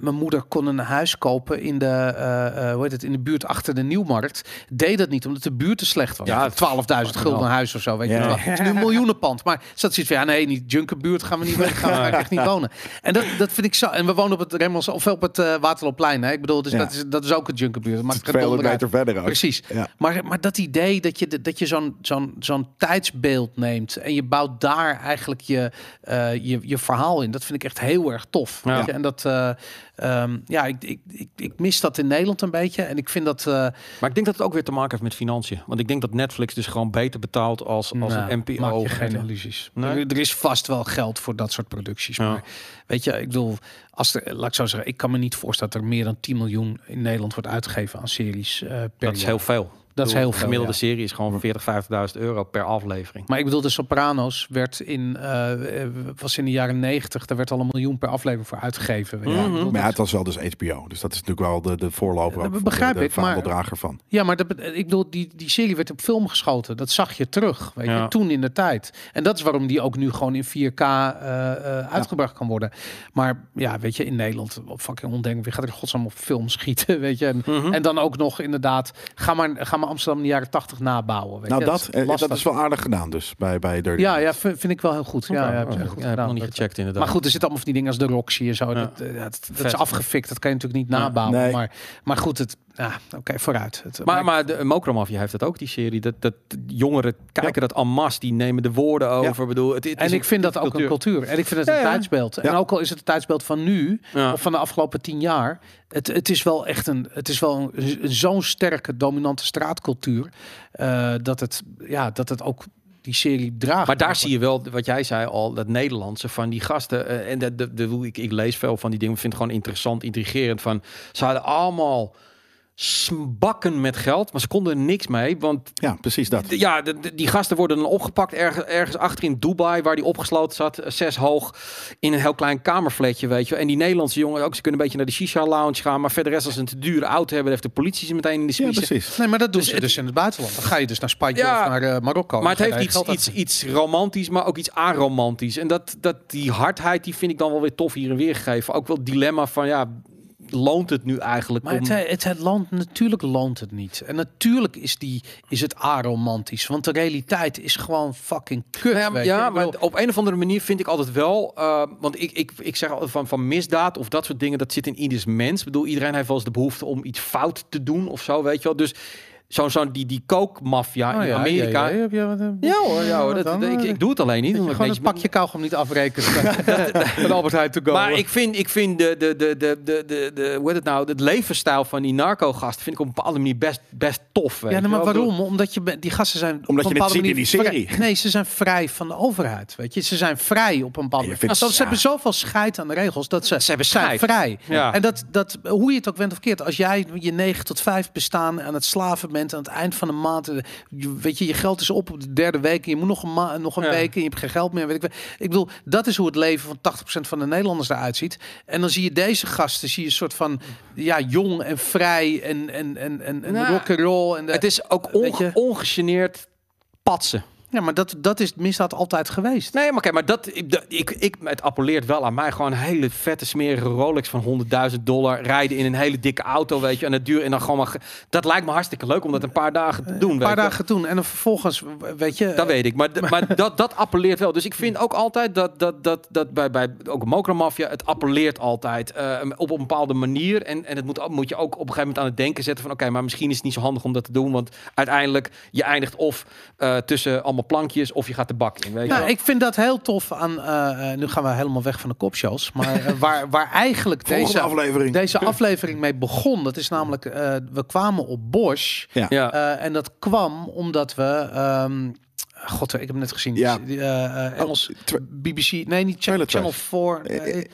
mijn moeder kon een huis kopen in de, eh, eh, hoe heet het, in de buurt achter de Nieuwmarkt. Deed dat niet, omdat de buurt te slecht was. Ja, Ja, 12.000 gulden huis of zo, weet je wel. Het is nu een miljoenenpand. Maar zat zoiets van, ja nee, niet junkerbuurt gaan we niet, gaan we echt niet wonen. En dat, dat vind ik zo. En we wonen op het Remmels, of op het eh Waterloopplein. Hè? Ik bedoel, dus Ja. dat, is, dat is ook een junkerbuurt. Maar meter verder ook. Precies. Ja. Maar, maar dat idee dat je, dat je zo'n zo'n zo'n tijdsbeeld neemt en je bouwt daar eigenlijk je, je, je verhaal in, dat vind ik echt heel erg tof. Ja. En dat, ehm, ja, ik, ik, ik, ik mis dat in Nederland een beetje. En ik vind dat. eh, Maar ik denk dat het ook weer te maken heeft met financiën. Want ik denk dat Netflix dus gewoon beter betaalt als, als nou, een NPO. Maak je geen illusies. Nee? Er, er is vast wel geld voor dat soort producties. Ja. Maar weet je, ik bedoel, als er, laat ik zo zeggen, ik kan me niet voorstellen dat er meer dan 10 miljoen in Nederland wordt uitgegeven aan series eh, per Dat is jaar. heel veel. Dat is heel veel, gemiddelde ja. serie is gewoon 40, 50.000 euro per aflevering. Maar ik bedoel, de Sopranos werd in, eh, was in de jaren 90, daar werd al een miljoen per aflevering voor uitgegeven. je. Mhm. Maar ja, het was wel dus HBO. Dus dat is natuurlijk wel de, de voorloper. Dat begrijp de, de ik, maar- van. ja, maar dat, ik bedoel, die, die serie werd op film geschoten. Dat zag je terug, weet Ja. je, toen in de tijd. En dat is waarom die ook nu gewoon in 4K eh, eh, uitgebracht kan worden. Maar ja, weet je, in Nederland, op fucking ondenkbaar, wie gaat er godsnaam op film schieten, weet je. En, Mhm. en dan ook nog inderdaad, ga maar, ga Amsterdam in de jaren 80 nabouwen. Weet Nou, je. dat, is eh, dat is wel aardig gedaan dus bij, bij Dirty Ja, ja, vind vind ik wel heel goed. Ja, ja, heb je Ja, goed nog niet Dat- gecheckt inderdaad. Maar goed, er zitten allemaal van die dingen als de Roxy en zo. Ja. Dat, eh, ja, dat, dat is afgefikt. Dat kan je natuurlijk niet Ja. nabouwen. Nee. Maar, maar goed, het, ja, oké, vooruit. Het, Maar, maar de Mokromafia heeft dat ook, die serie. Dat, dat jongeren kijken dat en masse, die nemen de woorden over. Bedoel, het, het is en ik vind dat ook een cultuur. En ik vind het Ja, een tijdsbeeld. En ook al is het een tijdsbeeld van nu, of van de afgelopen tien jaar. Het, het is wel echt een, het is wel zo'n sterke, dominante straatcultuur. eh, dat, het, ja, dat het ook die serie draagt. Maar daar zie je wel, wat jij zei al, dat Nederlandse van die gasten. eh, en de, de, de, ik, ik lees veel van die dingen, vind het gewoon interessant, intrigerend. Van, ze hadden allemaal sbakken met geld, maar ze konden er niks mee. Want Ja, precies dat. ja, de- de- die gasten worden dan opgepakt ergens, ergens achter in Dubai, waar die opgesloten zat, eh, zes hoog, in een heel klein kamerfletje, weet je. wel. En die Nederlandse jongen ook, ze kunnen een beetje naar de shisha lounge gaan, maar verder rest als ze een te dure auto hebben, heeft de politie ze meteen in de Ja, spiezen. precies. Nee, maar dat doen Dus ze het- dus in het buitenland. Dan ga je dus naar Spanje Ja, of naar eh, Marokko. Maar het heeft iets, geld iets, uit- iets romantisch, maar ook iets aromantisch. En dat, dat, die hardheid, die vind ik dan wel weer tof hier en weer gegeven. Ook wel het dilemma van, ja, loont het nu eigenlijk Maar om... het, het, het land, natuurlijk loont het niet. En natuurlijk is, die, is het aromantisch. Want de realiteit is gewoon fucking kut. Ja, je. ja Ik maar op een of andere manier vind ik altijd wel... eh, want ik, ik, ik zeg altijd van, van misdaad of dat soort dingen... dat zit in ieders mens. Ik bedoel, iedereen heeft wel eens de behoefte om iets fout te doen of zo, weet je wel. Dus zo'n zo'n die, die kookmafia oh in ja, Amerika... Ja, Ja, ja, ja, hoor, ja, hoor, dat, dan? ik, ik doe het alleen niet. Omdat ik gewoon een pakje kauwgom niet afrekenen. Met Albert Heijn to go. Maar ik vind, ik vind de, de, de, de, de, de, de, hoe heet het nou, het levensstijl van die narco-gast vind ik op een bepaalde manier best, best tof. weet ja, maar waarom? Omdat je die gasten zijn op Omdat een je het bepaalde ziet in die serie. vrij- Nee, ze zijn vrij van de overheid. Weet je, ze zijn vrij op een bepaalde manier. Nou, ze hebben zoveel scheid aan de regels dat ze, Ze hebben zijn scheid. vrij. Ja. En dat, dat, hoe je het ook went of keert, als jij je 9 tot 5 bestaan aan het slaven aan het eind van de maand, eh, weet je, je geld is op op de derde week en je moet nog een, ma nog een Ja. week en je hebt geen geld meer. Weet ik, ik bedoel, dat is hoe het leven van 80% van de Nederlanders eruit ziet. En dan zie je deze gasten, zie je een soort van ja, jong en vrij en, en, en, en, en Nou, rock and roll. En de, Het is ook onge- ongegeneerd patsen. Ja, maar dat, dat is misdaad altijd geweest. Nee, maar oké, maar dat, ik, ik, ik, het appelleert wel aan mij. Gewoon een hele vette, smerige Rolex van 100.000 dollar. Rijden in een hele dikke auto, weet je. En het duur en dan gewoon maar... Dat lijkt me hartstikke leuk om dat een paar dagen te doen. Een paar dagen toen. En dan vervolgens, weet je... Dat weet ik, maar, maar dat, dat appelleert wel. Dus ik vind ook altijd dat, dat, dat, dat bij, bij ook Mokromafia, het appelleert altijd eh, op een bepaalde manier. En, en het moet, moet je ook op een gegeven moment aan het denken zetten van oké, maar misschien is het niet zo handig om dat te doen. Want uiteindelijk, je eindigt of eh, tussen allemaal plankjes of je gaat de bak in. Weet je Nou, wel? ik vind dat heel tof aan. eh, eh, nu gaan we helemaal weg van de kopshows. Maar eh, waar, waar eigenlijk deze, aflevering. deze aflevering mee begon. Dat is namelijk. eh, we kwamen op Bosch. Ja. ja. eh, en dat kwam omdat we. ehm, God, ik heb net gezien. Ja. Die, eh, eh, Engels. Oh, BBC. Nee, niet Channel, Channel Trash. 4. eh,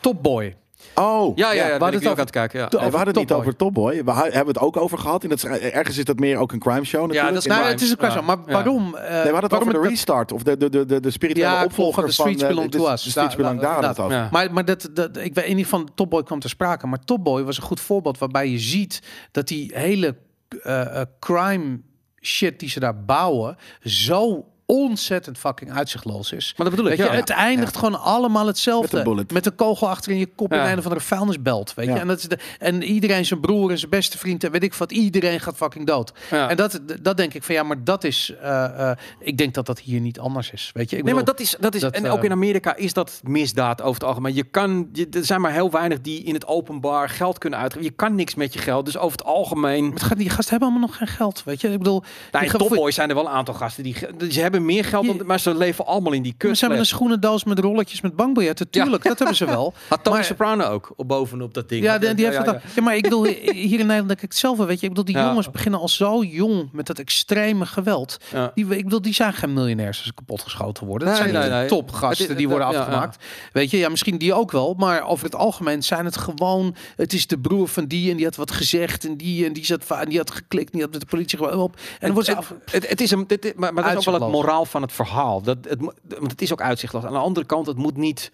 Top Boy. Oh, Ja, ja, ja, ben hadden ik nu ook aan het kijken. Ja. Nee, we hadden het niet over Top Boy. We hebben het ook over gehad. Dat is, ergens is dat meer ook een crime show natuurlijk. dat is In- Nou, crime. het is een kwestie, Ja. maar Ja. waarom? eh, Nee, we hadden het waarom over de restart. Of de, de, de, de, de spirituele Ja, opvolger van eh, Belong de- to de- Us. De Streets Daar- Belong. Ja. Maar, maar dat, dat, ik weet niet van Top Boy kwam te sprake. Maar Top Boy was een goed voorbeeld waarbij je ziet dat die hele eh, eh, crime shit die ze daar bouwen zo ontzettend fucking uitzichtloos is. Maar dat bedoel ik, Weet je, ja. het eindigt gewoon allemaal hetzelfde. Met een bullet. Met een kogel achter in je kop Ja. in een of andere vuilnisbelt. Weet Ja. je? En, dat is de, en iedereen zijn broer en zijn beste vriend en weet ik wat. Iedereen gaat fucking dood. Ja. En dat, dat denk ik van ja, maar dat is. eh, eh, ik denk dat dat hier niet anders is. Weet je, ik Nee, maar bedoel- dat is, dat is dat, en eh, ook in Amerika is dat misdaad over het algemeen. Je kan, je, er zijn maar heel weinig die in het openbaar geld kunnen uitgeven. Je kan niks met je geld, dus over het algemeen. Het gaat, die gasten hebben allemaal nog geen geld, weet je. Ik bedoel, Nou, die in zijn er wel een aantal gasten die ze hebben meer geld, dan, maar ze leven allemaal in die kut. zijn met een schoenendoos met rolletjes met bankbiljetten. Tuurlijk, dat hebben ze wel. Had Tony maar- Soprano ook op bovenop dat ding. Ja, die, die heeft ja, het ja. maar ik bedoel, hier in Nederland denk ik hetzelfde, weet je. Ik bedoel, die jongens beginnen al zo jong met dat extreme geweld. Die, ik bedoel, die zijn geen miljonairs als ze kapot geschoten worden. Dat Nee, zijn nee, de nee. topgasten die worden afgemaakt. Weet je, ja, misschien die ook wel. Maar over het algemeen zijn het gewoon... Het is de broer van die en die had wat gezegd. En die en die, zat, en die had geklikt. En die had met de politie gewoon op. En wordt ze het, af... het, het is een, dit, maar, maar dat is ook wel het. Moraal van het verhaal. Dat, het, want het is ook uitzichtloos. Aan de andere kant, het moet niet,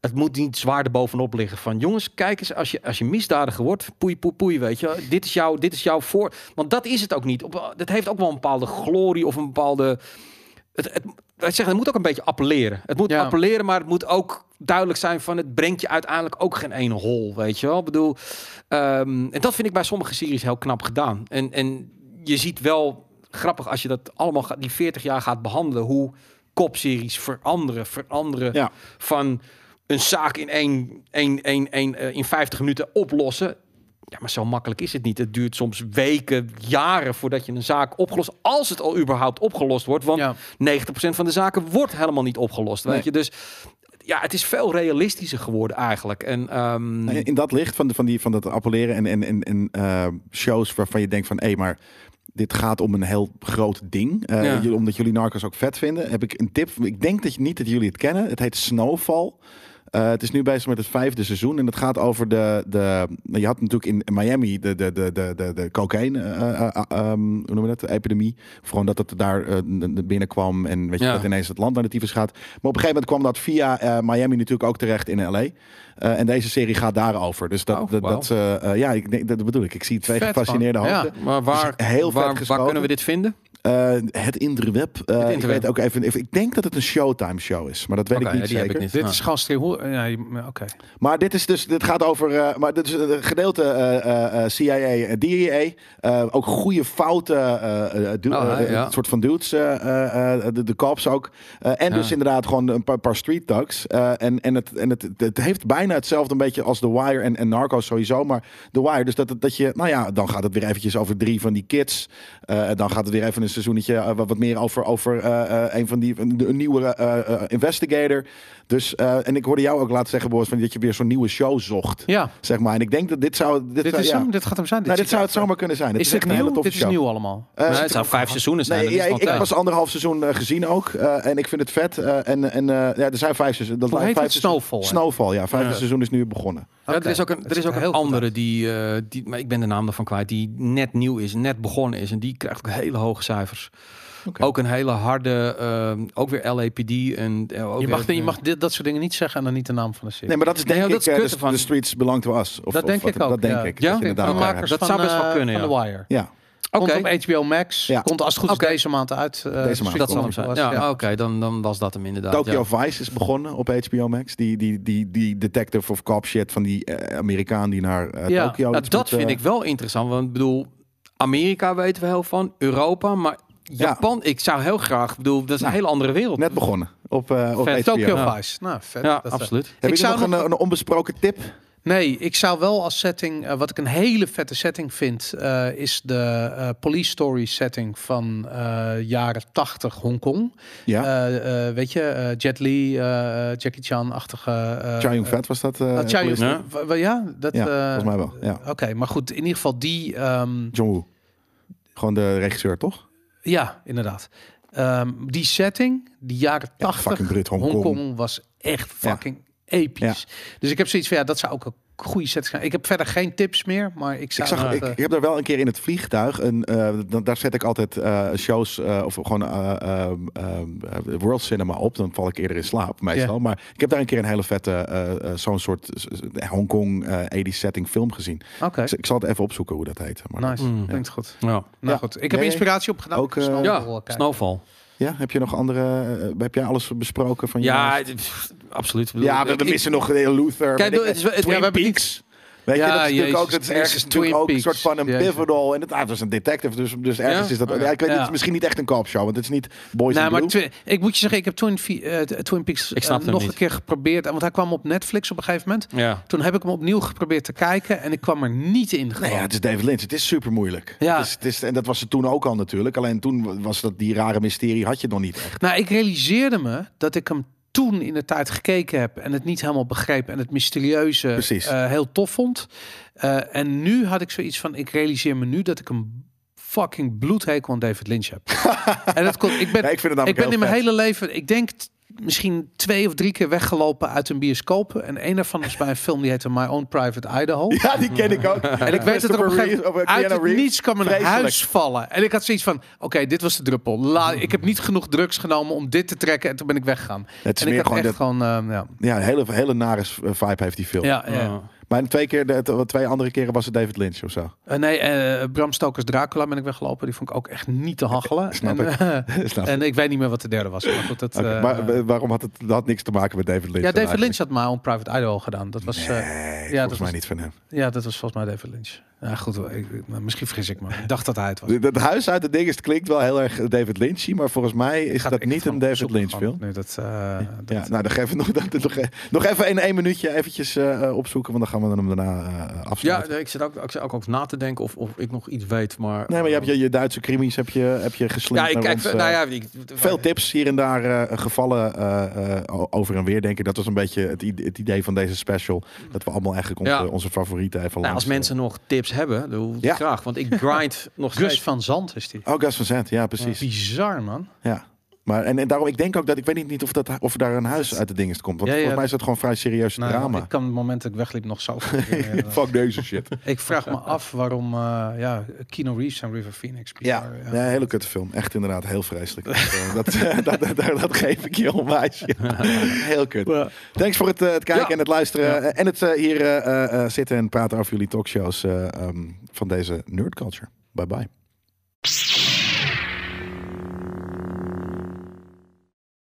het moet niet zwaar erbovenop liggen. Van jongens, kijk eens, als je, als je misdadiger wordt, poei, poei, poei, weet je. Dit is jouw, dit is jouw voor. Want dat is het ook niet. Op, het heeft ook wel een bepaalde glorie of een bepaalde. Het, het, zeggen, het moet ook een beetje appelleren. Het moet Ja. appelleren, maar het moet ook duidelijk zijn van het brengt je uiteindelijk ook geen ene hol, weet je wel. Ik bedoel, ehm, en dat vind ik bij sommige series heel knap gedaan. En, en je ziet wel grappig als je dat allemaal gaat, die 40 jaar gaat behandelen, hoe kopseries veranderen, veranderen Ja. van een zaak in, één, één, één, één, eh, in 50 minuten oplossen. Ja, maar zo makkelijk is het niet. Het duurt soms weken, jaren voordat je een zaak opgelost, als het al überhaupt opgelost wordt. Want Ja. 90% van de zaken wordt helemaal niet opgelost, weet je. Dus ja, het is veel realistischer geworden eigenlijk. En ehm, Nou, In dat licht van, de, van, die, van dat appelleren en, en, en, en eh, shows waarvan je denkt van... hé, maar dit gaat om een heel groot ding. Eh, Ja. Omdat jullie Narcos ook vet vinden, heb ik een tip. Ik denk dat je niet dat jullie het kennen. Het heet Snowfall. Eh, het is nu bezig met het vijfde seizoen en het gaat over de. de je had natuurlijk in Miami de, de, de, de, de, de cocaïne, eh, ehm, hoe noemen we dat? De epidemie. Gewoon dat het daar binnenkwam en weet je Ja. dat ineens het land naar de tyfus gaat. Maar op een gegeven moment kwam dat via Miami natuurlijk ook terecht in LA. En deze serie gaat daarover. Dus dat, Oh, dat, ja, ik dat bedoel ik. Ik zie twee Vet, gefascineerde man. Ja. maar waar, Dus heel waar, waar kunnen we dit vinden? Eh, het interweb. Eh, ik interweb. weet ook even, even. Ik denk dat het een Showtime show is, maar dat weet ik niet ja, zeker. ik niet. Dit Ah. is gewoon stream. hoe- Ja, oké. Maar dit is dus, dit gaat over, eh, maar dit is een gedeelte eh, eh, eh, CIA en DEA. eh, ook goede foute, du- Oh, ja. eh, soort van dudes, eh, eh, eh, de, de cops ook. Eh, en Ja. dus inderdaad gewoon een paar, paar street thugs. Eh, en en, het, en het, het heeft bijna hetzelfde een beetje als The Wire en, en Narcos sowieso. Maar The Wire, dus dat, het- dat je, nou ja, dan gaat het weer eventjes over drie van die kids. Eh, dan gaat het weer even een seizoenetje eh, wat, meer over, over eh, eh, een van die, een, nieuwe investigator. Dus, eh, en ik hoorde jou ook laten zeggen, Boris, van dat je weer zo'n nieuwe show zocht. Ja, Zeg maar. En ik denk dat dit zou. Dit, dit, zou- is ja. hem, dit gaat hem zijn. Nou, dit zou het zomaar kunnen zijn. Het Is is, dit echt een hele nieuw? toffe Dit is show. nieuw allemaal. Eh, nee, het zou vijf seizoenen zijn. Nee, ja, ik, ik heb pas anderhalf seizoen eh, gezien ook. eh, en ik vind het vet. eh, en en eh, ja, er zijn vijf seizoenen. Dat Hoe lijkt heet vijf Snowfall, hè? Snowfall, ja. Vijfde Ja. seizoen is nu begonnen. Ja, er is ook een, er is ook een andere die, eh, die, maar ik ben de naam ervan kwijt, die net nieuw is, net begonnen is. En die krijgt ook hele hoge cijfers. Ook een hele harde, eh, ook weer LAPD. En, eh, ook Je mag, weer- je mag dit, dat soort dingen niet zeggen en dan niet de naam van de serie. Nee, maar dat is denk Nee, ik dat is eh, kutte de, van- de streets belong to us. Of, dat of denk wat- ik ook. Dat denk ja. ik. Ja? Dat makers Dat van, zou best wel eh, kunnen, van ja. The Wire. Ja. Komt op HBO Max. Ja. Komt als het goed is Oké. deze maand uit. eh, Deze maand. dat zal hem zijn. Ja, ja. oké, dan, dan was dat hem inderdaad. Tokyo ja. Vice is begonnen op HBO Max. Die, die, die, die detective of cop shit van die Amerikaan die naar eh, Ja. Tokyo Nou, dat moet, vind ik wel interessant, want ik bedoel, Amerika weten we heel van, Europa, maar Japan, ik zou heel graag, ik bedoel, dat is een Nou, hele andere wereld. Net begonnen op, eh op Vet. Tokyo Ja. Vice. Nou, vet. ja, Dat, eh, absoluut. Heb Ik je zou nog nog- een, een onbesproken tip? Nee, ik zou wel als setting, eh, wat ik een hele vette setting vind, eh, is de eh, police story setting van eh, jaren 80 Hongkong. Ja. Eh, eh, weet je, eh, Jet Li, eh, Jackie Chan-achtige. eh, Chow eh, Fat was dat? Yun- police- Ja. ja, dat. Ja, eh, volgens mij wel. Ja. Oké, maar goed, in ieder geval die. ehm, John Woo. Gewoon de regisseur, toch? Ja, inderdaad. Ehm, die setting, die jaren Ja, 80, fucking Brit, Hongkong. Was echt fucking episch. Dus ik heb zoiets van, ja, dat zou ook een goede sets gaan. Ik heb verder geen tips meer, maar ik zag, dat, ik, eh, ik heb daar wel een keer in het vliegtuig. Een, eh, dan- daar zet ik altijd eh, shows eh, of gewoon eh, ehm, ehm, eh, World Cinema op. Dan val ik eerder in slaap meestal. Maar ik heb daar een keer een hele vette, zo'n soort Hongkong eh 80 setting film gezien. Oké, Ik, ik zal het even opzoeken hoe dat heet. Maar nice. Mm. Klinkt goed. Ja. Nou Ja. goed, ik heb Nee, inspiratie opgedaan. ook, snel Ja. Snowfall. Ja, heb je nog andere? heb jij alles besproken van je Ja, absoluut. Ik bedoel, ja, we, we ik- missen nog Luther. Kijk, het is- het- ja, Twin we hebben Peaks. Weet Ja, je, dat is natuurlijk ook, dat is ergens is natuurlijk Twin ook een soort van een pivotal. En het, ah, het is een detective, dus, dus ergens Ja? is dat. Oh, Ja, ik weet, Ja. het is misschien niet echt een koopshow, want het is niet Boys Nee, in maar Blue. Ik moet je zeggen, ik heb Twin, eh, Twin Peaks Ik snap eh, nog niet. een keer geprobeerd. Want hij kwam op Netflix op een gegeven moment. Ja. Toen heb ik hem opnieuw geprobeerd te kijken en ik kwam er niet in. Nee, ja, het is David Lynch. Het is super moeilijk. Ja. Het is, het is, en dat was het toen ook al natuurlijk. Alleen toen was dat die rare mysterie had je nog niet echt. Nou, ik realiseerde me dat ik hem toen in de tijd gekeken heb en het niet helemaal begreep en het mysterieuze eh, heel tof vond. Eh, en nu had ik zoiets van, ik realiseer me nu dat ik een fucking bloedhekel aan David Lynch heb. en dat ik ben, Ja, ik vind het ik ben in mijn hele leven, ik denk misschien twee of drie keer weggelopen uit een bioscoop. En een daarvan was bij een film die heette My Own Private Idaho. Ja, die ken ik ook. En ik weet dat er op een gegeven moment uit het niets kwam een Vreselijk. huis vallen. En ik had zoiets van, oké, dit was de druppel. La, ik heb niet genoeg drugs genomen om dit te trekken. En toen ben ik weggegaan. Het is en ik meer had gewoon echt gewoon, ehm, ja. ja, een hele, hele nare vibe heeft die film. Ja, ja. Maar twee, keer, de, twee andere keren was het David Lynch of zo. Eh, nee, eh, Bram Stokers Dracula ben ik weggelopen. Die vond ik ook echt niet te hachelen. Snap en, ik. eh, Snap en ik weet niet meer wat de derde was. Maar goed, dat, maar waarom had het dat had niks te maken met David Lynch? ja, David eigenlijk? Lynch had maar on Private Idaho gedaan. Dat was, Nee, ja, volgens dat mij was, niet van hem. ja, dat was volgens mij David Lynch. Ja, goed, ik, misschien vergis ik me. Ik dacht dat hij het was. Het huis uit de ding is, het klinkt wel heel erg David Lynchy, maar volgens mij is Gaat dat niet een David Lynch film. Nee, dat, eh, dat, Ja, nou, dan we nog, dan, nog, nog even in één minuutje eventjes eh, opzoeken, want dan gaan we hem daarna eh, Ja, afsluiten. nee, ik zit ook, ik zit ook, ook na te denken of, of ik nog iets weet, maar... nee, maar je hebt je, je Duitse crimies heb je, heb je geslingerd Ja, ik kijk, ons, nou ja, ik, Veel tips hier en daar eh, gevallen eh, eh, over en weer, denk ik. Dat was een beetje het, ide- het idee van deze special. Dat we allemaal eigenlijk onze, Ja. onze favorieten even Nou, langs... als mensen nog tips hebben, dan Ja. graag. Want ik grind nog Gus steeds. van Zand is die. Oh, Gas van Zet, ja, precies. Bizar, man. Ja. Maar, en, en daarom, ik denk ook dat, ik weet niet, of, dat, of daar een huis uit de dinges komt. Want Ja, ja. volgens mij is dat gewoon vrij serieus Nou, drama. ik kan het moment dat ik wegliep nog zo. Fuck deze shit. ik vraag me af waarom uh, ja, Kino Reeves en River Phoenix. Ja, bizar, ja. hele kutte film. Echt inderdaad heel vreselijk. dat, eh, dat, dat, geef ik je onwijs. Ja. Heel kut. Ja. Thanks voor het, eh, het kijken Ja. en het luisteren. Ja. eh, En het eh, hier eh, eh, eh, zitten en praten over jullie talkshows eh, ehm, van deze nerd culture. Bye bye.